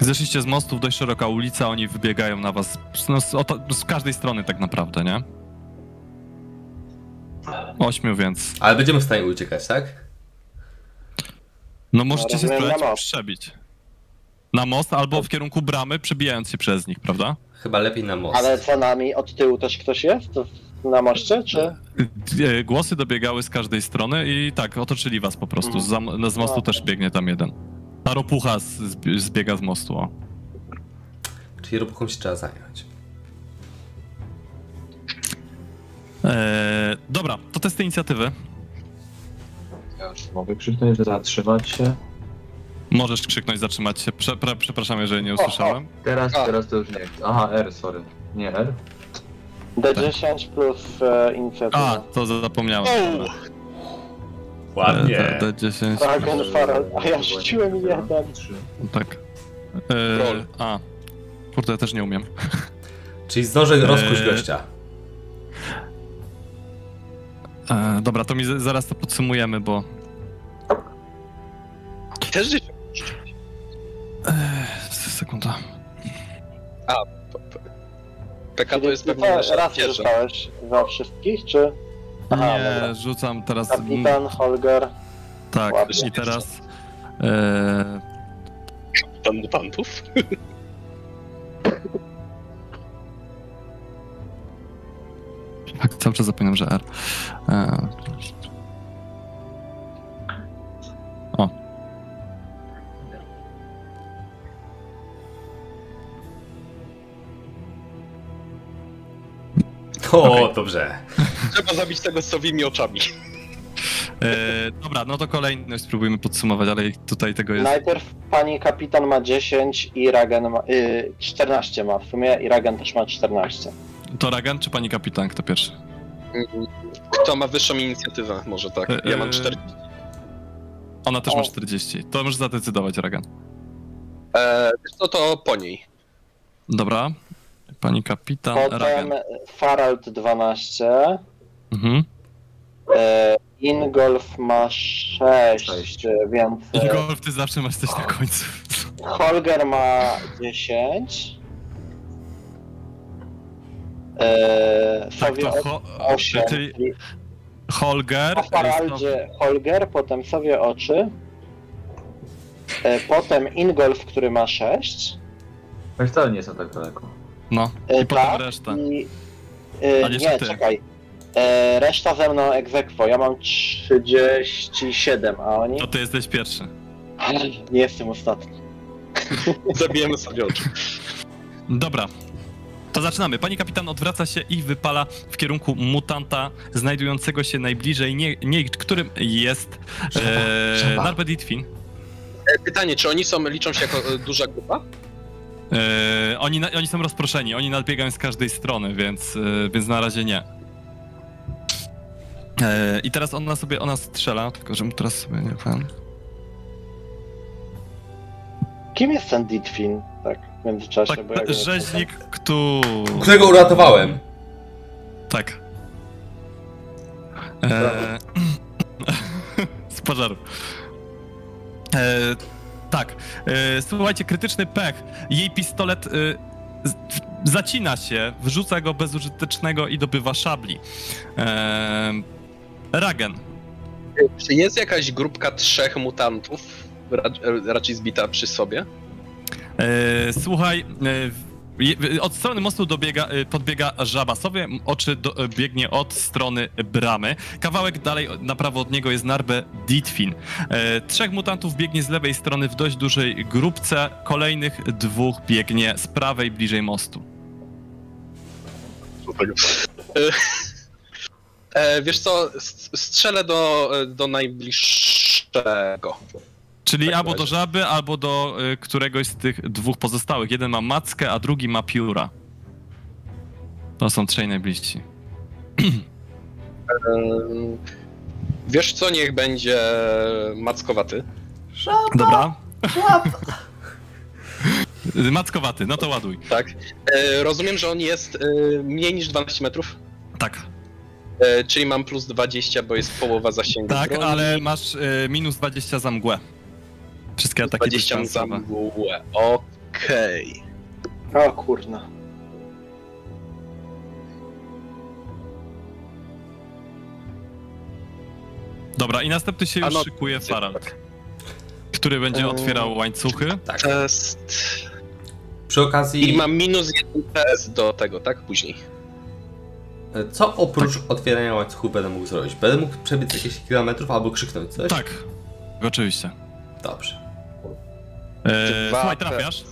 Zeszliście z mostów, dość szeroka ulica, oni wybiegają na was no, z, oto, z każdej strony tak naprawdę, nie? Ośmiu, więc... Ale będziemy w stanie uciekać, tak? No możecie się rozumiem, na spróbować most. przebić. Na most albo w kierunku bramy, przebijając się przez nich, prawda? Chyba lepiej na most. ale za nami od tyłu też ktoś jest To na moście, czy? E, Głosy dobiegały z każdej strony i tak, otoczyli was po prostu. Z, zam- no, z mostu Okej. też biegnie tam jeden. Ta ropucha z, zb- zbiega z mostu. O. Czyli robuchą się trzeba zająć. Eee, dobra, to testy inicjatywy. Mogę krzyknąć, że zatrzymać się. Możesz krzyknąć, zatrzymać się. Prze, pre, przepraszam, jeżeli nie usłyszałem. Teraz, teraz to już nie. Aha, R, sorry. Nie R. D10 plus e, inicjatywa. A, to zapomniałem. O! Ładnie. E, D- D10. Ragen, Farald, a ja rzuciłem jeden. Tak. Eee, Roll. a. Kurde, ja też nie umiem. Czyli zdążę rozkuć Eee, gościa. E, dobra, to mi z- zaraz to podsumujemy, bo... Też życie. E, sekunda. PK to jest pewnie nasza raz pierwsza. rzucałeś za wszystkich, czy? Aha, Nie, dobra. rzucam teraz... Kapitan, Holger. Tak, Ładnie. i teraz... E, Pan mutantów. tak, cały czas zapominam, że R. E, o, O, Okej. dobrze. Trzeba zabić tego z sowymi oczami. E, dobra, no to kolejność spróbujmy podsumować, ale tutaj tego jest. Najpierw pani kapitan ma 10 i Ragen ma... Y, 14 ma w sumie i Ragen też ma 14. To Ragan czy pani kapitan? Kto pierwszy? Kto ma wyższą inicjatywę? Może tak. Ja mam Eee, 4. Ona też ma O. 40. To możesz zadecydować, Ragan. Eee, no to po niej. Dobra. Pani kapitan, Potem Ragan. Farald 12. Mhm. E, Ingolf ma 6, Sześć. więc I e, golf, ty zawsze masz coś na końcu. Holger ma 10. E, Tak, sobie to o- ho, 8. czyli czyli Holger. Na Faraldzie Holger, potem sobie oczy. E, potem Ingolf, który ma 6. No wcale nie są tak daleko. No, E, i potem tak, reszta. I, e, nie, ty. czekaj. E, reszta ze mną egzekwo. Ja mam 37, a oni. To ty jesteś pierwszy. Nie jestem ostatni. Zabijemy sobie oczy. Dobra. To zaczynamy. Pani kapitan odwraca się i wypala w kierunku mutanta znajdującego się najbliżej, nie, nie którym jest e. Narbed Itfin. E, Pytanie, czy oni są, liczą się jako e, duża grupa? E, oni, na, oni są rozproszeni, oni nadbiegają z każdej strony, więc, e, więc na razie nie. E, I teraz ona sobie, ona strzela, tylko żebym teraz sobie nie ten... Kim jest ten Ditfin? Tak, w międzyczasie, Tak, bo ja go nie rzeźnik, który... Którego uratowałem. Tak. E, z pożaru. E, tak. E, słuchajcie, krytyczny pech. Jej pistolet e, zacina się, wrzuca go bezużytecznego i dobywa szabli. Ragen. Czy jest jakaś grupka trzech mutantów, ra, raczej zbita przy sobie? E, słuchaj, e, od strony mostu dobiega, e, podbiega żaba sobie, oczy do, e, biegnie od strony bramy. Kawałek dalej na prawo od niego jest Narbe Ditfin. E, trzech mutantów biegnie z lewej strony w dość dużej grupce, kolejnych dwóch biegnie z prawej bliżej mostu. E, wiesz co, strzelę do, do najbliższego. Czyli takim albo do żaby, albo do e, któregoś z tych dwóch pozostałych. Jeden ma mackę, a drugi ma pióra. To są trzej najbliżsi. Wiesz co, niech będzie mackowaty. Dobra. Mackowaty, no to ładuj. Tak. E, rozumiem, że on jest e, mniej niż 12 metrów, Tak, e, czyli mam plus 20, bo jest połowa zasięgu tak, broni. ale masz y, minus 20 za mgłę. Wszystkie ataki 20 za dystansowe. mgłę. Okej. O kurna. Dobra, i następny się już no, szykuje Farald, który będzie Eee. otwierał łańcuchy. Tak. Test. Przy okazji, I mam minus 1 PS do tego, tak? Później. co oprócz otwierania łańcuchu będę mógł zrobić? Będę mógł przebiec jakieś kilometrów albo krzyknąć coś? Tak, oczywiście. Dobrze. E, Dwa słuchaj, trafiasz,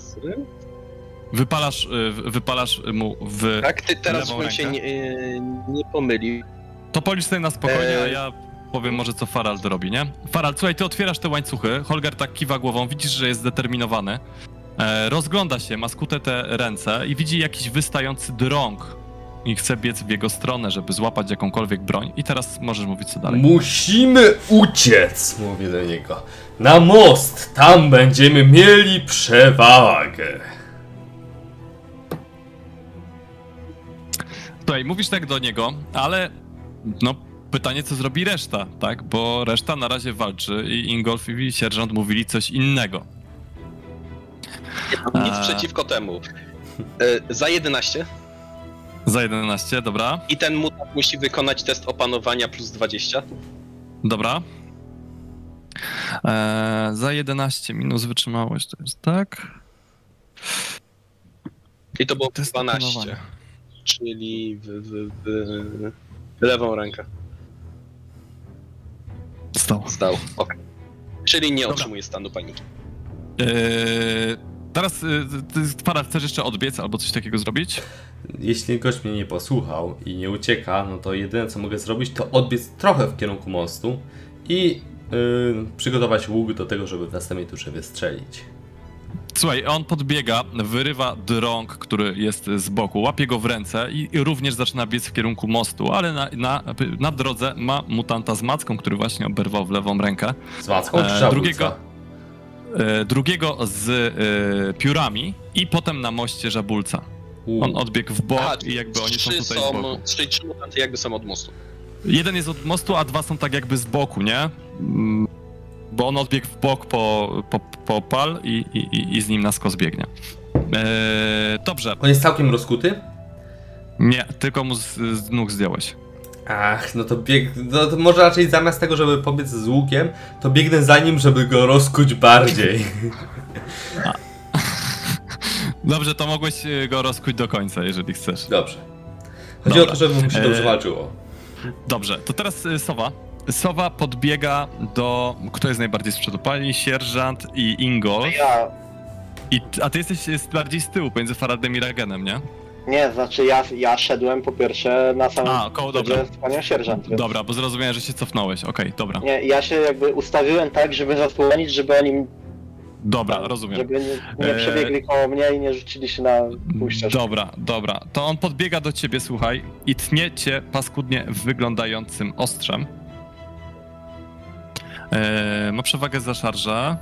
wypalasz, y, wypalasz mu w... Tak, ty teraz, żebym się nie, e, nie pomylił. To polisz sobie na spokojnie, a Eee. ja powiem może co Farald robi, nie? Farald, słuchaj, ty otwierasz te łańcuchy, Holger tak kiwa głową, widzisz, że jest zdeterminowany. E, rozgląda się, ma skute te ręce i widzi jakiś wystający drąg i chce biec w jego stronę, żeby złapać jakąkolwiek broń. I teraz możesz mówić co dalej. Musimy uciec, mówię do niego. Na most, tam będziemy mieli przewagę. Słuchaj, mówisz tak do niego, ale no pytanie, co zrobi reszta, tak? Bo reszta na razie walczy i Ingolf i sierżant mówili coś innego. Nic A. przeciwko temu. E, za 11 Za 11, dobra. i ten mutant musi wykonać test opanowania plus 20. Dobra. Eee, za 11 minus wytrzymałość to jest tak. I to było Test 12. opanowania. Czyli w, w, w lewą rękę. Stał. Zdał. Ok. Czyli nie Dobra. otrzymuje stanu paniki. Eee, teraz, y, ty, ty, Para, chcesz jeszcze odbiec albo coś takiego zrobić? Jeśli gość mnie nie posłuchał i nie ucieka, no to jedyne co mogę zrobić to odbiec trochę w kierunku mostu i yy, przygotować łuk do tego, żeby w następnej turze wystrzelić. Słuchaj, on podbiega, wyrywa drąg, który jest z boku, łapie go w ręce i, i również zaczyna biec w kierunku mostu, ale na, na, na drodze ma mutanta z macką, który właśnie oberwał w lewą rękę. Z macką E, drugiego- E, drugiego z e, piórami i potem na moście żabulca. U. On odbiegł w bok Aha, i jakby oni są tutaj z boku. Czyli trzy mutanty jakby są od mostu. Jeden jest od mostu, a dwa są tak jakby z boku, nie? Mm, Bo on odbiegł w bok po, po, po pal i, i, i- z nim na skos biegnie. Eee, dobrze, On jest całkiem rozkuty? nie, tylko mu z, z nóg zdjąłeś. Ach, no to bieg... No to może raczej zamiast tego, żeby pobiec z łukiem, to biegnę za nim, żeby go rozkuć bardziej. Dobrze, to mogłeś e, go rozkuć do końca, jeżeli chcesz. Dobrze. Chodzi Dobra. o to, żeby mu się dobrze E, walczyło. Dobrze, to teraz y, Sowa. Sowa podbiega do. Kto jest najbardziej z przodu? Pani sierżant i Ingol. Ja, I, a ty jesteś bardziej z tyłu, pomiędzy Faradem i Regenem, nie? nie, znaczy ja, ja szedłem po pierwsze na samym A, koło, dobra. z panią sierżant. więc- Dobra, bo zrozumiałem, że się cofnąłeś. Okej, dobra. Nie, ja się jakby ustawiłem tak, żeby zasłonić, żeby oni Dobra, rozumiem. żeby nie, nie Eee, przebiegli koło mnie i nie rzucili się na pół ścieżkę. Dobra, dobra. To on podbiega do ciebie, słuchaj, i tnie cię paskudnie wyglądającym ostrzem. Eee, ma przewagę za szarżę.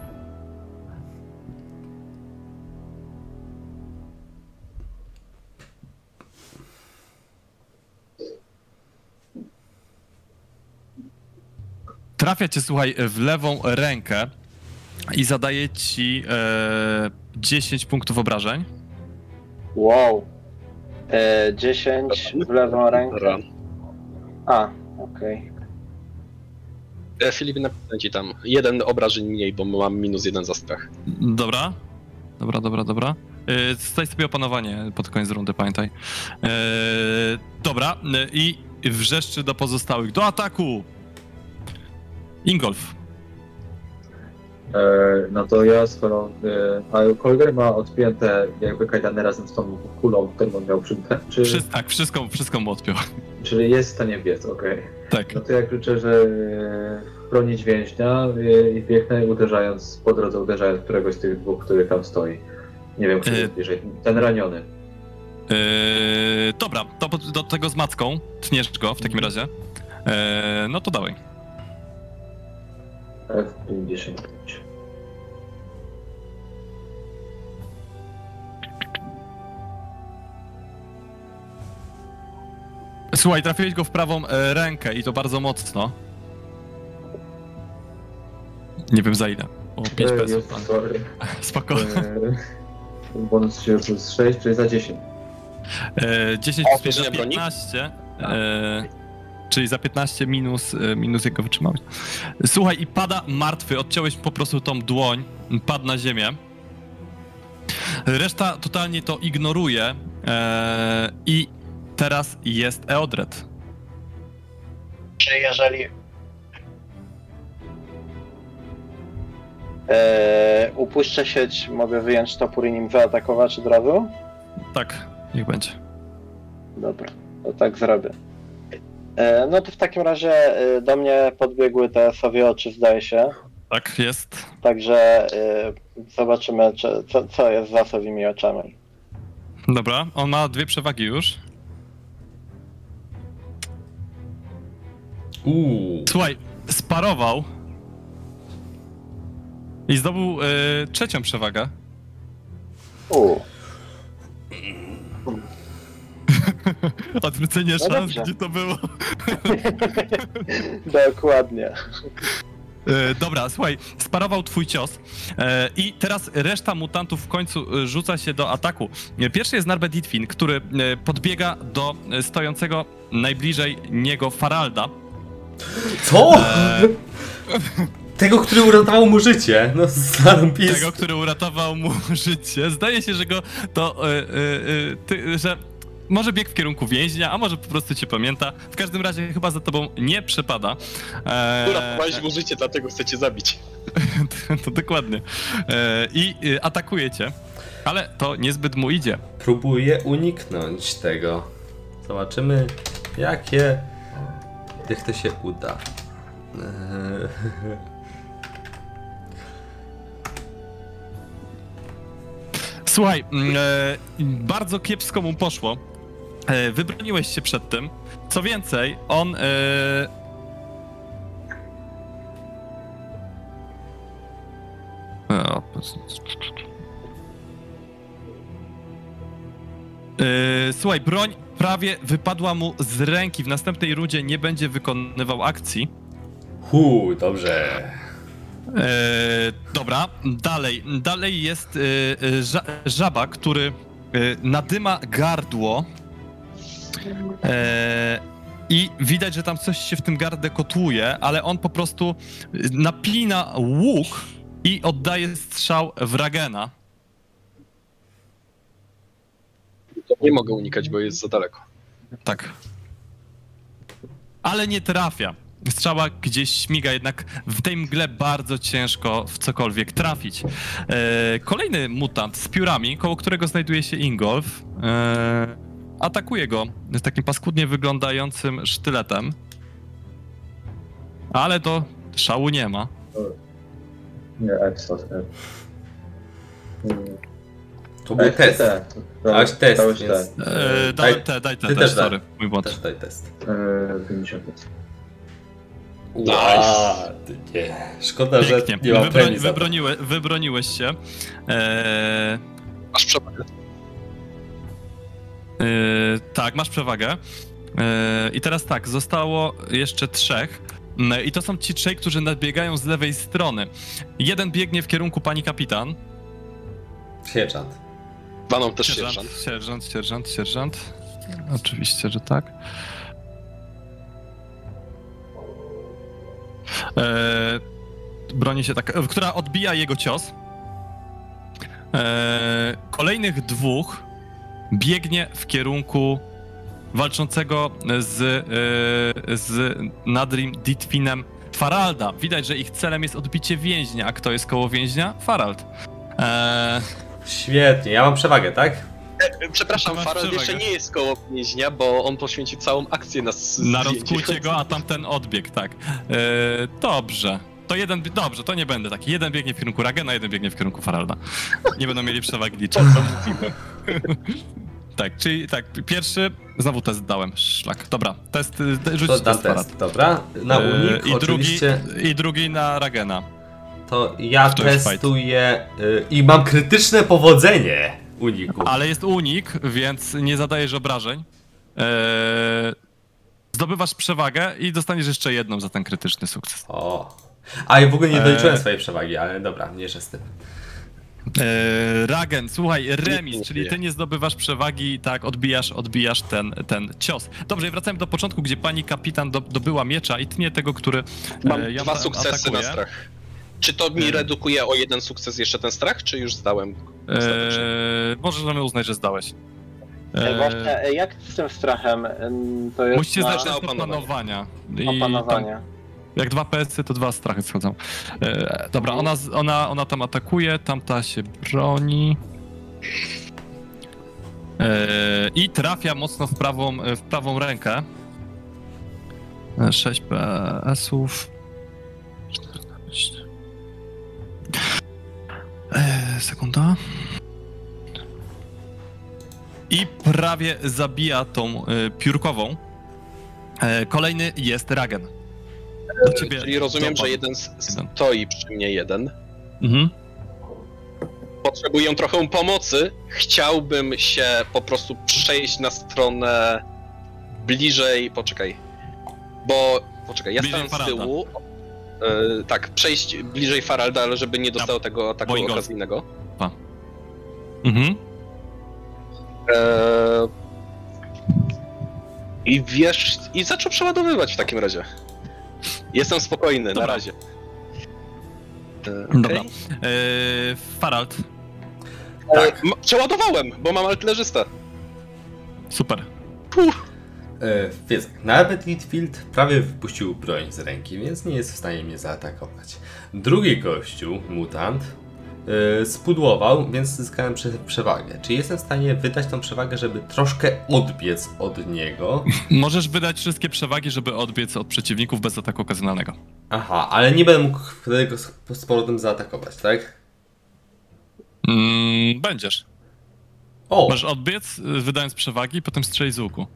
Trafia cię, słuchaj, w lewą rękę i zadaje ci e, 10 punktów obrażeń. Wow. E, 10 w lewą rękę. A, okej. E, Filip, napisałem ci tam jeden obrażeń mniej, bo mam minus jeden za strach. Dobra. Dobra, dobra, dobra. Yy, Staj sobie opanowanie pod koniec rundy, pamiętaj. Yy, dobra, yy, i wrzeszczy do pozostałych. Do ataku! Ingolf. E, no to ja swoją. E, a Kolger ma odpięte jakby kajdany razem z tą kulą, którą on miał przed. Czy, Wszy- tak, wszystko, wszystko mu odpiął. czyli jest w stanie biec, okej. Tak. No to ja krzyczę, że e, chronić więźnia i biegnę uderzając, po drodze uderzając któregoś z tych dwóch, który tam stoi. Nie wiem, E, jest bliżej. Ten raniony. Yy, dobra, to do tego z macką. Tniesz go w takim razie. Yy, no to dawaj. F55. Słuchaj, trafiłeś go w prawą e, rękę i to bardzo mocno. Nie wiem za ile. O 5 E, pesów. jest, sorry. Spoko. E, bonus się plus 6, czyli za 10. E, 10 A plus 5 za uderzenie broni? 15. E, czyli za 15 minus, e, minus jego wytrzymałość. Słuchaj, i pada martwy. Odciąłeś po prostu tą dłoń, padł na ziemię. Reszta totalnie to ignoruje. E, I teraz jest Eodred. Czy jeżeli. E, upuszczę sieć, mogę wyjąć topór i nim wyatakować od razu? Tak, niech będzie. Dobra, to tak zrobię. E, no to w takim razie e, do mnie podbiegły te sowie oczy, zdaje się. Tak, jest. Także e, zobaczymy, czy, co, co jest za sowimi oczami. Dobra, on ma dwie przewagi już. Uuu. Słuchaj, sparował i zdobył e, trzecią przewagę. U, Odwrócenie No szans, dobrze. gdzie to było? Dokładnie. E, dobra, słuchaj, sparował twój cios e, i teraz reszta mutantów w końcu e, rzuca się do ataku. Pierwszy jest Narbet Ditfin, który podbiega do stojącego najbliżej niego Faralda. Co? E, Tego, który uratował mu życie. No, tego, który uratował mu życie. Zdaje się, że go to. E, e, e, ty, że może biegł w kierunku więźnia, a może po prostu cię pamięta. W każdym razie chyba za tobą nie przepada. E, Uratowałeś mu życie, dlatego chcecie zabić. to dokładnie. E, I e, atakuje cię, ale to niezbyt mu idzie. Próbuję uniknąć tego. Zobaczymy, jakie. Jak to się uda. Eee, Słuchaj, mm, e, bardzo kiepsko mu poszło. E, wybroniłeś się przed tym. Co więcej, on. E, E, Słuchaj, broń prawie wypadła mu z ręki. W następnej rundzie nie będzie wykonywał akcji. Hu, dobrze. Dobra, dalej. Dalej jest ża żaba, który e, nadyma gardło. E, I widać, że tam coś się w tym gardę kotłuje, ale on po prostu napina łuk i oddaje strzał w Ragena. Nie mogę unikać, bo jest za daleko. Tak. Ale nie trafia. Strzała gdzieś śmiga, jednak w tej mgle bardzo ciężko w cokolwiek trafić. E, kolejny mutant z piórami, koło którego znajduje się Ingolf, e, atakuje go z takim paskudnie wyglądającym sztyletem. Ale to szału nie ma. Nie, nie. To był test. te. Test, Dałeś więc- test. E, Daj- daj, te, daj te, ty też, sorry, mój błąd. Też daj test. Eee, 50. Nice. Ładnie. Szkoda, że Pięknie. nie za to. wybroniłe, wybroniłeś się. E, Masz przewagę. Yy, tak, masz przewagę. Yy, I teraz tak, zostało jeszcze trzech. Yy, I to są ci trzej, którzy nadbiegają z lewej strony. Jeden biegnie w kierunku pani kapitan. Sierżant. Baną też sierżant. sierżant, sierżant, sierżant. Oczywiście, że tak. Yy, broni się tak, która odbija jego cios. Yy, kolejnych dwóch biegnie w kierunku walczącego z, yy, z Nadrim Ditfinem Faralda. Widać, że ich celem jest odbicie więźnia. A kto jest koło więźnia? Farald. Eee, Świetnie, ja mam przewagę, tak? Przepraszam, Masz Farel przewagę. jeszcze nie jest koło więźnia, bo on poświęcił całą akcję na na rozkucie go, a tamten odbieg, tak. Eee, dobrze. To jeden, dobrze, to nie będę taki. Jeden biegnie w kierunku Ragena, jeden biegnie w kierunku Faralda. Nie będą mieli przewagi liczb. tak, czyli tak, pierwszy, znowu test dałem, szlak. Dobra, test, y, rzuć To test test, dobra? Na Eee, unik I drugi, oczywiście I drugi na Ragena. to ja To testuję y, i mam krytyczne powodzenie uniku. Ale jest unik, więc nie zadajesz obrażeń. Eee, zdobywasz przewagę i dostaniesz jeszcze jedną za ten krytyczny sukces. O. A ja w ogóle nie doliczyłem Eee. swojej przewagi, ale dobra, mniejsza z tym. Eee, Ragen, słuchaj, remis, czyli ty nie zdobywasz przewagi, tak, odbijasz, odbijasz ten, ten cios. Dobrze, i wracamy do początku, gdzie pani kapitan do, dobyła miecza i tnie tego, który Mam e, ją dwa tam sukcesy atakuje. na strach. Czy to mi Eee. redukuje o jeden sukces jeszcze ten strach, czy już zdałem? Eee, możemy uznać, że zdałeś. Eee, właśnie, jak z tym strachem? To jest musicie na znać test opanowanie. opanowania. I tam opanowanie. Jak dwa PS-y, to dwa strachy schodzą. E, dobra, ona, ona, ona tam atakuje, tamta się broni. E, I trafia mocno w prawą, w prawą rękę. E, 6 PS-ów. 14. E, sekunda. I prawie zabija tą e, piórkową. E, kolejny jest Ragen. Do ciebie Czyli rozumiem, że jeden stoi przy mnie jeden. Mhm. Potrzebuję trochę pomocy. Chciałbym się po prostu prze przejść na stronę bliżej. Poczekaj. Bo. Poczekaj, ja Bliżej stałem z tyłu. E, tak, przejść bliżej Faralda, ale żeby nie dostał tego ataku Boingol. okazyjnego. Mhm. E, I wiesz. I zaczął przeładowywać w takim razie. Jestem spokojny, Dobra. na razie. E, okej. Dobra. Eee, Farald, E, m- przeładowałem, bo mam artylerzystę. super. E, Więc nawet Litfield prawie wypuścił broń z ręki, więc nie jest w stanie mnie zaatakować. Drugi gościu, mutant, e, spudłował, więc zyskałem prze przewagę. Czy jestem w stanie wydać tą przewagę, żeby troszkę odbiec od niego? Możesz wydać wszystkie przewagi, żeby odbiec od przeciwników bez ataku okazjonalnego. Aha, ale nie będę mógł tego z z powrotem zaatakować, tak? Mm, będziesz. O, Możesz odbiec, y, wydając przewagi, potem strzelić z łuku.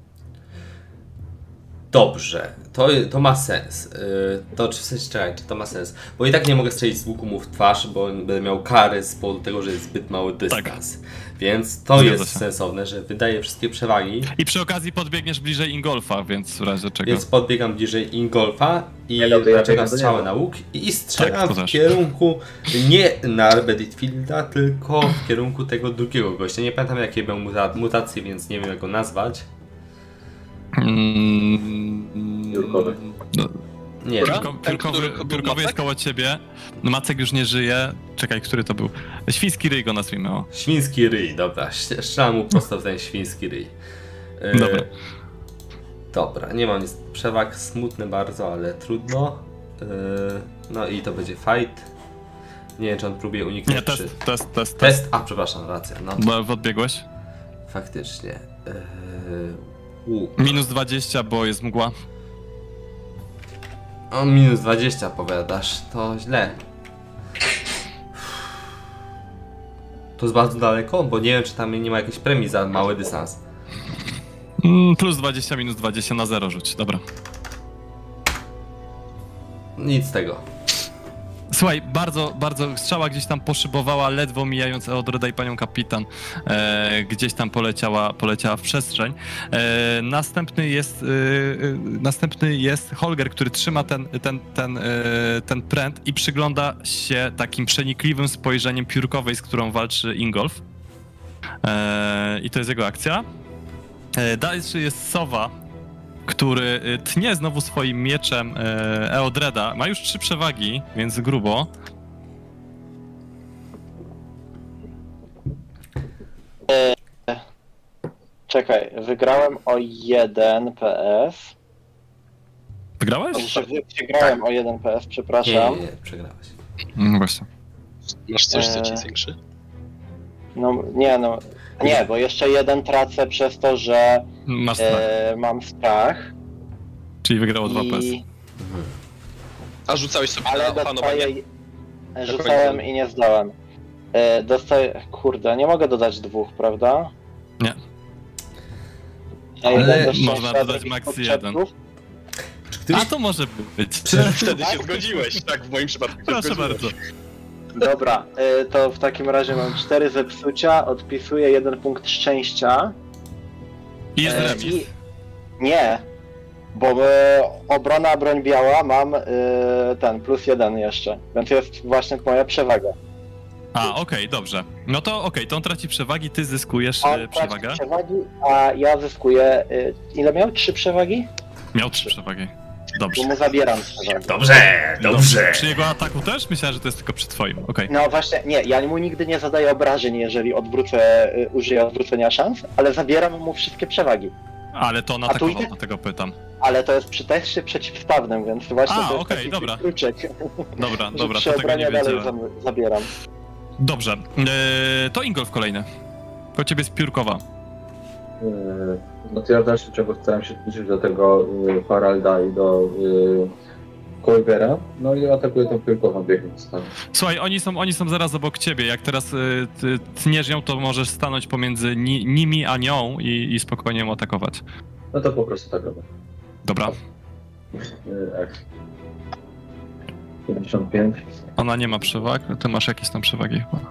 Dobrze, to, to ma sens. E, To czy w sensie, czekaj, czy to ma sens? Bo i tak nie mogę strzelić z łuku mu w twarz, bo będę miał kary z powodu tego, że jest zbyt mały dystans. Więc to Zgadza jest się. sensowne, że wydaję wszystkie przewagi, I przy okazji podbiegniesz bliżej Ingolfa, więc w razie czego. Więc podbiegam bliżej Ingolfa i ja strzałę na łuk i strzelam Tak, w kierunku nie Narbed Fielda, tylko w kierunku tego drugiego gościa. Nie pamiętam jakie miał muta- mutacje, więc nie wiem jak go nazwać. Mm, Piórkowy. No, Nie, piórko, Ten, piórkowy, piórkowy jest koło ciebie. No Macek już nie żyje. Czekaj, który to był? Świński ryj go nazwijmy. O. świński ryj, dobra. Strzelam mu prosto w ten świński ryj. E, Dobra. Dobra, nie mam nic przewag, smutne bardzo, ale trudno. E, no i to będzie fight. Nie wiem, czy on próbuje uniknąć Nie, czy... test, test, test, test. Test, a przepraszam, racja, no. Bo odbiegłeś. Faktycznie. Eee, Minus 20, bo jest mgła. O, minus 20 powiadasz, to źle. To jest bardzo daleko, bo nie wiem, czy tam nie ma jakiejś premii za mały dystans. Mm, plus 20, minus 20 na 0 rzuć. Dobra. Nic z tego. Słuchaj, bardzo, bardzo strzała gdzieś tam poszybowała, ledwo mijając Eodreda i panią kapitan. E, gdzieś tam poleciała, poleciała w przestrzeń. E, następny jest e, e, następny jest Holger, który trzyma ten, ten, ten, e, ten pręt i przygląda się takim przenikliwym spojrzeniem piórkowej, z którą walczy Ingolf. E, I to jest jego akcja. Dalszy jest Sowa, który y, tnie znowu swoim mieczem e, Eodreda. Ma już trzy przewagi, więc grubo. Czekaj, wygrałem o 1 PS. Wygrałeś? Znaczy, wy- Wygrałem o 1 PS, Nie, nie, przepraszam. nie, przegrałeś. No właśnie. Masz coś, co ci Eee. zwiększy? No nie, no. Nie, bo jeszcze jeden tracę przez to, że Masz strach, e, mam strach. czyli wygrało 2 PS. I. A rzucałeś sobie ale na opanowanie? dostaję. Rzucałem i nie zdałem. E, dostaję. Kurde, nie mogę dodać dwóch, prawda? Nie. A Ale jeden do szczęścia, można dodać drugi max. Czy któryś... A to może być. Wtedy się zgodziłeś, tak, w moim przypadku się Proszę zgodziłeś. bardzo. Dobra, e, to w takim razie mam cztery zepsucia, odpisuję jeden punkt szczęścia. I jest E, remis. i- Nie, bo e, obrona, broń biała mam e, ten, plus jeden jeszcze, więc jest właśnie moja przewaga. A, okej, dobrze. No to okej, to on traci przewagi, ty zyskujesz On e, traci przewagę. przewagi, a ja zyskuję, e, ile miał? Trzy przewagi? Miał trzy przewagi. Dobrze. Bo mu zabieram. Dobrze, dobrze. Przy jego ataku też? Myślałem, że to jest tylko przy twoim. Okej. No właśnie, nie, ja mu nigdy nie zadaję obrażeń, jeżeli odwrócę, e, użyję odwrócenia szans, ale zabieram mu wszystkie przewagi. Ale to on A tu atakował, idzie- dlatego pytam. Ale to jest przy teście przeciwstawnym, więc właśnie A, to jest okej, taki dobra. kluczek, Dobra, że dobra, przy to tego nie dalej wiedziałem. zam- zabieram. Dobrze. E, to Ingolf kolejny. Po ciebie jest piórkowa. Yy, No to ja w dalszym ciągu starałem się zbliżyć do tego yy, Haralda i do Kolgera, no i atakuję tą piłkową biegnąc tam. Słuchaj, oni są, oni są zaraz obok ciebie. Jak teraz y, ty tniesz ją, to możesz stanąć pomiędzy ni, nimi a nią i, i spokojnie ją atakować. No to po prostu tak robię. Dobra. 55. Ona nie ma przewag, ty masz jakieś tam przewagi chyba.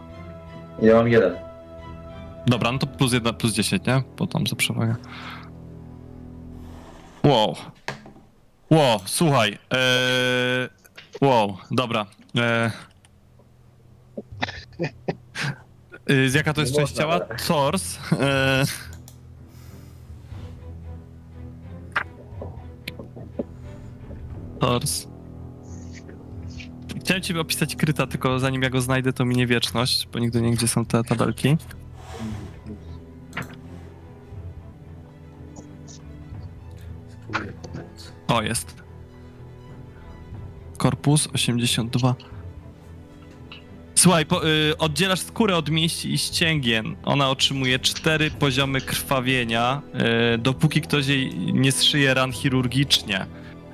Ja mam jeden. Dobra, no to plus 1, plus 10, nie? Bo tam za przewagę. Wow. Wow, słuchaj. Eee... Wow, dobra. Eee... Yy, jaka to jest część ciała? ale- Tors. Eee... Tors. Chciałem ci opisać kryta, tylko zanim ja go znajdę, to minie wieczność, bo nigdy nie gdzie są te tabelki. O, jest. Korpus 82. Słuchaj, po, y, oddzielasz skórę od mięśni i ścięgien. Ona otrzymuje cztery poziomy krwawienia, y, dopóki ktoś jej nie zszyje ran chirurgicznie.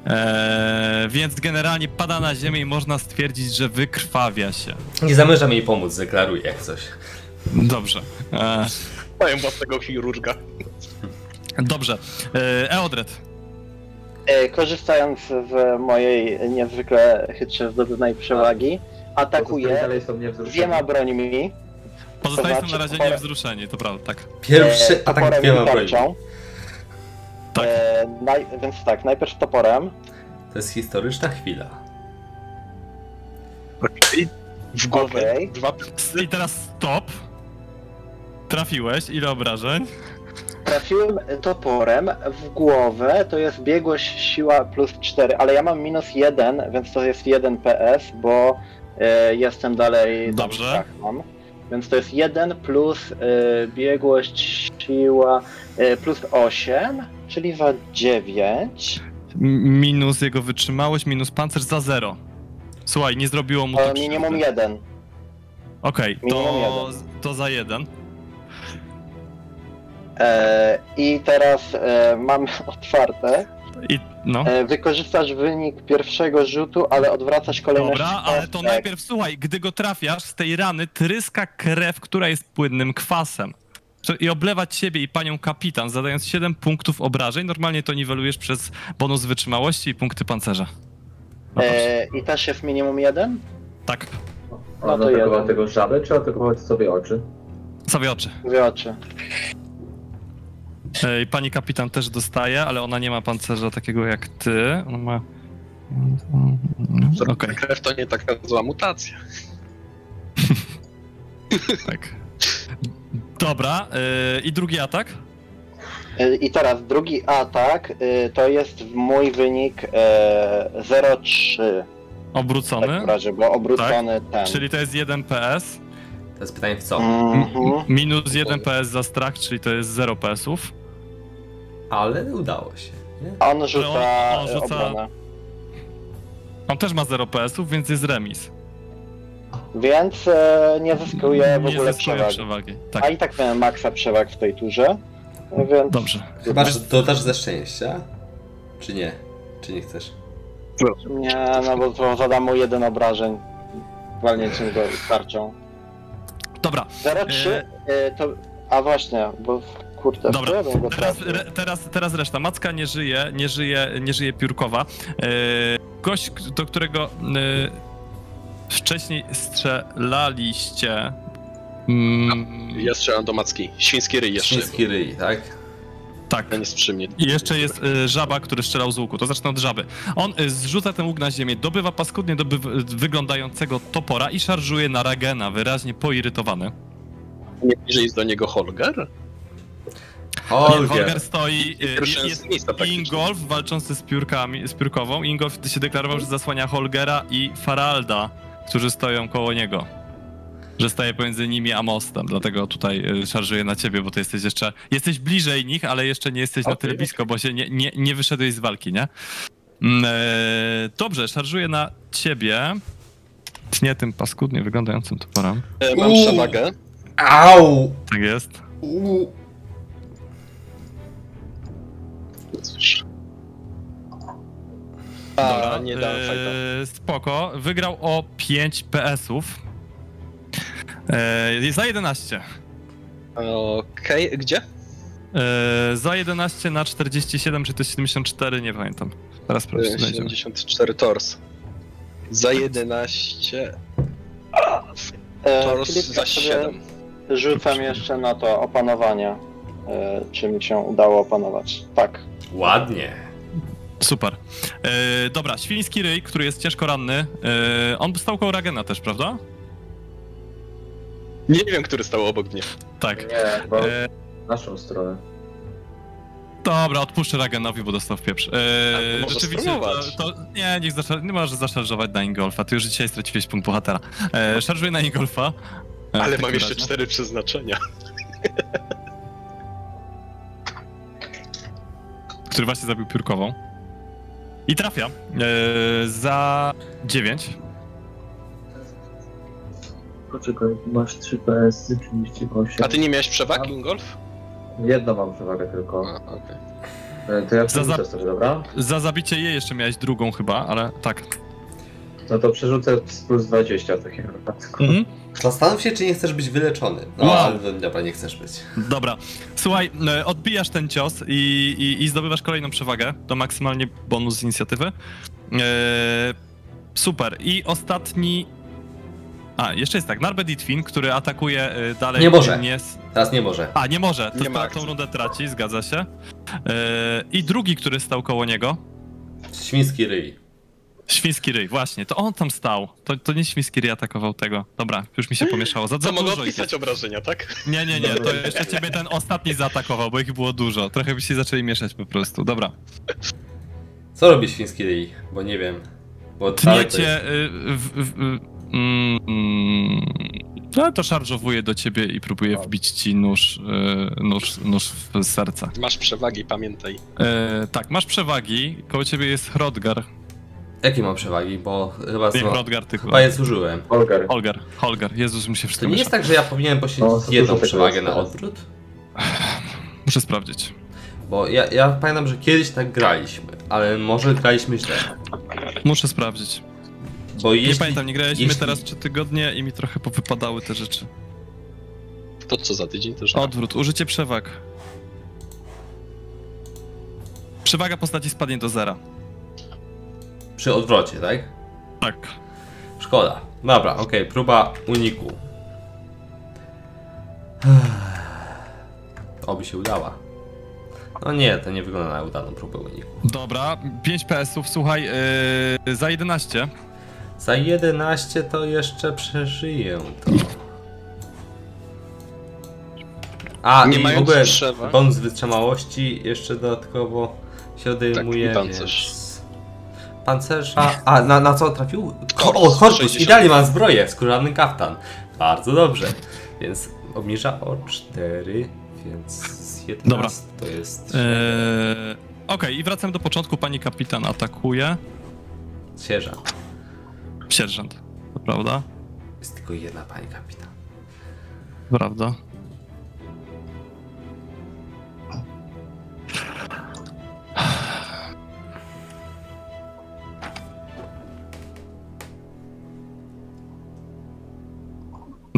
E, więc generalnie pada na ziemię i można stwierdzić, że wykrwawia się. Nie zamierzam jej pomóc, deklaruję jak coś. Dobrze. E, Mają własnego chirurga. dobrze. E, Eodred. E, Korzystając z mojej niezwykle chytrze zdobywanej przewagi, niewzruszeni. dwiema brońmi. Pozostali są znaczy na razie toporem- niewzruszeni, to prawda, tak. Pierwszy e, atak toporem dwiema brońmi. Tak. E, naj, więc tak, najpierw toporem. To jest historyczna chwila. W głowę. Okej. Dwa I teraz stop. Trafiłeś, ile obrażeń? Trafiłem toporem w głowę, to jest biegłość siła plus 4, ale ja mam minus 1, więc to jest 1 PS, bo y, jestem dalej... Dobrze. Tak. Więc to jest 1 plus y, biegłość siła y, plus 8, czyli za 9. Minus jego wytrzymałość, minus pancerz za 0. Słuchaj, nie zrobiło mu to... E, minimum 1. Okej, okay, to, to za 1. I teraz e, mam otwarte. I no. E, wykorzystasz wynik pierwszego rzutu, ale odwracasz kolejność Dobra, ale to kostek. najpierw słuchaj, gdy go trafiasz, z tej rany tryska krew, która jest płynnym kwasem. I oblewać siebie i panią kapitan, zadając 7 punktów obrażeń. Normalnie to niwelujesz przez bonus wytrzymałości i punkty pancerza. No. E, I też jest minimum 1? Tak, Ona no to atakowała jeden. tego żabę, czy atakowała sobie oczy? sobie oczy. Dwie oczy. E, I pani kapitan też dostaje, ale ona nie ma pancerza takiego jak ty. Ona ma. Okej, Krew to nie taka zła mutacja. tak. Dobra, e, i drugi atak? E, I teraz drugi atak e, to jest mój wynik e, 0,3 w Obrócony, takim razie, bo obrócony ten. czyli to jest 1 PS. To jest pytanie w co? Mhm. Minus 1 PS za strach, czyli to jest 0 PS-ów. Ale udało się. Nie? On rzuca, on- on e, rzuca- obronę. On też ma 0 PS-ów, więc jest remis. Więc e, nie zyskuje w Nie ogóle zyskuje przewagi. przewagi. A Tak, i tak miałem maksa przewag w tej turze. e, Więc dobrze. Chyba, że dodasz ze szczęścia? Czy nie? Czy nie chcesz? nie, no bo to zadam mu jeden obrażeń walnięcym go tarczą. Dobra, 0,3 e, to... A właśnie, bo kurde, Dobra, go teraz, re, teraz, teraz reszta. Macka nie żyje, nie żyje, nie żyje piórkowa. E, gość, do którego e, wcześniej strzelaliście. Mm, Ja strzelam do macki. Świński ryj jeszcze. Świński ryj, tak? tak. Ja nie przy mnie. I jeszcze jest e, żaba, który strzelał z łuku. To zacznę od żaby. On e, zrzuca ten łuk na ziemię, dobywa paskudnie dobywa, wyglądającego topora i szarżuje na Ragena, wyraźnie poirytowany. Nie bliżej jest do niego Holger? Nie, Holger. Holger stoi, e, Pierwszy jest z miejsca praktycznie. Ingolf walczący z piórkami, z piórkową. Ingolf się deklarował, że zasłania Holgera i Faralda, którzy stoją koło niego. Że staje pomiędzy nimi a mostem, dlatego tutaj e, szarżuję na ciebie, bo ty jesteś jeszcze. Jesteś bliżej nich, ale jeszcze nie jesteś na Okej. tyle blisko, bo się nie, nie, nie wyszedłeś z walki, nie? Mm, e, dobrze, szarżuję na ciebie. Tnie tym paskudnie wyglądającym toporem. E, Mam Uuu. przewagę. Au! Tak jest. U. A, nie dałem fajta. e, spoko. Wygrał o 5 PS-ów. E, za 11. Okej, gdzie? E, za 11 na 47, czy to jest 74, nie pamiętam. Teraz proszę, znajdziemy. 74 tors. Za 11. E, Tors Filip, za ja sobie 7. rzucam jeszcze na to opanowanie. e, Czy mi się udało opanować? Tak. Ładnie. Super. E, dobra, świński ryj, który jest ciężko ranny. E, on stał koło Ragena też, prawda? Nie wiem, który stał obok mnie. Tak. Nie, bo E, w naszą stronę. dobra, odpuszczę Ragenowi, bo dostał w pieprz. E, może rzeczywiście, to, to nie, niech zaszar- nie możesz zaszarżować na Ingolfa. Ty już dzisiaj straciłeś punkt bohatera. E, szarżuj na Ingolfa. E, Ale mam jeszcze razie. cztery przeznaczenia. Który właśnie zabił piórkową. I trafia. E, za 9. Poczekaj, masz 3 PS, 38. A ty nie miałeś przewagi, Ingolf? Jedną mam przewagę tylko. A, okej. E, To ja Za- za- sobie, dobra? Za zabicie jej jeszcze miałeś drugą chyba, ale tak. No to przerzucę plus 20 w takim wypadku. Mhm. Zastanów się, czy nie chcesz być wyleczony. No, Wow. ale dobra, nie chcesz być. Dobra. Słuchaj, e, odbijasz ten cios i, i, i zdobywasz kolejną przewagę. To maksymalnie bonus z inicjatywy. E, super. I ostatni. A, jeszcze jest tak. Narbe Ditwin, który atakuje e, dalej. Nie może. Nie... Teraz nie może. A, nie może. To Nie ta, tą rundę traci, zgadza się. E, I drugi, który stał koło niego. Świński ryj. Świński ryj, właśnie. To on tam stał. To, to nie świński ryj atakował tego. Dobra, już mi się pomieszało. Za, za Co mogę dużo ich odpisać jest. obrażenia, tak? Nie, nie, nie, to jeszcze ciebie ten ostatni zaatakował, bo ich było dużo. Trochę by się zaczęli mieszać po prostu. Dobra. Co robi świński ryj? Bo nie wiem. Bo Tniecie. jest. Y, w, w, w, mm, mm, no to szarżowuje do ciebie i próbuje wbić ci nóż, y, nóż, nóż w serce. Masz przewagi, pamiętaj. Y, tak, masz przewagi. Koło ciebie jest Hrodgar. Jakie mam przewagi? Bo chyba, Nie zło... Hrodgar, tylko. chyba je zużyłem. Holger. Holgar, Holgar. Jezus, mi się To wszystko nie miesza. jest tak, że ja powinienem No, poświęcić to jedną tego przewagę jest na teraz. odwrót? Muszę sprawdzić. Bo ja, ja pamiętam, że kiedyś tak graliśmy, ale może graliśmy źle. Muszę sprawdzić. Bo jeśli... Nie pamiętam, nie graliśmy jeśli- teraz trzy tygodnie i mi trochę powypadały te rzeczy. To co za tydzień też. Odwrót, użycie przewag. Przewaga postaci spadnie do zera. Przy odwrocie, tak? Tak. Szkoda. Dobra, okej, próba uniku. Oby się udała. No nie, to nie wygląda na udaną próbę uniku. Dobra, 5 PS-ów, słuchaj, yy, za 11. Za 11 to jeszcze przeżyję to. A, Nie i w ogóle bonus wytrzymałości jeszcze dodatkowo się odejmuje, Tak, i pancerz. więc... Pancerza... A, na, na co trafił? Ko- o, Korpus, korpus, 60. idealnie mam zbroję, skórzany kaftan. Bardzo dobrze. Więc obniża o 4, więc z 11 Dobra. to jest... Yy, Okej, i wracam do początku. Pani kapitan atakuje. Sierżant. Sierżant, to prawda? Jest tylko jedna pani kapitan. Prawda.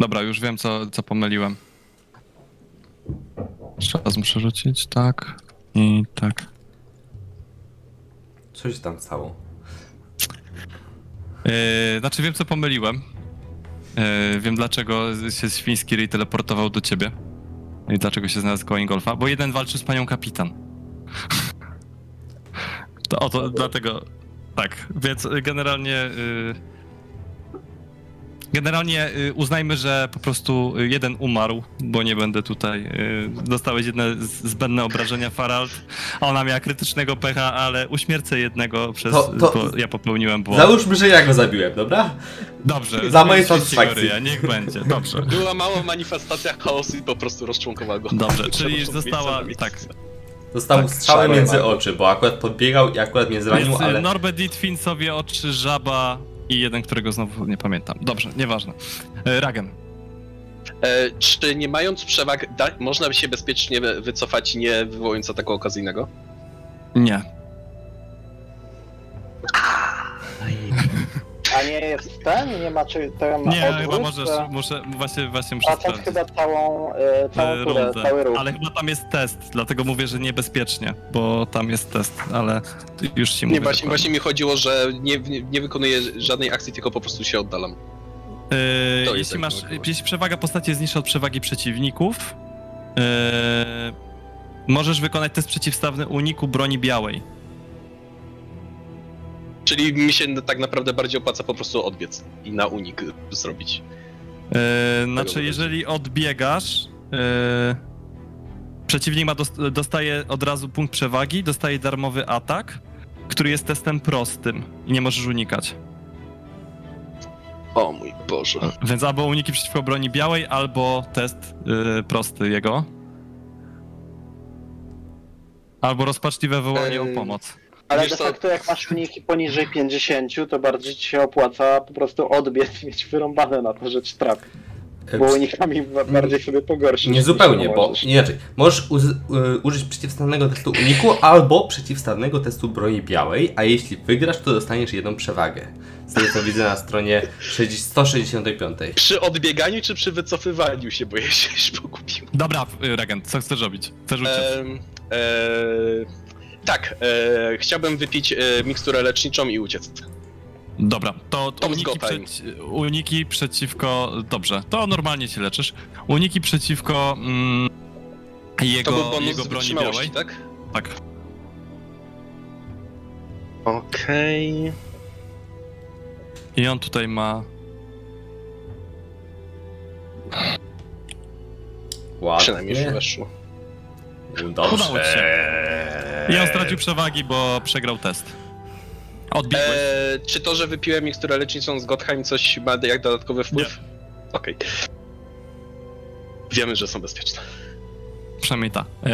Dobra, już wiem, co, co pomyliłem. Jeszcze raz muszę rzucić, tak. I tak. Co się tam stało? Yy, znaczy wiem, co pomyliłem. Yy, wiem, dlaczego się świński ryj teleportował do ciebie. I dlaczego się znalazł koło Ingolfa. Bo jeden walczy z panią kapitan. to oto, dlatego... Tak, więc generalnie... Yy, generalnie y, uznajmy, że po prostu y, jeden umarł, bo nie będę tutaj... Yy, dostałeś jedne zbędne obrażenia Farald, a ona miała krytycznego pecha, ale uśmiercę jednego przez... To- to- bo ja popełniłem błąd. Załóżmy, że ja go zabiłem, dobra? Dobrze. Za mojej satysfakcji. Niech będzie, dobrze. Była mała manifestacja chaosu i po prostu rozczłonkowała go. Dobrze, czyli została, tak. Dostał Tak, strzałę szalej między oczy, bo akurat podbiegał i akurat mnie zranił, Więc ale... ale... Norbert Ditwin sobie oczy, żaba i jeden, którego znowu nie pamiętam. Dobrze, nieważne. E, Ragen. E, czy nie mając przewag, da, można by się bezpiecznie wy- wycofać, nie wywołując ataku okazyjnego? Nie. A nie jest ten? Nie ma czy ten Nie, odwrót? chyba możesz, że- muszę, właśnie, właśnie muszę Patrząc sprawdzić. chyba całą, e, całą e, turę, rundę. cały ruch. Ale chyba tam jest test, dlatego mówię, że niebezpiecznie, bo tam jest test, ale już ci mówię. Nie, właśnie, dokładnie. właśnie mi chodziło, że nie, nie, nie wykonuję żadnej akcji, tylko po prostu się oddalam. Yy, To jest jeśli, jak masz, możliwość. jeśli przewaga postaci jest niższa od przewagi przeciwników, yy, możesz wykonać test przeciwstawny uniku broni białej. Czyli mi się tak naprawdę bardziej opłaca po prostu odbiec i na unik zrobić. Yy, znaczy, jeżeli odbiegasz, yy, przeciwnik ma dost, dostaje od razu punkt przewagi, dostaje darmowy atak, który jest testem prostym i nie możesz unikać. O mój Boże. Więc albo uniki przeciwko broni białej, albo test yy, prosty jego. Albo rozpaczliwe wołanie o pomoc. Ale Wiesz de co? facto jak masz uniki poniżej 50, to bardziej ci się opłaca po prostu odbiec i mieć wyrąbane na to, że ci trafi. Bo unikami ba- bardziej sobie pogorszysz. E, Nie zupełnie, bo możesz. inaczej. Możesz y, użyć przeciwstawnego testu uniku albo przeciwstawnego testu broni białej, a jeśli wygrasz, to dostaniesz jedną przewagę. Z tego co widzę na stronie 60 165. Przy odbieganiu czy przy wycofywaniu się, bo ja się już pogubiłem. Dobra, yy, Regent, co chcesz robić? Chcesz uciec? Ehm, eee, tak, eee, chciałbym wypić e, miksturę leczniczą i uciec. Dobra, to, to uniki, przeci- uniki przeciwko. Dobrze, to normalnie się leczysz. Uniki przeciwko mm, To jego, jego z broni białej. tak? Tak. Okej. I on tutaj ma. Przynajmniej już Ładnie. Weszło. Udało ci Dobrze. I on stracił przewagi, bo przegrał test. Odbiegłeś. Eee, czy to, że wypiłem miksturę leczniczą z Gottheim coś ma jak dodatkowy wpływ? Okej. Wiemy, że są bezpieczne. Przynajmniej ta. Eee,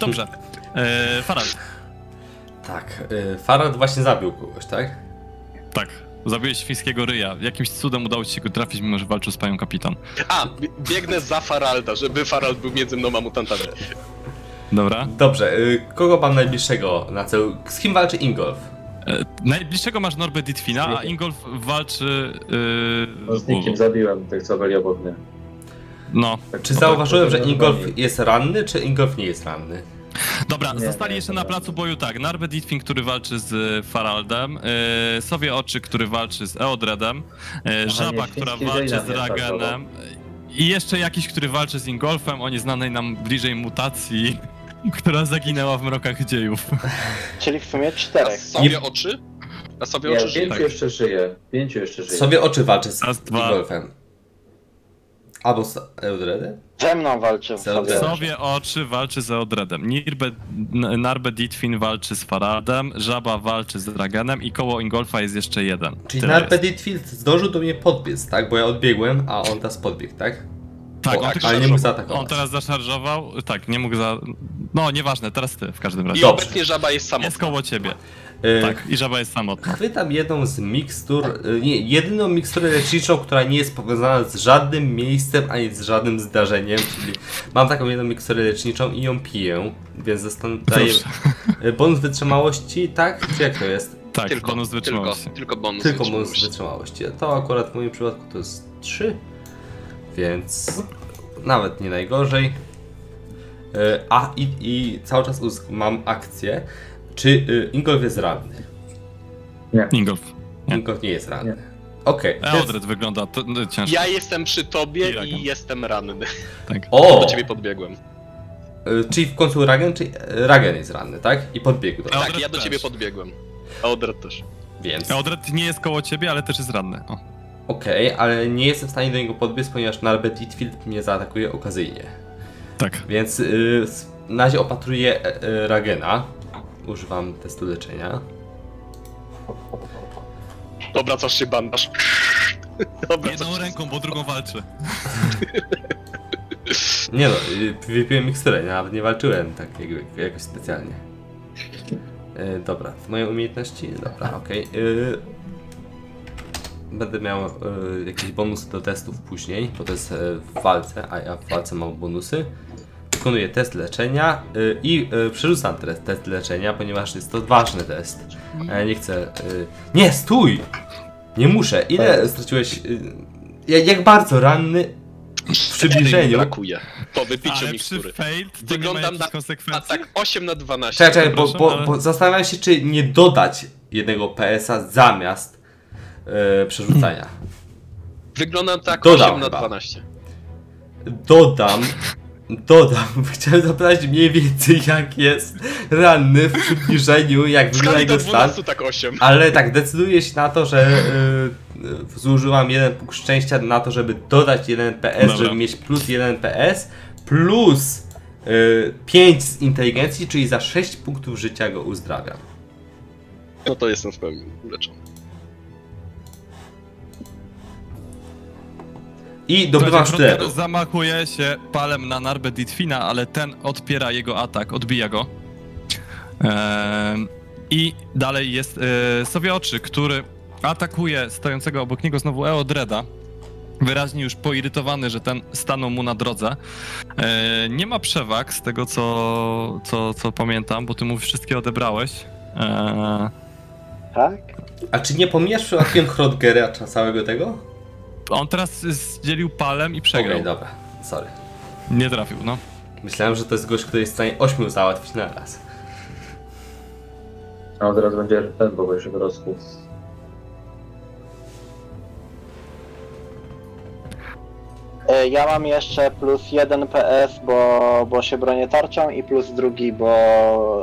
dobrze. Eee, Farad. Tak, y, Farad właśnie zabił kogoś, tak? Tak. Zabiłeś świńskiego ryja. Jakimś cudem udało ci się go trafić, mimo że walczył z panią kapitan. A, bie- biegnę za Faralda, żeby Farald był między mną a mutantami. Dobra. Dobrze, y, kogo mam najbliższego na celu? Z kim walczy Ingolf? E, najbliższego masz Norbert Ditfina, a. Ingolf walczy. Yy, No, z nikim zabiłem tych, co byli obok mnie. no. Tak, Czy zauważyłem, tak, że tak, Ingolf tak. jest ranny, czy Ingolf nie jest ranny? Dobra, Nie, zostali nie, jeszcze to na nie. placu boju tak. Narbet Ditfin, który walczy z e, Faraldem, e, Sowie Oczy, który walczy z Eodredem, e, Żaba, nie, która walczy z nie Ragenem i jeszcze jakiś, który walczy z Ingolfem, o nieznanej nam bliżej mutacji, która zaginęła w mrokach dziejów. Czyli w sumie A czterech. sobie oczy? A sobie Nie, oczy żyje. pięciu jeszcze żyje. Pięciu jeszcze żyje. Sobie oczy walczy z Raz, dwa. Ingolfem. Albo z Eudredem? Ze mną walczył Ze sobie. Sowie Oczy walczy z Eodredem, Nirbe, N- Narbet Ditfin walczy z Faraldem, Żaba walczy z Ragenem i koło Ingolfa jest jeszcze jeden. Czyli Tyle jest. Narpeditfield zdążył do mnie podbiec, tak? Bo ja odbiegłem, a on teraz podbiegł, tak? Tak, O, on ale tylko nie mógł zaatakować. On teraz zaszarżował, tak, nie mógł za... No, nieważne, teraz ty w każdym I razie. Dobrze. obecnie żaba jest samotna. Jest koło ciebie. Yy, Tak, i żaba jest samotna. Chwytam jedną z mikstur, y, nie, jedyną miksturę leczniczą, która nie jest powiązana z żadnym miejscem ani z żadnym zdarzeniem, czyli mam taką jedną miksturę leczniczą i ją piję, więc daję Proszę. y, bonus wytrzymałości, tak? Czy jak to jest? Tak, Tylko, bonus tylko, wytrzymałości. tylko bonus Tylko bonus wytrzymałości. wytrzymałości. To akurat w moim przypadku to jest 3, więc nawet nie najgorzej. Y, A i, i cały czas mam akcję. Czy y, Ingolf jest ranny? Ingolf. Nie. Ingolf nie jest ranny. Nie. Okej. więc- Eodred wygląda to, no, ciężko. Ja jestem przy tobie I i jestem ranny. Tak. O! Do ciebie podbiegłem. Y, Czyli w końcu Ragen, czy Ragen jest ranny, tak? I podbiegł do mnie. Tak, ja do też. ciebie podbiegłem. A Odred też. Więc. Eodred nie jest koło ciebie, ale też jest ranny. O. Okej, ale nie jestem w stanie do niego podbiec, ponieważ Narbet Ditfield mnie zaatakuje okazyjnie. Tak. Więc y, s- na razie opatruję e, e, Ragena. Używam testu leczenia. Obracasz się bandaż. Obracasz Jedną ręką, bo drugą walczy. Nie no, y, wypiłem miksturę, nawet nie walczyłem tak jakby, jakoś specjalnie. Y, dobra, moje umiejętności? Dobra, okej. Y, Będę miał y, jakieś bonusy do testów później, bo to jest y, w walce, a ja w walce mam bonusy. Wykonuję test leczenia y, i y, przerzucam te, test leczenia, ponieważ jest to ważny test. A ja nie chcę. Y, nie, stój! Nie muszę. Ile straciłeś? Y, jak, jak bardzo ranny w przybliżeniu. brakuje. Po wypiciu Ale przy mikstury. failed to nie ma Wyglądam jakichś na- A konsekwencji? tak, 8 na 12. Czekaj, czekaj, bo, Przepraszam, bo, ale- bo zastanawiam się, czy nie dodać jednego PS-a zamiast e, przerzucania. Wygląda tak Dodam 8 na chyba. 12. Dodam, dodam, chciałem zapytać mniej więcej jak jest ranny w przybliżeniu, jak wygląda jego stan. 12 tak 8. Ale tak, decyduję się na to, że y, y, zużyłam jeden punkt szczęścia na to, żeby dodać jeden PS, Dobra. żeby mieć plus jeden PS, plus y, 5 z inteligencji, czyli za 6 punktów życia go uzdrawiam. No to jestem w pełni uleczony. I Kronker sztyletu. zamachuje się palem na Narbę Ditfina, ale ten odpiera jego atak, odbija go. Ehm, I dalej jest e, Sowioczy, który atakuje stojącego obok niego znowu Eodreda. Wyraźnie już poirytowany, że ten stanął mu na drodze. E, nie ma przewag z tego, co, co, co pamiętam, bo ty mu wszystkie odebrałeś. E, Tak? A czy nie pomijasz przypadkiem Hrodgera całego tego? On teraz zdzielił palem i przegrał. Okej, dobra, sorry. Nie trafił, no. Myślałem, że to jest gość, który jest w stanie 8 załatwić na raz. A on teraz będzie ten, bo jeszcze wyrosł. E, Ja mam jeszcze plus jeden PS, bo, bo się bronię tarczą i plus drugi, bo...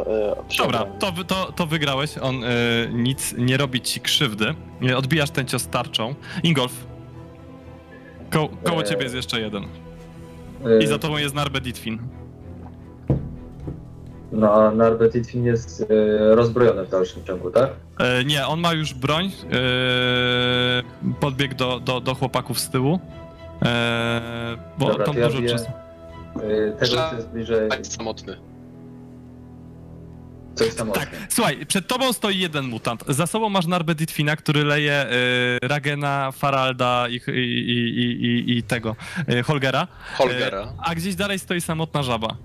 e, Dobra, to, to, to wygrałeś. On y, nic nie robi ci krzywdy. Odbijasz ten cios tarczą. Ingolf. Ko koło Eee. ciebie jest jeszcze jeden. Y, I za tobą jest Narbe Ditfin. No a Narbet Itfin jest y, rozbrojony w dalszym ciągu, tak? E, nie, on ma już broń. E, podbiegł do, do, do chłopaków z tyłu. E, bo Dobra, tam to ja dużo biję- czasu. Tego, co jest bliżej, Tak samotny. Co jest samotne. Tak, słuchaj, przed tobą stoi jeden mutant. Za sobą masz Narbę Ditfina, który leje y, Ragena, Faralda i, i, i, i, i, tego, y, Holgera. Holgera. E, a gdzieś dalej stoi samotna żaba.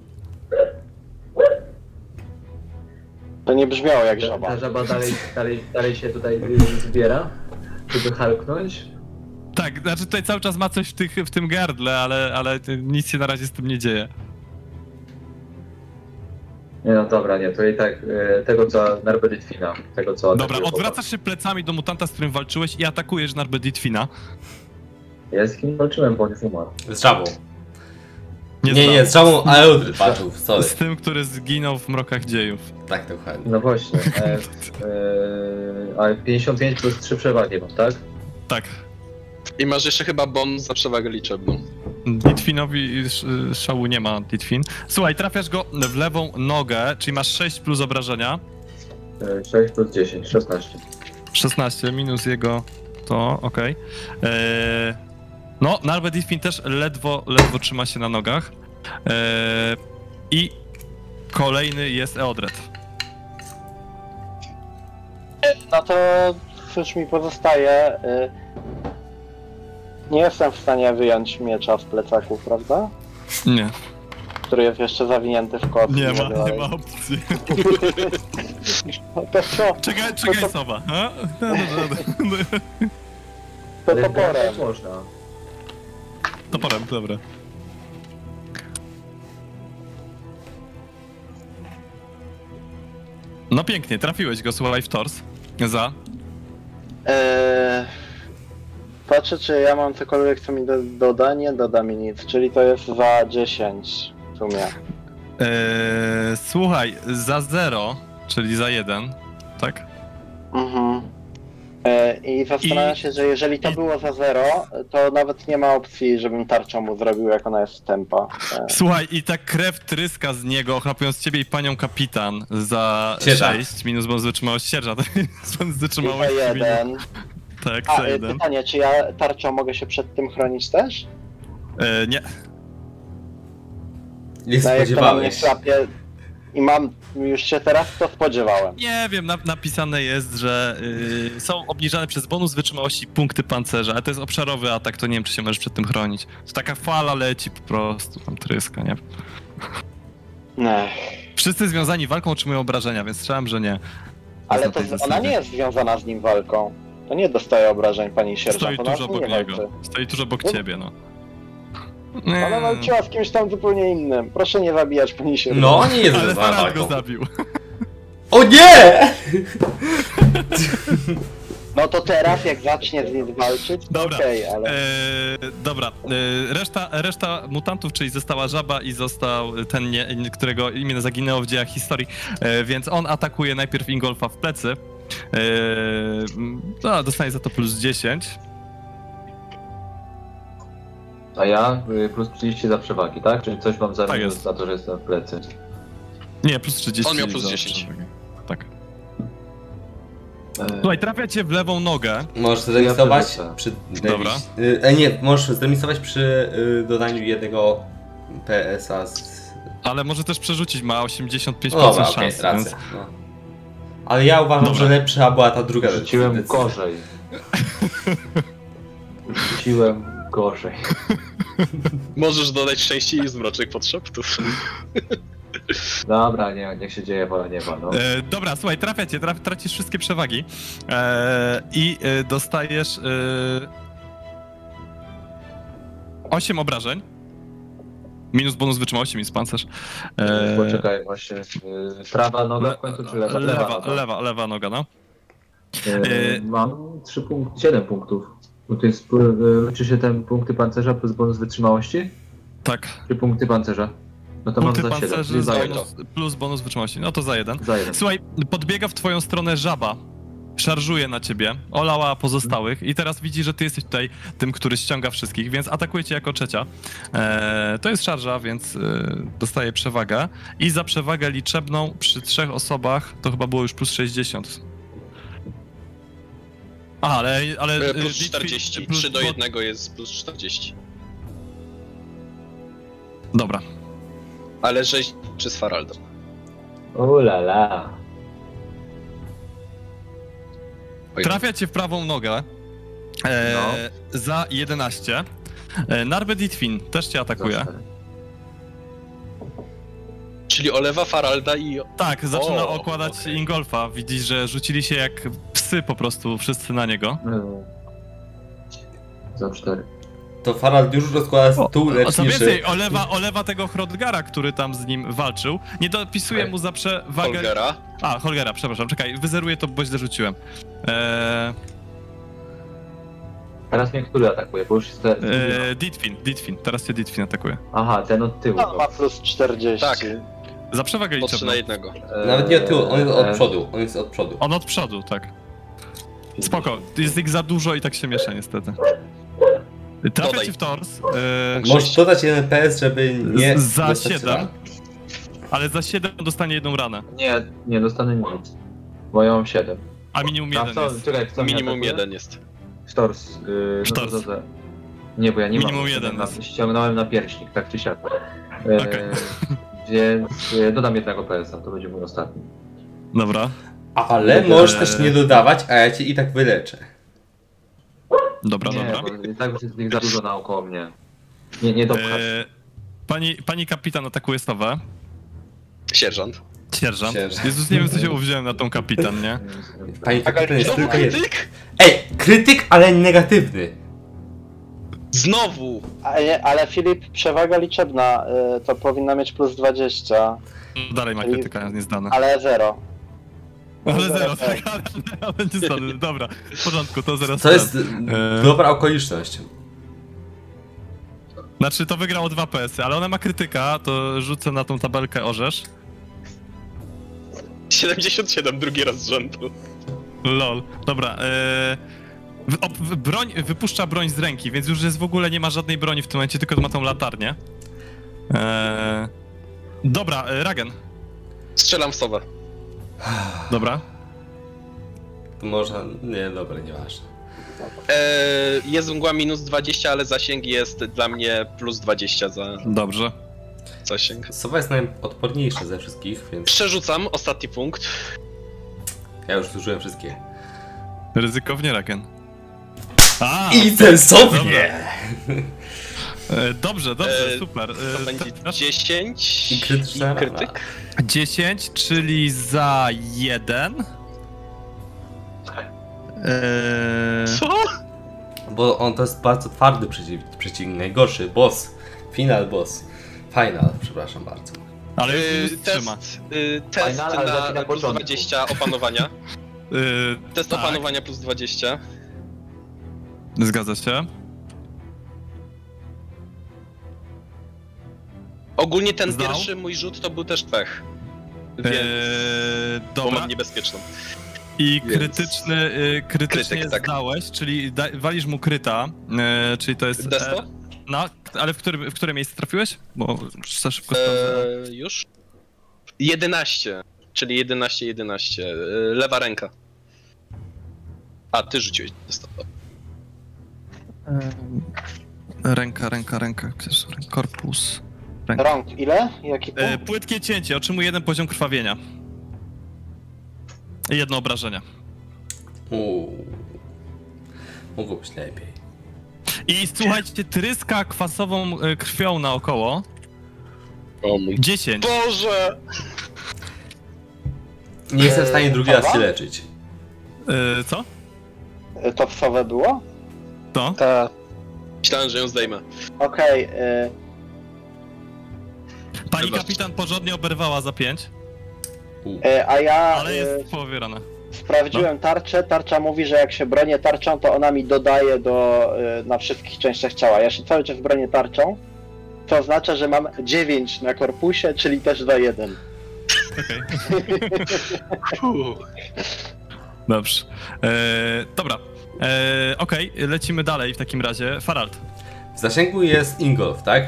To nie brzmiało jak żaba. ta żaba dalej, dalej, dalej się tutaj y, zbiera, żeby halknąć. Tak, znaczy tutaj cały czas ma coś w, tych, w tym gardle, ale, ale nic się na razie z tym nie dzieje. Nie no dobra, nie, to i tak y, tego co Narbet Itfina, tego co... Dobra, atakuje odwracasz się plecami do mutanta, z którym walczyłeś i atakujesz chłopak. Ja z kim walczyłem, bo on umarł. Z żabą. Nie, znam. nie, z żabą Eldry patrzył, sorry. Z tym, który zginął w mrokach dziejów. Tak, dokładnie. No właśnie, e, e, a 55 plus 3 przewagi mam, tak? Tak. I masz jeszcze chyba bonus za przewagę liczebną. Ditfinowi sz- szału nie ma, Ditfin. Słuchaj, trafiasz go w lewą nogę, czyli masz 6 plus obrażenia. E, 6 plus 10, 16. 16 minus jego to, okej. Eee, No, Narbe Ditfin też ledwo, ledwo trzyma się na nogach. Eee, I kolejny jest Eodred. No to cóż mi pozostaje? y, Nie jestem w stanie wyjąć miecza z plecaków, prawda? Nie, Który jest jeszcze zawinięty w kot. nie ma, nie ma opcji. No to co? Czekaj, czekaj, Sowa. a? No, no. To toporem. można. Toporem, dobra. No pięknie, trafiłeś go, słuchaj, w tors. Za. Eee, patrzę, czy ja mam cokolwiek, co mi do, doda, nie doda mi nic, czyli to jest za 10 w sumie. Eee, słuchaj, za 0, czyli za 1, tak? Mhm. Eee, I zastanawiam I- się, że jeżeli to i- było za 0, to nawet nie ma opcji, żebym tarczą mu zrobił, jak ona jest tempa. Eee, Słuchaj, i ta krew tryska z niego, ochlapując ciebie i panią kapitan za Sierżant. 6 minus bonus wytrzymałość sierżant. bonus i za wytrzymałość jeden. Tak, A, jeden. pytanie, czy ja tarczą mogę się przed tym chronić też? E, nie, Nie No jak to na mnie spodziewałeś. chlapie i mam już się teraz to spodziewałem. nie wiem, na, napisane jest, że y, są obniżane przez bonus wytrzymałości punkty pancerza, ale to jest obszarowy atak, to nie wiem, czy się możesz przed tym chronić. To taka fala leci po prostu, tam tryska, nie? Ech. Wszyscy związani walką otrzymują obrażenia, więc strzelam, że nie. Ale to z- ona nie jest związana z nim walką. To nie dostaje obrażeń pani sierżant, Stoi ona tuż obok nie niego. walczy. Stoi tuż obok No. ciebie, no. Ona walczyła z kimś tam zupełnie innym. Proszę nie zabijać pani sierżant. No, nie jest Ale Farad go zabił. O nie! No No to teraz jak zacznie z nim walczyć, to Dobra. okej, ale... E, dobra, e, reszta, reszta mutantów, czyli została żaba i został ten, nie, którego imię zaginęło w dziejach historii, e, więc on atakuje najpierw Ingolfa w plecy. E, no, dostaje za to plus 10. A ja y, plus 30 za przewagi, tak? Czyli coś mam za, Tak jest. za to, że jestem w plecy. Nie, plus 30. On miał plus za 10. przewagę. Tak. E, Słuchaj, trafia cię w lewą nogę. Możesz zremisować przerzucę. przy... Dobra. Y, E, nie, możesz zremisować przy y, dodaniu jednego PSA z... Ale może też przerzucić, ma 85% No dobra, szans, więc... racja. No. Ale ja uważam, Dobra. że lepsza była ta druga Rzuciłem decyzja. gorzej. Rzuciłem gorzej. Możesz dodać szczęście i zmroczek podszeptów. Dobra, nie, niech się dzieje wola nieba, no. E, dobra, słuchaj, trafia cię, traf, tracisz wszystkie przewagi e, i e, dostajesz e, 8 obrażeń. Minus bonus wytrzymałości, minus pancerz. E, Poczekaj, właśnie. y, Prawa noga w końcu, czy lewa? lewa, noga. lewa, lewa noga, no. E, Mam 3 punkt, 7 punktów. Bo to jest, liczy się ten punkty pancerza plus bonus wytrzymałości? Tak. Czy punkty pancerza? No to Punkty mam za 7, pancerzy czyli za z 1. bonus, plus bonus wytrzymałości. No to za jeden. Za 1. Słuchaj, podbiega w twoją stronę żaba. Szarżuje na ciebie, olała pozostałych i teraz widzi, że ty jesteś tutaj tym, który ściąga wszystkich, więc atakuje cię jako trzecia. Eee, to jest szarża, więc e, dostaje przewagę. I za przewagę liczebną przy trzech osobach to chyba było już plus 60. A, ale... ale E, e, Plus Ditfi- 40. plus 3 do dwo- 1 jest plus 40. Dobra. Ale rzeź czy z Faraldem? Ulala. Trafia cię w prawą nogę e, No. za 11. E, Narbet Ditfin też cię atakuje. Czyli olewa Faralda i... Tak, zaczyna O, okładać okej. Ingolfa. Widzisz, że rzucili się jak psy po prostu wszyscy na niego. No. Za 4. To Farald już rozkłada stół O, co leczniczy. więcej, olewa, olewa tego Hrodgara, który tam z nim walczył. Nie dopisuje mu za przewagę... Holgera. A, Holgera, przepraszam, czekaj, wyzeruję to, bo źle rzuciłem. Eee, Teraz mnie który atakuje? Bo już jest eee, Ditfin, Ditfin, teraz cię Ditfin atakuje. Aha, ten od tyłu. No, ma plus 40. Tak. Za przewagę Po 3 liczebną. na jednego. Eee, Nawet nie od tyłu, on jest od eee, przodu. On jest od przodu. On od przodu, tak. Spoko, jest ich za dużo i tak się miesza niestety. Trafia Dodaj. ci w tors, eee, Możesz dodać jeden PS, żeby nie... Z- za dostać siedem. ale za 7 dostanie jedną ranę. Nie, nie dostanę nic. Bo ja mam 7. A minimum A jeden co, jest. czekaj, mnie Minimum atakuje? jeden jest. Sztors. Yy, Sztors. No to, to, to. Nie, bo ja nie Minimum mam. jeden na, jest. Ściągnąłem na pierśnik, tak czy siak. Yy, Okej. Więc yy, dodam jednego PS-a, to będzie mój ostatni. Dobra, Ale Eee. możesz też nie dodawać, a ja cię i tak wyleczę. dobra, nie, dobra. bo i tak już jest ich za dużo naokoło mnie. Nie, nie dopchasz. Eee, pani, pani kapitan atakuje stawę. Sierżant. Sierżant. Sierżant. Jezus, nie wiem co się uwziąłem na tą kapitan, nie? Pani kapitan jest Znowu tylko jeden. krytyk? Ej, krytyk, ale negatywny. Znowu! Ale, ale Filip, przewaga liczebna, y, to powinna mieć plus 20, Dalej ma krytyka niezdane. ale 0. Ale zero, tak. ale, ale niezdane. Dobra, w porządku, to zero To jest Eee. dobra okoliczność. Znaczy, to wygrało dwa PS-y, ale ona ma krytyka, to rzucę na tą tabelkę orzesz. 77, drugi raz z rzędu. Lol. Dobra, w, broń, wypuszcza broń z ręki, więc już jest w ogóle nie ma żadnej broni w tym momencie, tylko ma tą latarnię. E, dobra, e, Ragen. Strzelam w sowę. Dobra. To może... Nie, dobra, nieważne. Eee, jest mgła minus 20, ale zasięg jest dla mnie plus 20 za Dobrze. Zasięg. Sowa jest najodporniejsza ze wszystkich, więc Przerzucam ostatni punkt. ja już zużyłem wszystkie. Ryzykownie, Ragen. A! I sensownie! E, dobrze, dobrze, E, super. E, To będzie teraz 10 I krytyczna i krytyk. 10, czyli za 1. Eee, Co? Bo on to jest bardzo twardy przeciw, przeciwnik, najgorszy boss. Final boss. Final, przepraszam bardzo. ale Yy, już trzyma. test yy, test Final, ale na na plus początku. 20 opanowania. Test tak. opanowania plus 20. Zgadza się. Ogólnie ten Zdał? pierwszy mój rzut to był też pech. Więc Eee, bo dobra. mam niebezpieczną. I więc- krytyczny, y, krytycznie Krytyk, tak. zdałeś, czyli da, walisz mu kryta, y, czyli to jest... Desto? No, ale w, którym, w które miejsce trafiłeś? Bo za szybko sprawdzę. Eee, już? 11, czyli 11, 11. Eee, lewa ręka. A, ty rzuciłeś desto. Ręka, ręka, ręka, ręka? korpus. Ręka. Rąk ile? Jaki E, punkt? płytkie cięcie, otrzymuje jeden poziom krwawienia. I jedno obrażenie. Uuu. Mogło być lepiej. I słuchajcie, tryska kwasową e, krwią naokoło. O mój 10. Boże! Nie jestem w stanie drugi raz Eee, się Pawa? leczyć. E, co? To w Sowę było? To? Ta. Myślałem, że ją zdejmę. Okej, y, Pani kapitan porządnie oberwała za 5, Uuu. y, a ja ale y, jest w połowie rana. Sprawdziłem tarczę. Tarcza mówi, że jak się bronię tarczą, to ona mi dodaje do, y, na wszystkich częściach ciała. Ja się cały czas bronię tarczą, to oznacza, że mam 9 na korpusie, czyli też do 1. Okej. Dobrze. E, dobra. E, Okej, lecimy dalej w takim razie. Farald. W zasięgu jest Ingolf, tak?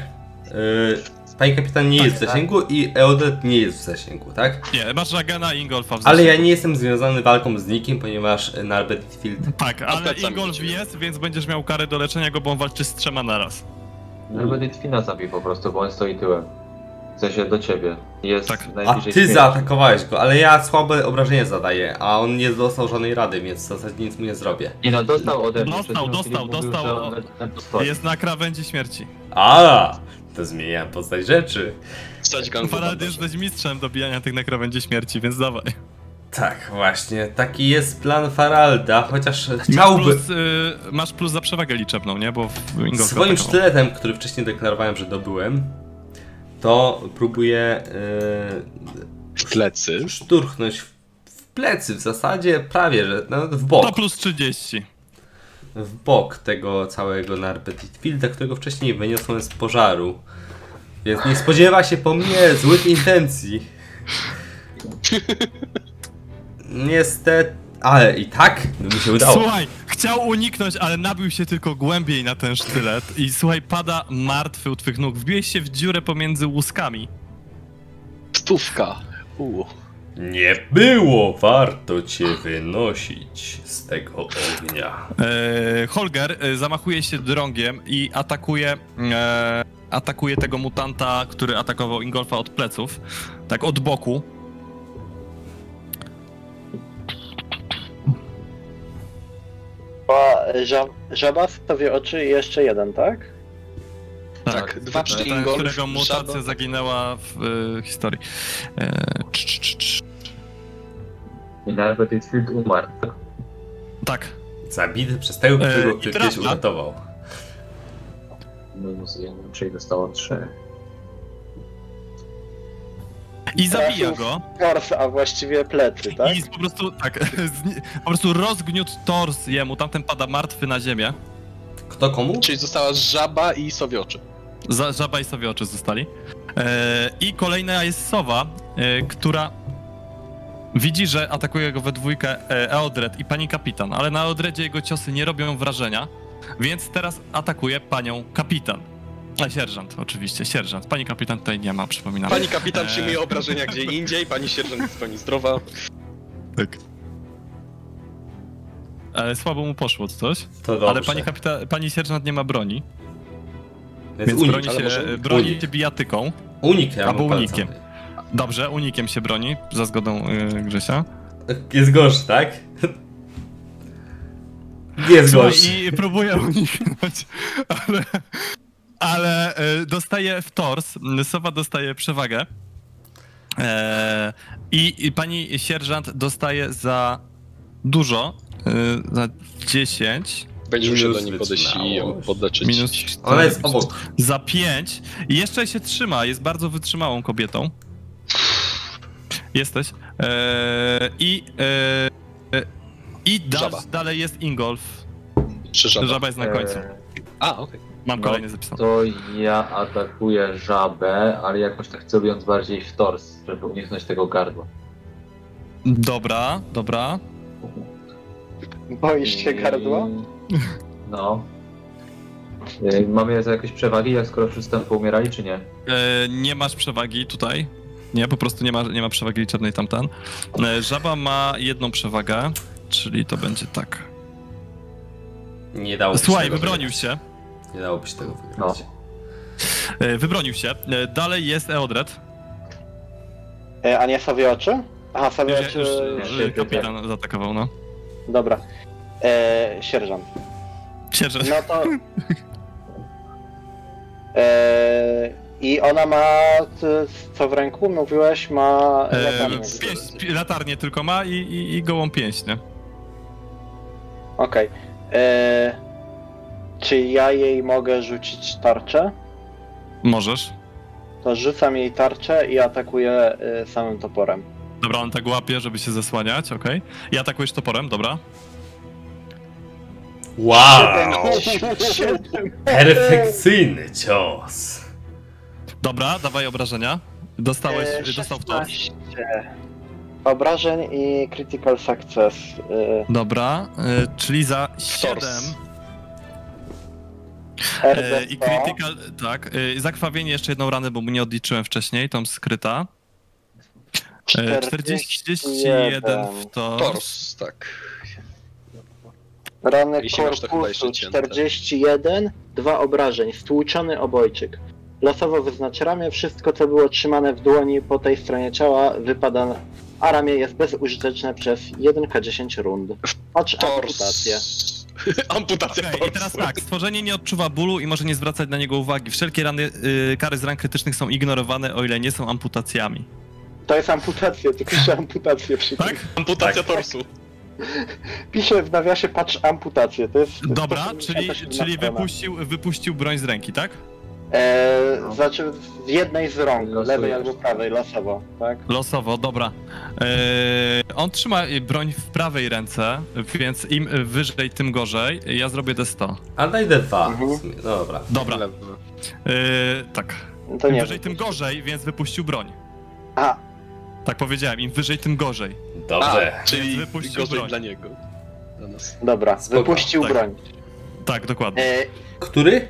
Yy, pani kapitan nie Tak, jest w zasięgu i Eodet nie jest w zasięgu, tak? Nie, masz Ragana i Ingolfa w Ale zasięgu. ja nie jestem związany walką z nikim, ponieważ na Field Tak, ale Ingolf jest, więc będziesz miał karę do leczenia go, bo on walczy z trzema naraz. Albo Litwina zabij po prostu, bo on stoi tyłem. W sensie do ciebie. Jest Tak. A ty śmierci. zaatakowałeś go, ale ja słabe obrażenia zadaję, a on nie dostał żadnej rady, więc w zasadzie nic mu nie zrobię. Nie no, dostał ode mnie. Dostał, dostał, dostał. Jest na krawędzi śmierci. A, to zmienia postać rzeczy. Wstać gangu Farald bandaże. jesteś mistrzem dobijania tych na krawędzi śmierci, więc dawaj. Tak, właśnie, taki jest plan Faralda, chociaż Masz chciałby... plus, y, masz plus za przewagę liczebną, nie? Bo w Swoim sztyletem, który wcześniej deklarowałem, że dobyłem, to próbuję W plecy. yy, szturchnąć w, w plecy, w zasadzie prawie, że no, w bok. To plus 30. w bok tego całego Fielda, którego wcześniej wyniosłem z pożaru. Więc nie spodziewa się po mnie złych intencji. Niestety, ale i tak by mi się udało. Słuchaj, chciał uniknąć, ale nabił się tylko głębiej na ten sztylet i słuchaj, pada martwy u twych nóg. Wbiłeś się w dziurę pomiędzy łuskami. Stówka. U. Nie było warto cię wynosić z tego ognia. E, Holger e, zamachuje się drągiem i atakuje, e, atakuje tego mutanta, który atakował Ingolfa od pleców, tak od boku. Bo ża- żaba sobie oczy i jeszcze jeden, tak? Tak, dwa przy ten, Ingolf, którego mutacja żaba- zaginęła w e, historii. E, cz, cz, cz. I nawet Litfield umarł. Tak. Zabity przez tego, którego i ty trafia. kiedyś uratował. Minus jeden, czyli dostało trzy. I zabija go. Tors, a właściwie plecy, tak? I po prostu, tak, po prostu rozgniótł tors jemu, tamten pada martwy na ziemię. Kto komu? Czyli została żaba i sowioczy. Za, żaba i sobie oczy zostali. E, I kolejna jest sowa, e, która widzi, że atakuje go we dwójkę e, Eodred i pani kapitan, ale na Eodredzie jego ciosy nie robią wrażenia, więc teraz atakuje panią kapitan. A sierżant, oczywiście, sierżant. Pani kapitan tutaj nie ma, przypominam. Pani kapitan Eee. przyjmuje obrażenia gdzie indziej, pani sierżant jest w pełni zdrowa. Tak. E, słabo mu poszło coś, To dobrze. ale pani, kapita- pani sierżant nie ma broni, Więc więc unik. broni się, może broni unik. się bijatyką. Unik, ja Albo unikiem. Dobrze, unikiem się broni, za zgodą y, Grzesia. Jest gorszy, tak? Jest Słuchaj, gorszy. i próbuję uniknąć, ale, ale y, dostaje w tors, Sowa dostaje przewagę e, i, i pani sierżant dostaje za dużo, y, za 10, Będziesz musiał do niej podejść i ją podleczyć. minus Ona jest 4, obok. za 5 i jeszcze się trzyma, jest bardzo wytrzymałą kobietą. Jesteś. E, I e, e, Da, Żaba. dalej jest Ingolf. Czy żaba? Żaba jest na końcu. E, A, okej. Mam no, kolejny zapisany. To ja atakuję żabę, ale jakoś tak celując bardziej w tors, żeby uniknąć tego gardła. Dobra, dobra. Boisz się gardła? No. Y, Mamy za jakieś przewagi, jak skoro wszyscy tam poumierali, czy nie? E, nie masz przewagi tutaj. Nie, po prostu nie ma, nie ma przewagi liczebnej tamten. E, żaba ma jedną przewagę, czyli to będzie tak. Nie dałoby się Słuchaj, tego wybronił wygrać. się. Nie dałoby się tego wygrać. No. E, wybronił się. E, dalej jest Eodred. E, a nie sobie oczy? Aha, sobie oczy... już, kapitan zaatakował, no. Dobra. E, sierżant. Cieszę. No to... E, I ona ma... Co w ręku? Mówiłeś, ma... E, latarnię. pięść, latarnię tylko ma i, i, i gołą pięść, nie? Okej. E, Czy ja jej mogę rzucić tarczę? Możesz. To rzucam jej tarczę i atakuję e, samym toporem. Dobra, on tak łapie, żeby się zasłaniać, okej. I atakujesz toporem, dobra. Wow! Perfekcyjny cios. Dobra, dawaj obrażenia. Dostałeś, E, dostał w to. 16 Obrażeń i critical success. E, Dobra, e, czyli za 7 e, RD i critical, tak, e, zakrwawienie jeszcze jedną ranę, bo mu nie odliczyłem wcześniej, tą skryta. E, 41 w to. Tors, tak. Rany Jeśli masz to chyba korpusu jeszcze cięte. 41, dwa obrażeń, stłuczony obojczyk. Losowo wyznacz ramię, wszystko co było trzymane w dłoni po tej stronie ciała wypada, a ramię jest bezużyteczne przez 1k10 rund. Patrz amputację. Amputacja Okej, i teraz tak, stworzenie nie odczuwa bólu i może nie zwracać na niego uwagi. Wszelkie rany, y, kary z ran krytycznych są ignorowane, o ile nie są amputacjami. To jest amputacja, tu pisze amputację przy tym. Tak? Amputacja Tak. torsu. Pisze w nawiasie patrz amputację, to jest... Dobra, to czyli, jest czyli wypuścił, wypuścił broń z ręki, tak? Eee, znaczy w jednej z rąk, Losujesz. lewej albo prawej, losowo, tak? Losowo, dobra. Eee, on trzyma broń w prawej ręce, więc im wyżej, tym gorzej. Ja zrobię D100. A daj D2. Mhm. No dobra. Dobra, eee, tak. To Im wyżej, tym gorzej, więc wypuścił broń. A, Tak powiedziałem, im wyżej, tym gorzej. Dobrze. A, czyli Wypuścił gorzej broń. dla niego. Dla nas. dobra, Spoko, wypuścił tak. broń. Tak, dokładnie. Eee, Który?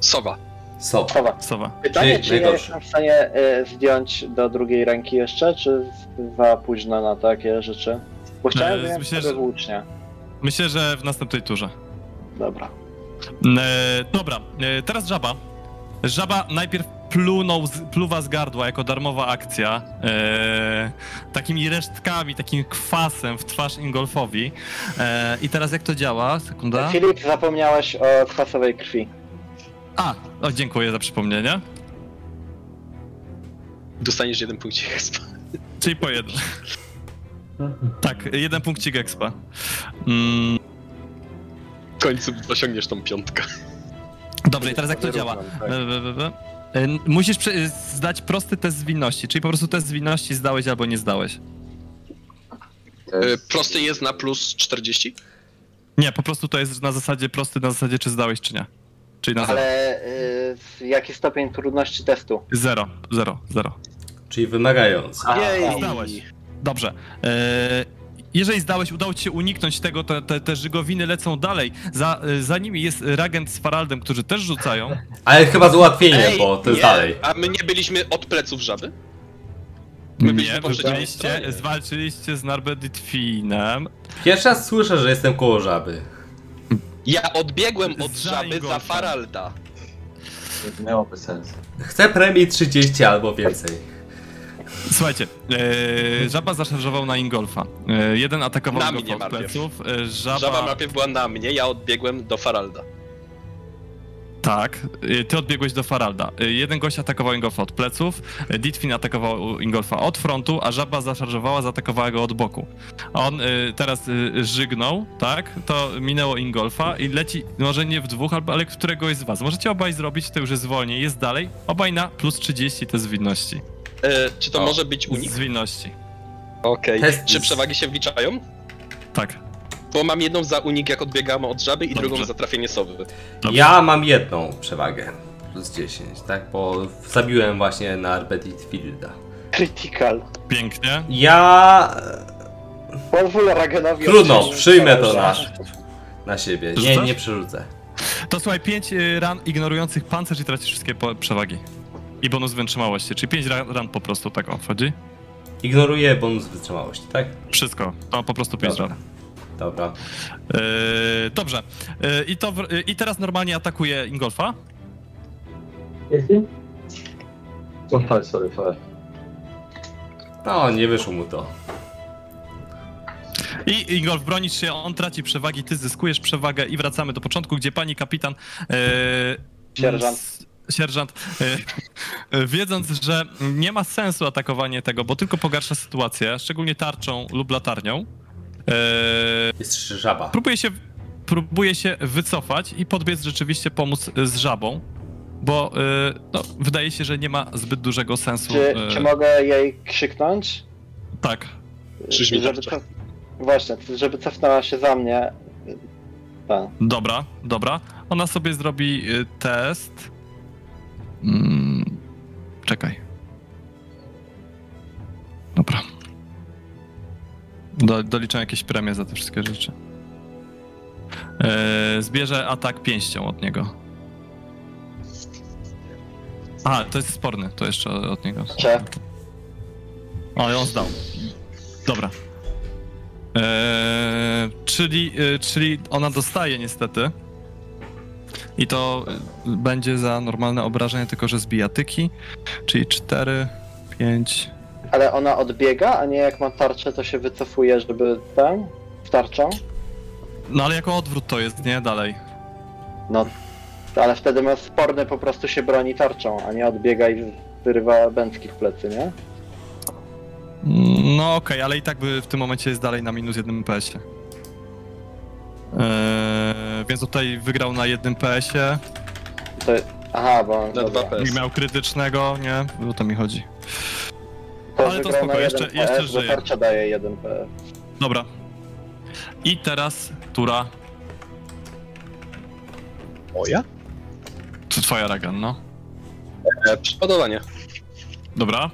Sowa. Sowa. Sowa. Pytanie, Czyli czy ja jestem w stanie e, zdjąć do drugiej ręki jeszcze, czy za późno na takie rzeczy? Bo chciałem E, wyjąć myślę, że- włócznię. Myślę, że w następnej turze. Dobra. E, dobra, e, teraz żaba. Żaba najpierw plunął, pluwa z gardła jako darmowa akcja. E, takimi resztkami, takim kwasem w twarz Ingolfowi. E, I teraz jak to działa? Sekunda. Filip, zapomniałeś o kwasowej krwi. A, o, dziękuję za przypomnienie. Dostaniesz jeden punkcik expa. Czyli po jeden. Tak, jeden punkcik expa. Mm, W końcu osiągniesz tą piątkę. dobrze, i teraz jak to działa? Tak. Musisz prze- zdać prosty test zwinności, czyli po prostu test zwinności zdałeś albo nie zdałeś. E, jest- Prosty jest na plus 40? Nie, po prostu to jest na zasadzie prosty, na zasadzie czy zdałeś, czy nie. Czyli na. Ale y, jaki stopień trudności testu? Zero, zero, zero. Czyli wymagający. Jej! zdałeś. Dobrze. E, jeżeli zdałeś, udało ci się uniknąć tego, te, te, te żygowiny lecą dalej. Za, e, za nimi jest Ragent z Faraldem, którzy też rzucają. Ale chyba z ułatwieniem, Ej, bo to jest nie, dalej. A my nie byliśmy od pleców żaby? My byliśmy Nie, po przeciwnej zwalczyliście z Narbeditfinem. Pierwszy raz słyszę, że jestem koło żaby. Ja odbiegłem od Za żaby za Ingolfa. Faralda. Nie miałoby sensu. Chcę premii 30 albo więcej. Słuchajcie, e, żaba zaszarżował na Ingolfa. E, jeden atakował Na Ingolfa mnie od najpierw. pleców. E, żaba, Żaba najpierw była na mnie, ja odbiegłem do Faralda. Tak, e, ty odbiegłeś do Faralda. E, jeden gość atakował Ingolfa od pleców, e, Ditfin atakował Ingolfa od frontu, a żaba zaszarżowała, zaatakowała go od boku. On teraz e, żygnął, tak, to minęło Ingolfa i leci, może nie w dwóch, albo- ale któregoś z was. Możecie obaj zrobić, to już jest zwolniej, jest dalej. Obaj na plus 30 te zwinności. E, czy to O. może być unik? Zwinności. Okej. Test Czy przewagi się wliczają? Tak. Bo mam jedną za unik, jak odbiegamy od żaby, i Dobrze. drugą za trafienie sowy. Dobrze. Ja mam jedną przewagę. Plus 10, tak? Bo zabiłem właśnie na Arbedit Fielda. Critical. Pięknie. Ja... Pozwól Ragenowi Trudno, przyjmę to na, na siebie. Nie, Rzucasz? nie przerzucę. To słuchaj, 5 ran ignorujących pancerz i tracisz wszystkie po- przewagi. I bonus wytrzymałości, czyli 5 ran po prostu tak o, wchodzi. Ignoruję bonus wytrzymałości, tak? Wszystko, to po prostu 5 Dobra. ran. Dobra. Yy, dobrze. Yy, i, to w, yy, I teraz normalnie atakuje Ingolfa. O, sorry, sorry, sorry. No, nie wyszło mu to. I Ingolf bronisz się, on traci przewagi, ty zyskujesz przewagę i wracamy do początku, gdzie pani kapitan. Yy, Sierżant. Sierżant, yy, wiedząc, że nie ma sensu atakowanie tego, bo tylko pogarsza sytuację, szczególnie tarczą lub latarnią, yy, Jest żaba. próbuje się, próbuje się wycofać i podbiec rzeczywiście pomóc z żabą, bo y, no, wydaje się, że nie ma zbyt dużego sensu. Czy, czy mogę jej krzyknąć? Tak. Krzyż mi żeby tarczę. cof... Właśnie, żeby cofnęła się za mnie. Tak. Dobra, dobra. Ona sobie zrobi test. Mm, czekaj. Dobra. Do, doliczam jakieś premie za te wszystkie rzeczy. E, zbierze atak pięścią od niego. A, to jest sporny, to jeszcze od niego. Cze. O, i on zdał. Dobra. Eee, czyli, e, czyli ona dostaje niestety. I to będzie za normalne obrażenie, tylko że z bijatyki. Czyli 4, 5. Ale ona odbiega, a nie jak ma tarczę, to się wycofuje, żeby ten. W tarczą? No ale jako odwrót to jest, nie? Dalej. No. Ale wtedy ma sporny po prostu się broni tarczą, a nie odbiega i wyrywa bęcki w plecy, nie? No okej, ale i tak by w tym momencie jest dalej na minus jednym PS-ie. Eee, więc tutaj wygrał na jednym PS-ie. To... Aha, bo. Na dobra. 2 PS. Nie miał krytycznego, nie? O to mi chodzi. To Ale to wygrał spoko, na jeszcze- 1 jeszcze bo żyje. tarcza daje 1 PS. Dobra. I teraz tura. Moja? To twoja Ragan, no. E, przeładowanie. Dobra.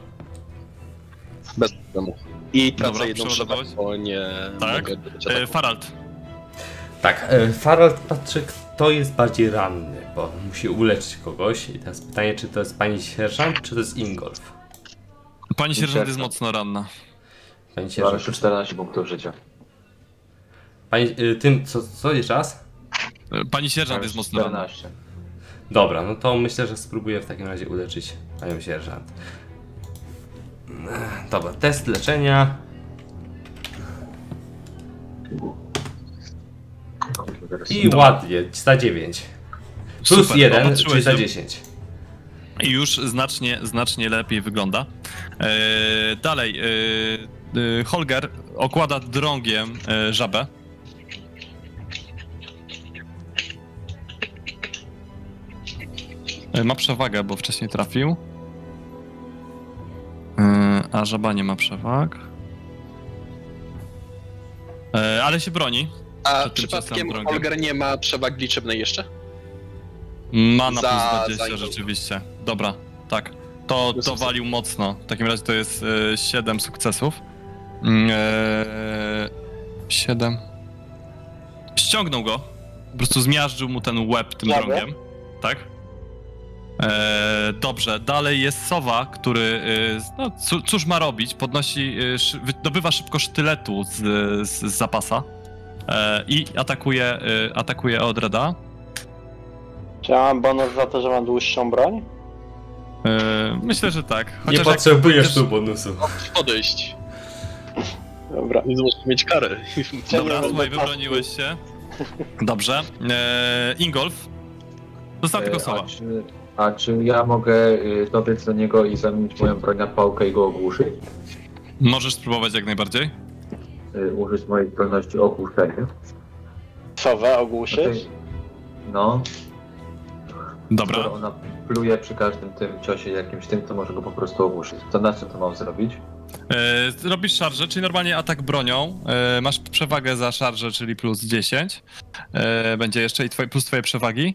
Bez problemu. I tracę Dobra, jedną przeładowałeś? przewagę, bo nie Tak. mogę E. Farald. Tak, e, Farald patrzy, kto jest bardziej ranny, bo musi uleczyć kogoś. I teraz pytanie, czy to jest pani sierżant, czy to jest Ingolf? Pani sierżant jest mocno ranna. Pani sierżant. jeszcze 14 punktów życia. Pani, y, tym, co, co jeszcze raz? E, Pani sierżant jest mocno ranna. 14. Dobra, no to myślę, że spróbuję w takim razie uleczyć panią sierżant. Ech, Dobra, test leczenia. I ładnie, za 9. Plus Super, 1, opatrzyłeś czyli za ją. 10. I już znacznie, znacznie lepiej wygląda. E, dalej. E, e, Holger okłada drągiem e, żabę. E, ma przewagę, bo wcześniej trafił. E, a żaba nie ma przewag. E, ale się broni. A przypadkiem. Holger nie ma przewagi liczebnej jeszcze? Ma na Za- plus za 20 Ingolfa. rzeczywiście. Dobra, tak. To, to walił mocno. W takim razie to jest e, 7 sukcesów. Mm, E, 7. Ściągnął go. Po prostu zmiażdżył mu ten łeb tym Żabę? drągiem. Tak? E, dobrze, dalej jest sowa, który. E, no, cóż ma robić? Podnosi. E, szy, wydobywa szybko sztyletu z, z, z zapasa. E, I atakuje, e, atakuje Odreda. Czy ja mam bonus za to, że mam dłuższą broń? E, myślę, że tak. Nie Chociaż jak potrzebujesz tu bonusu. Podejść. Dobra. Nie możesz mieć karę. Dobra, Nie, słuchaj, nie, wybroniłeś się. Dobrze. Ingolf. Został tylko Soła. A czy, a czy ja mogę y, dobiec do niego i zamienić moją broń na pałkę i go ogłuszyć? Możesz spróbować jak najbardziej. Y, użyć mojej zdolności ogłuszenia. Sowę ogłuszyć? Znaczy, No, Dobra. skoro ona pluje przy każdym tym ciosie jakimś tym, to może go po prostu ogłuszyć. To na co to mam zrobić? E, robisz szarżę, czyli normalnie atak bronią. E, masz przewagę za szarżę, czyli plus 10. E, będzie jeszcze i twoje, plus twoje przewagi.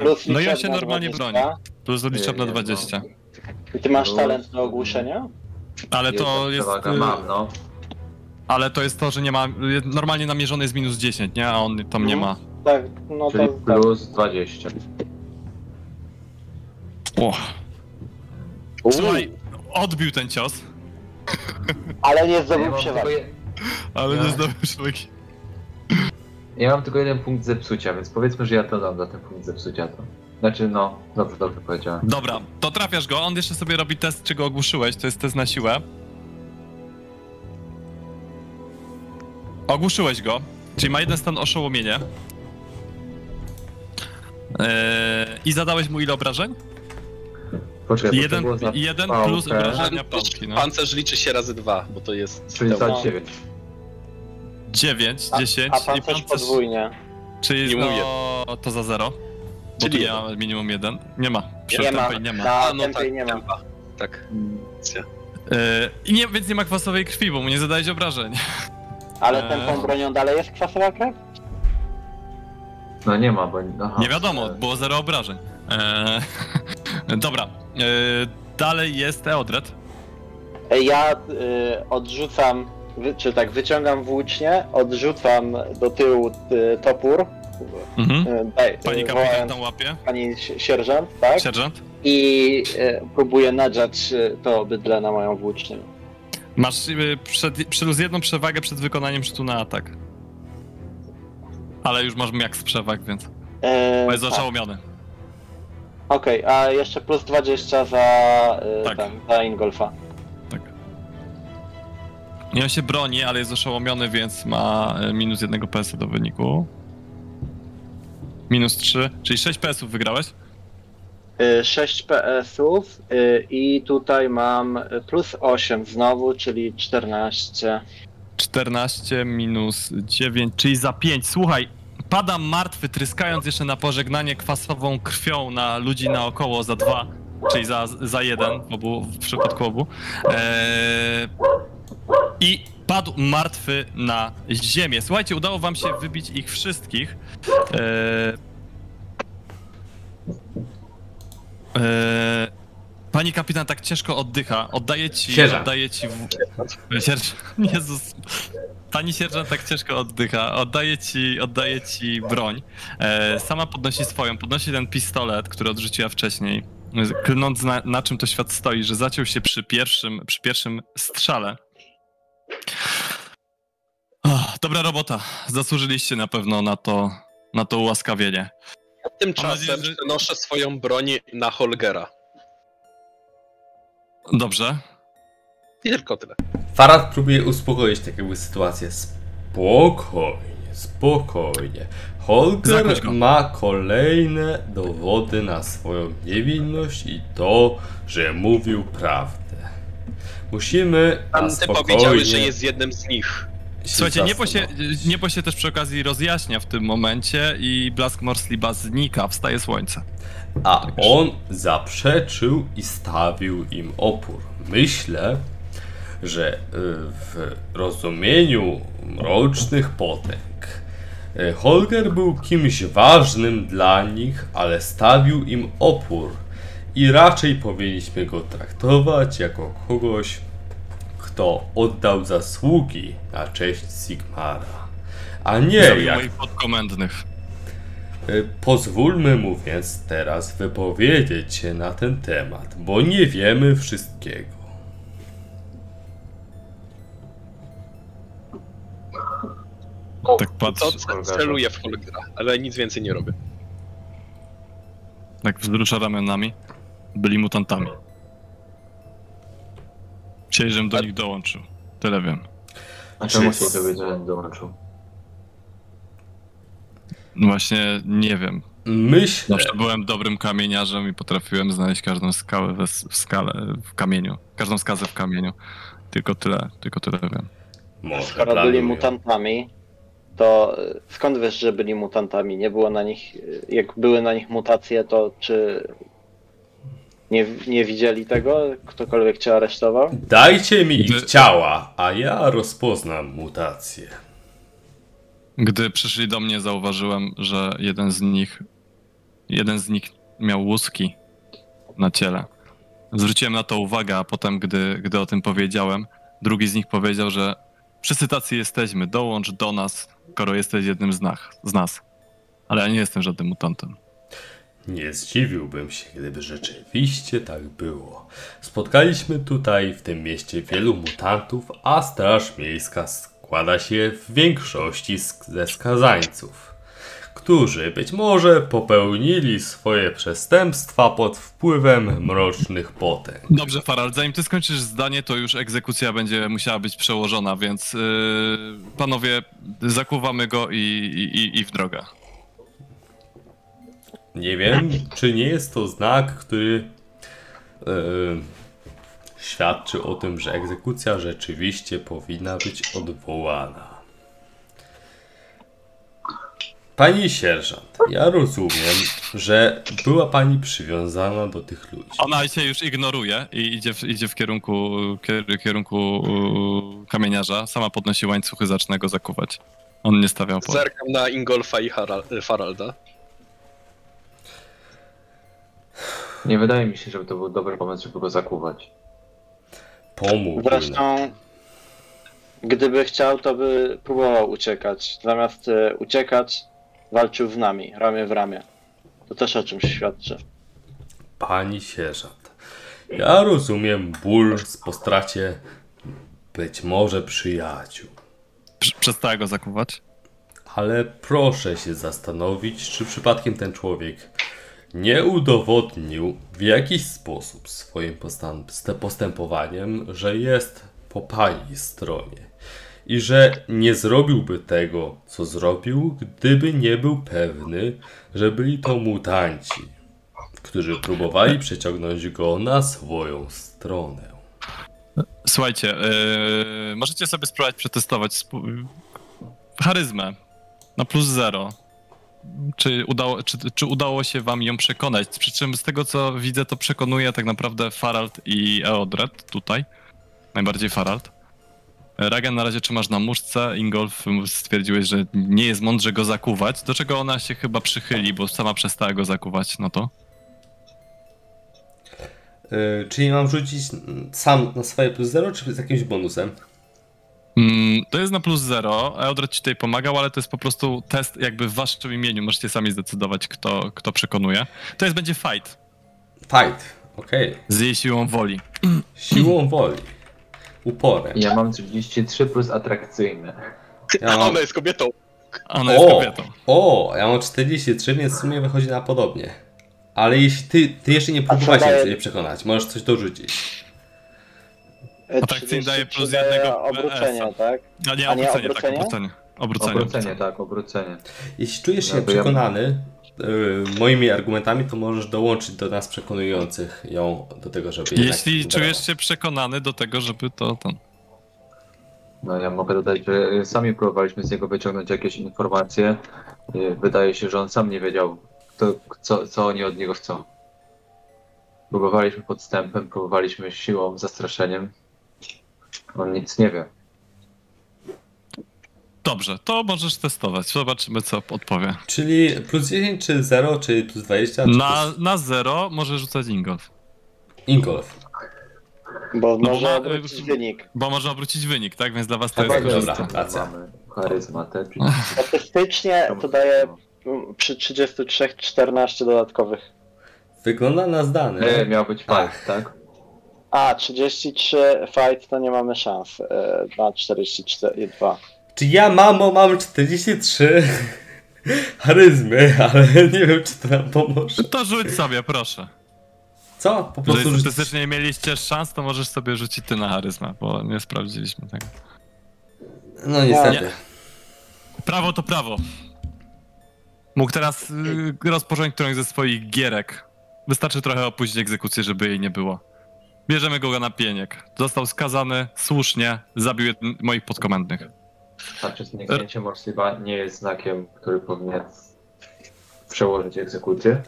Plus no i on się normalnie 20. broni. Plus liczebna Nie, nie, 20. I ty masz talent do ogłuszenia? Ale to jest. Przewaga e, mam, no. Ale to jest to, że nie ma. Normalnie namierzony jest minus 10, nie? A on tam nie ma. Tak, no Czyli to tak. plus 20. O, słuchaj, odbił ten cios, Ale nie Ja zdobył mam, tylko przewagi. je... ale nie zdobył przewagi. ja mam tylko jeden punkt zepsucia, więc powiedzmy, że ja to dam za ten punkt zepsucia. To. Znaczy, no, dobrze, dobrze powiedziałem. Dobra, to trafiasz go. On jeszcze sobie robi test, czy go ogłuszyłeś. To jest test na siłę. Ogłuszyłeś go, czyli ma jeden stan oszołomienia. Eee, I zadałeś mu ile obrażeń? Poczekaj, to Jeden, było za jeden pałkę, plus obrażenia pałki, no. Pancerz liczy się razy dwa, bo to jest... Czyli za No. 9. 9, A, 10 a i pancerz podwójnie. czyli Nie no, to za 0. Bo Czyli tu ma minimum 1. Nie ma. Przy Nie ma. nie ma. Na A, no tak, nie ma. tempa. Tak. I nie, więc nie ma kwasowej krwi, bo mu nie zadałeś obrażeń. Ale Eee. tempą bronią dalej jest kwasowa krew? No nie ma, bo... Aha, Nie wiadomo, e, było zero obrażeń. Eee, dobra, eee, dalej jest Eodred. Ja y, odrzucam, wy, czy tak, wyciągam włócznie, odrzucam do tyłu y, topór. Mhm. Y, Pani kapitan tam łapie. pani si- sierżant, tak? Sierżant. I próbuję nadrzeć y, to bydle na moją włócznię. Masz y, przed, plus jedną przewagę przed wykonaniem rzutu na atak. Ale już masz max przewag, więc E, bo jest tak. oszołomiony. Okej, a jeszcze plus 20 za, y, Tak. ten, za Ingolfa. Tak. I on się broni, ale jest oszołomiony, więc ma y, minus jednego PS do wyniku. Minus 3, czyli 6 PS-ów wygrałeś. Y, 6 PS-ów y, i tutaj mam plus 8 znowu, czyli 14. 14 minus 9, czyli za 5. Słuchaj, padam martwy, tryskając jeszcze na pożegnanie kwasową krwią na ludzi naokoło za 2, czyli za, za 1 w, obu, w przypadku obu. Eee, I padł martwy na ziemię. Słuchajcie, udało wam się wybić ich wszystkich. Eee, eee, Pani kapitan tak ciężko oddycha. Oddaję ci. Sierżant. Oddaję ci. W... Sierżant. Jezus. Pani sierżant tak ciężko oddycha. Oddaję ci, oddaję ci broń. E, sama podnosi swoją. Podnosi ten pistolet, który odrzuciła wcześniej. Klnąc na, na czym to świat stoi, że zaciął się przy pierwszym, przy pierwszym strzale. Oh, dobra robota. Zasłużyliście na pewno na to, na to ułaskawienie. Tymczasem nadzieję, że- przenoszę swoją broń na Holgera. Dobrze. I tylko tyle. Farad próbuje uspokoić tak jakby sytuację. Spokojnie, spokojnie. Holger ma kolejne dowody na swoją niewinność i to, że mówił prawdę. Musimy Pan ty spokojnie powiedziałeś, że jest jednym z nich. Słuchajcie, niebo się, niebo się też przy okazji rozjaśnia w tym momencie i blask Morsliba znika, wstaje słońce. A on zaprzeczył i stawił im opór. Myślę, że y, w rozumieniu mrocznych potęg y, Holger był kimś ważnym dla nich, ale stawił im opór. I raczej powinniśmy go traktować jako kogoś, kto oddał zasługi na cześć Sigmara. A nie Zabił jak moich podkomendnych. Y, Pozwólmy mu więc teraz wypowiedzieć się na ten temat, bo nie wiemy wszystkiego. Tak patrz, To celuję w Holgera, ale nic więcej nie robię. tak wzrusza ramionami. Byli mutantami. Chcieli, żebym do nich dołączył. Tyle wiem. A czemu się dowiedzieć, że nie dołączył? No Właśnie nie wiem. Myślę, Zawsze byłem dobrym kamieniarzem i potrafiłem znaleźć każdą skałę we, w skale, w kamieniu. Każdą skazę w kamieniu. Tylko tyle, tylko tyle wiem. może Skoro byli mutantami, to y, skąd wiesz, że byli mutantami? Nie było na nich, y, jak były na nich mutacje, to czy Nie, nie widzieli tego? Ktokolwiek cię aresztował? Dajcie mi ich ciała, a ja rozpoznam mutację. Gdy przyszli do mnie, zauważyłem, że jeden z nich, jeden z nich miał łuski na ciele. Zwróciłem na to uwagę, a potem, gdy, gdy o tym powiedziałem, drugi z nich powiedział, że wszyscy tacy jesteśmy, dołącz do nas, skoro jesteś jednym z nas. Z nas. Ale ja nie jestem żadnym mutantem. Nie zdziwiłbym się, gdyby rzeczywiście tak było. Spotkaliśmy tutaj w tym mieście wielu mutantów, a Straż Miejska składa się w większości ze skazańców, którzy być może popełnili swoje przestępstwa pod wpływem mrocznych potęg. Dobrze, Farald, zanim ty skończysz zdanie, to już egzekucja będzie musiała być przełożona, więc yy, panowie, zakuwamy go i, i, i w drogę. Nie wiem, czy nie jest to znak, który e, świadczy o tym, że egzekucja rzeczywiście powinna być odwołana. Pani sierżant, ja rozumiem, że była pani przywiązana do tych ludzi. Ona się już ignoruje i idzie w, idzie w kierunku, kier, kierunku yy, kamieniarza. Sama podnosi łańcuchy, zaczyna go zakuwać. On nie stawiał oporu. Zerkam na Ingolfa i Haral- Faralda. Nie wydaje mi się, żeby to był dobry pomysł, żeby go zakuwać. Pomógł. Zresztą, gdyby chciał, to by próbował uciekać. Zamiast e, uciekać, walczył z nami, ramię w ramię. To też o czymś świadczy. Pani sierżant, ja rozumiem ból po stracie być może przyjaciół. Prze- Przestała go zakuwać. Ale proszę się zastanowić, czy przypadkiem ten człowiek nie udowodnił w jakiś sposób swoim postępowaniem, że jest po pani stronie i że nie zrobiłby tego, co zrobił, gdyby nie był pewny, że byli to mutanci, którzy próbowali przeciągnąć go na swoją stronę. Słuchajcie, yy, możecie sobie spróbować przetestować charyzmę na plus zero. Czy udało, czy, czy udało się wam ją przekonać? Przy czym z tego co widzę, to przekonuje tak naprawdę Farald i Eodred tutaj. Najbardziej Farald. Ragen na razie trzymasz na muszce, Ingolf stwierdziłeś, że nie jest mądrze go zakuwać, do czego ona się chyba przychyli, bo sama przestała go zakuwać, no to. Yy, czyli mam rzucić sam na swoje plus czy z jakimś bonusem? Mm, to jest na plus zero. Eldred ci tutaj pomagał, ale to jest po prostu test jakby w waszym imieniu. Możecie sami zdecydować, kto, kto przekonuje. To jest będzie fight Fight, okej. z jej siłą woli. Siłą woli. Uporem. Ja mam 33 plus atrakcyjne. Ja A mam- ona jest kobietą. Ona jest kobietą. O, ja mam 43, więc w sumie wychodzi na podobnie. Ale jeśli ty, ty jeszcze nie próbowałeś daje- mnie przekonać, możesz coś dorzucić. E, Atrakcyjny daje 33 plus daje jednego obrócenie, PS-a. tak? A nie, A nie obrócenie, tak, obrócenie? obrócenie. Obrócenie. Obrócenie, tak, obrócenie. Jeśli czujesz się No, to ja- przekonany yy, moimi argumentami, to możesz dołączyć do nas przekonujących ją do tego, żeby Jeśli czujesz się przekonany do tego, żeby to ten. No ja mogę dodać, że y, sami próbowaliśmy z niego wyciągnąć jakieś informacje. Y, Wydaje się, że on sam nie wiedział, kto, co, co oni od niego chcą. Próbowaliśmy podstępem, próbowaliśmy siłą, zastraszeniem. On nic nie wie. Dobrze, to możesz testować. Zobaczymy, co odpowie. Czyli plus 10 czy 0, czy plus 20? Czy Na, plus... na zero może rzucać Ingolf. Ingolf. Bo No, może ma- obrócić wynik. Bo może obrócić wynik, tak? Więc dla was to Dobra, jest dobra. korzystne. racja. Mamy charyzmatę. czyli- Statystycznie to daje mm, przy 33 14 dodatkowych. Wygląda na zdany. Nie, miał być fight, tak? A, 33 fight to nie mamy szans. E, na 42. Czy ja, mamo, mam 43 charyzmy, ale nie wiem, czy to nam pomoże. To rzuć sobie, proszę. Co? Po prostu Jeżeli statystycznie nie mieliście szans, to możesz sobie rzucić ty na charyzmę, bo nie sprawdziliśmy tego. No niestety. Prawo to prawo. Mógł teraz y, rozpocząć którąś ze swoich gierek. Wystarczy trochę opóźnić egzekucję, żeby jej nie było. Bierzemy go na pieniek. Został skazany słusznie, zabił jeden moich podkomendnych. Znaczy zniknięcie możliwa nie jest znakiem, który powinien przełożyć egzekucję.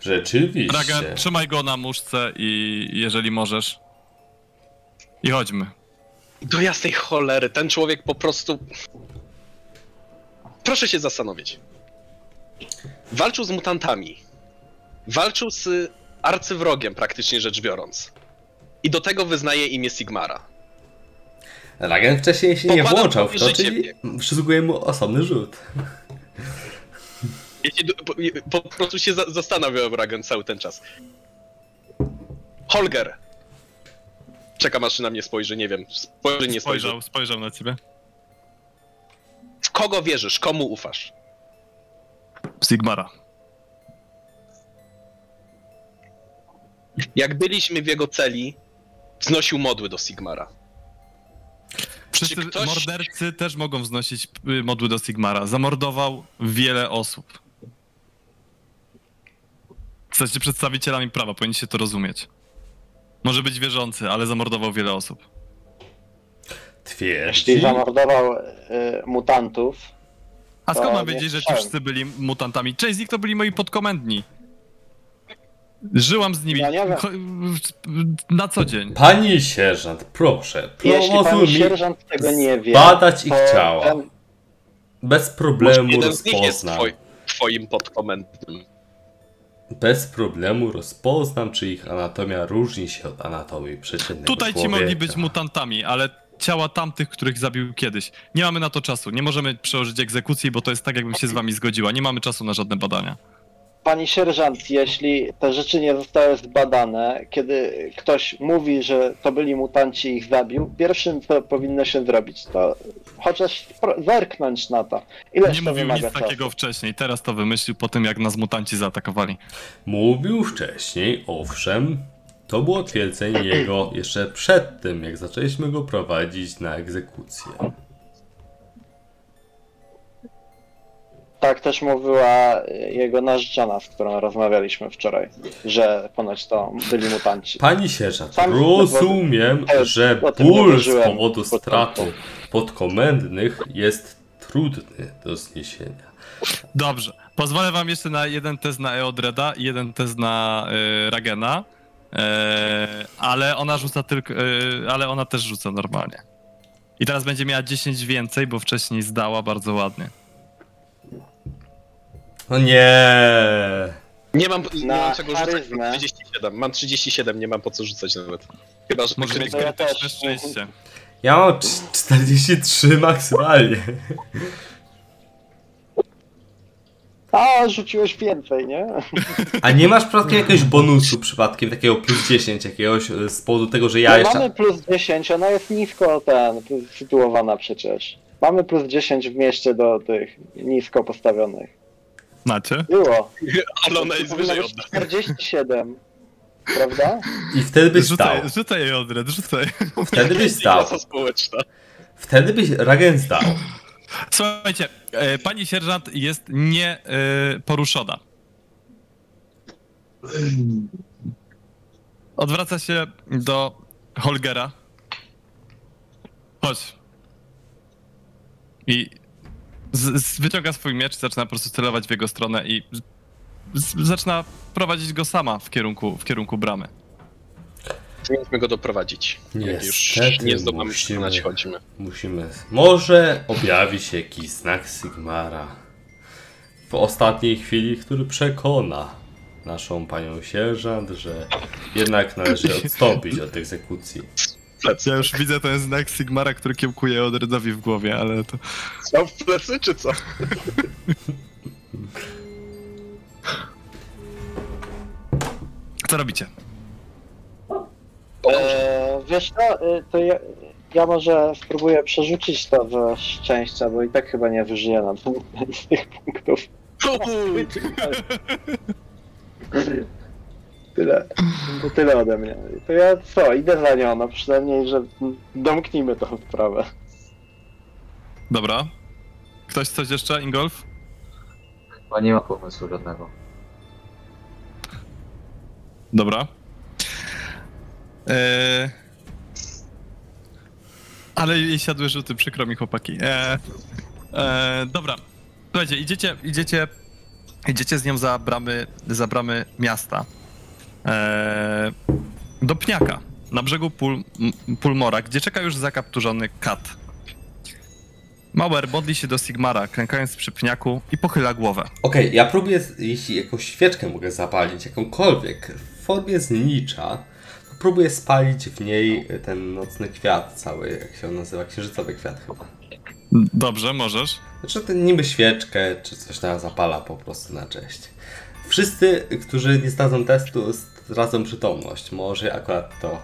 Rzeczywiście. Ragen, trzymaj go na muszce i jeżeli możesz. I chodźmy. Do jasnej cholery, ten człowiek po prostu... Proszę się zastanowić. Walczył z mutantami. Walczył z arcywrogiem, praktycznie rzecz biorąc. I do tego wyznaje imię Sigmara. Ragen wcześniej się nie włączał w to, czyli przysługuje mu osobny rzut. Ja się po, po prostu się za, zastanawiałem Ragen cały ten czas. Holger! Czekam aż na mnie spojrzy, nie wiem. Spojrzy, nie spojrzy. Spojrzał, spojrzał na ciebie. W kogo wierzysz? Komu ufasz? Sigmara. Jak byliśmy w jego celi, wznosił modły do Sigmara. Wszyscy Czy ktoś- mordercy też mogą wznosić y, modły do Sigmara. Zamordował wiele osób. Jesteście przedstawicielami prawa, powinniście to rozumieć. Może być wierzący, ale zamordował wiele osób. Jeśli Twierdzi. zamordował y, mutantów, A skąd mam wiedzieć, że ci wszyscy byli mutantami? Część z nich to byli moi podkomendni. Żyłam z nimi Ja nie wiem. na co dzień. Pani sierżant, proszę, jeśli pan mi sierżant tego nie wie, badać ich ciała. ten- Bez Może problemu jeden z nich jest rozpoznam. twoi, twoim podkomendnym. Bez problemu rozpoznam, czy ich anatomia różni się od anatomii przeciętnego Tutaj ci człowieka. mogli być mutantami, ale ciała tamtych, których zabił kiedyś. Nie mamy na to czasu. Nie możemy przełożyć egzekucji, bo to jest tak, jakbym się z wami zgodziła. Nie mamy czasu na żadne badania. Pani sierżant, jeśli te rzeczy nie zostały zbadane, kiedy ktoś mówi, że to byli mutanci i ich zabił, pierwszym co powinno się zrobić, to chociaż zerknąć na to. Ile Nie to mówił nic czasu? takiego wcześniej. Teraz to wymyślił po tym, jak nas mutanci zaatakowali. Mówił wcześniej, owszem, to było twierdzenie jego jeszcze przed tym, jak zaczęliśmy go prowadzić na egzekucję. Tak też mówiła y, jego narzeczona, z którą rozmawialiśmy wczoraj, że ponoć to byli mutanci. Pani sierżant, Sam- rozumiem, e, że ból z powodu straty podkomendnych jest trudny do zniesienia. Dobrze. Pozwolę wam jeszcze na jeden test na Eodreda i jeden test na y, Ragena. E, ale ona rzuca tylko. y, ale ona też rzuca normalnie. I teraz będzie miała 10 więcej, bo wcześniej zdała bardzo ładnie. No nie. Nie mam, nie Na mam czego rzucać, charyzmę. mam 37. Mam 37, nie mam po co rzucać nawet. Chyba, że Może mieć to ja krytyczne też. szczęście. Ja mam cz- 43 maksymalnie. A, rzuciłeś więcej, nie? A nie masz przypadkiem jakiegoś bonusu przypadkiem, takiego plus 10 jakiegoś e, z powodu tego, że ja No jeszcze... Mamy plus 10, ona jest nisko ten, sytuowana przecież. Mamy plus 10 w mieście do tych nisko postawionych. Macie? Było. Ale ona jest Powinno wyżej być od nas. 47. Prawda? I wtedy byś stał. Rzucaj, rzucaj Eodred, rzucaj. Wtedy byś stał. Klasa społeczna. Wtedy byś Ragen stał. Słuchajcie, e, pani sierżant jest nie e, poruszona. Odwraca się do Holgera. Chodź. I z, z, wyciąga swój miecz, zaczyna po prostu celować w jego stronę i z, zaczyna prowadzić go sama w kierunku, w kierunku bramy. Powinniśmy go doprowadzić. Jak już Niestety nie zdołamy musimy- chodzimy. Musimy. Może objawi się jakiś znak Sigmara w ostatniej chwili, który przekona naszą panią sierżant, że jednak należy odstąpić od egzekucji. Ja już widzę ten znak Sigmara, który kiełkuje Odredowi w głowie, ale to... Co w plecy, czy co? Co robicie? E, wiesz co, e, to ja, ja może spróbuję przerzucić to w szczęścia, bo i tak chyba nie wyżyję na z tych punktów. Tyle. To tyle ode mnie. To ja co, idę za nią, no przynajmniej, że domknijmy tą sprawę. Dobra. Ktoś coś jeszcze, Ingolf? Chyba nie ma pomysłu żadnego. Dobra. Eee... Ale jej siadły rzuty, przykro mi chłopaki. Eee... Eee... Dobra. Słuchajcie, idziecie, idziecie Idziecie z nią za bramy, za bramy miasta. Eee, do Pniaka, na brzegu Pul, Pulmora, gdzie czeka już zakapturzony kat. Mauer modli się do Sigmara, klękając przy Pniaku i pochyla głowę. Okej, ja próbuję, jeśli jakąś świeczkę mogę zapalić, jakąkolwiek, w formie znicza, to próbuję spalić w niej ten nocny kwiat cały, jak się on nazywa, księżycowy kwiat chyba. Dobrze, możesz. Znaczy ten niby świeczkę, czy coś tam zapala po prostu na cześć. Wszyscy, którzy nie zdadzą testu, stracą przytomność. Może akurat to.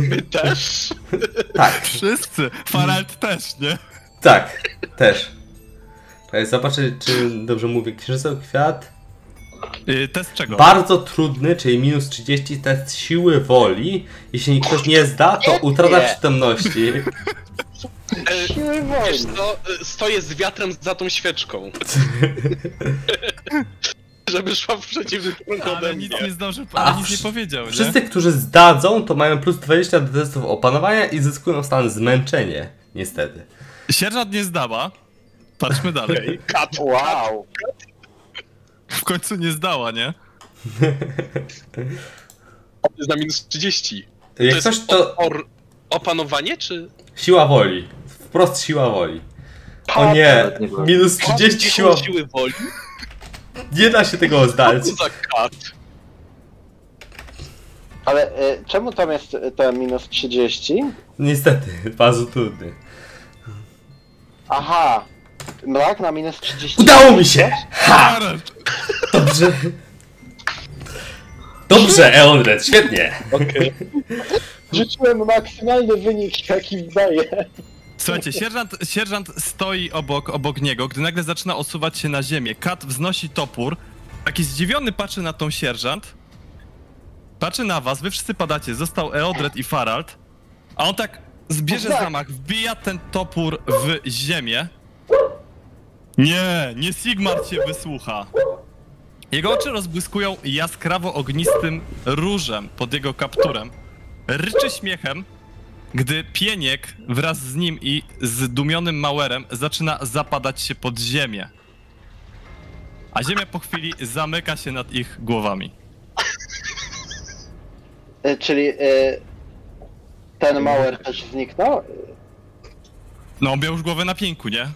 My też? Tak, Wszyscy! Faralt też, nie? tak, też. Czekaj, Zobaczę, czy dobrze mówię. Księżycowy kwiat. Yy, test czego? Bardzo trudny, czyli minus 30 test siły woli. Jeśli ktoś nie zda, to utrata Nie. przytomności. Siły woli. Wiesz co, e, stoję z wiatrem za tą świeczką. Żeby szła w przeciwnym kierunku ale ode nic mnie. nie zdążył, A nic nie wsz- powiedział, nie? Wszyscy, którzy zdadzą, to mają plus 20 do testów opanowania i zyskują stan zmęczenie. Niestety. Sierżant nie zdała. Patrzmy dalej. Okej, Kat, Wow. W końcu nie zdała, nie? jest na minus 30. Jak to coś, jest to Or, opanowanie, czy... siła woli. Wprost siła woli. O nie, minus 30 siła. siły woli? Nie da się tego zdać. Co za kat? Ale y, czemu tam jest y, to minus 30? Niestety, bardzo trudny. Aha. Mrak na minus 30. Udało mi się! Ha! Dobrze. Dobrze, Eonred, świetnie. Okej. Rzuciłem maksymalny wynik, jaki daje. Słuchajcie, sierżant, sierżant stoi obok, obok niego, gdy nagle zaczyna osuwać się na ziemię. Kat wznosi topór. Taki zdziwiony patrzy na tą sierżant. Patrzy na was, wy wszyscy padacie. Został Eodred i Faralt. A on tak zbierze tak. zamach, wbija ten topór w ziemię. Nie, nie Sigmar cię wysłucha. Jego oczy rozbłyskują jaskrawo ognistym różem pod jego kapturem. Ryczy śmiechem, gdy pieniek wraz z nim i zdumionym Mauerem zaczyna zapadać się pod ziemię. A ziemia po chwili zamyka się nad ich głowami. Y, czyli y, ten Mauer też zniknął? No, on miał już głowę na pięku, nie?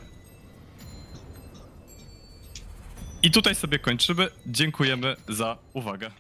I tutaj sobie kończymy. Dziękujemy za uwagę.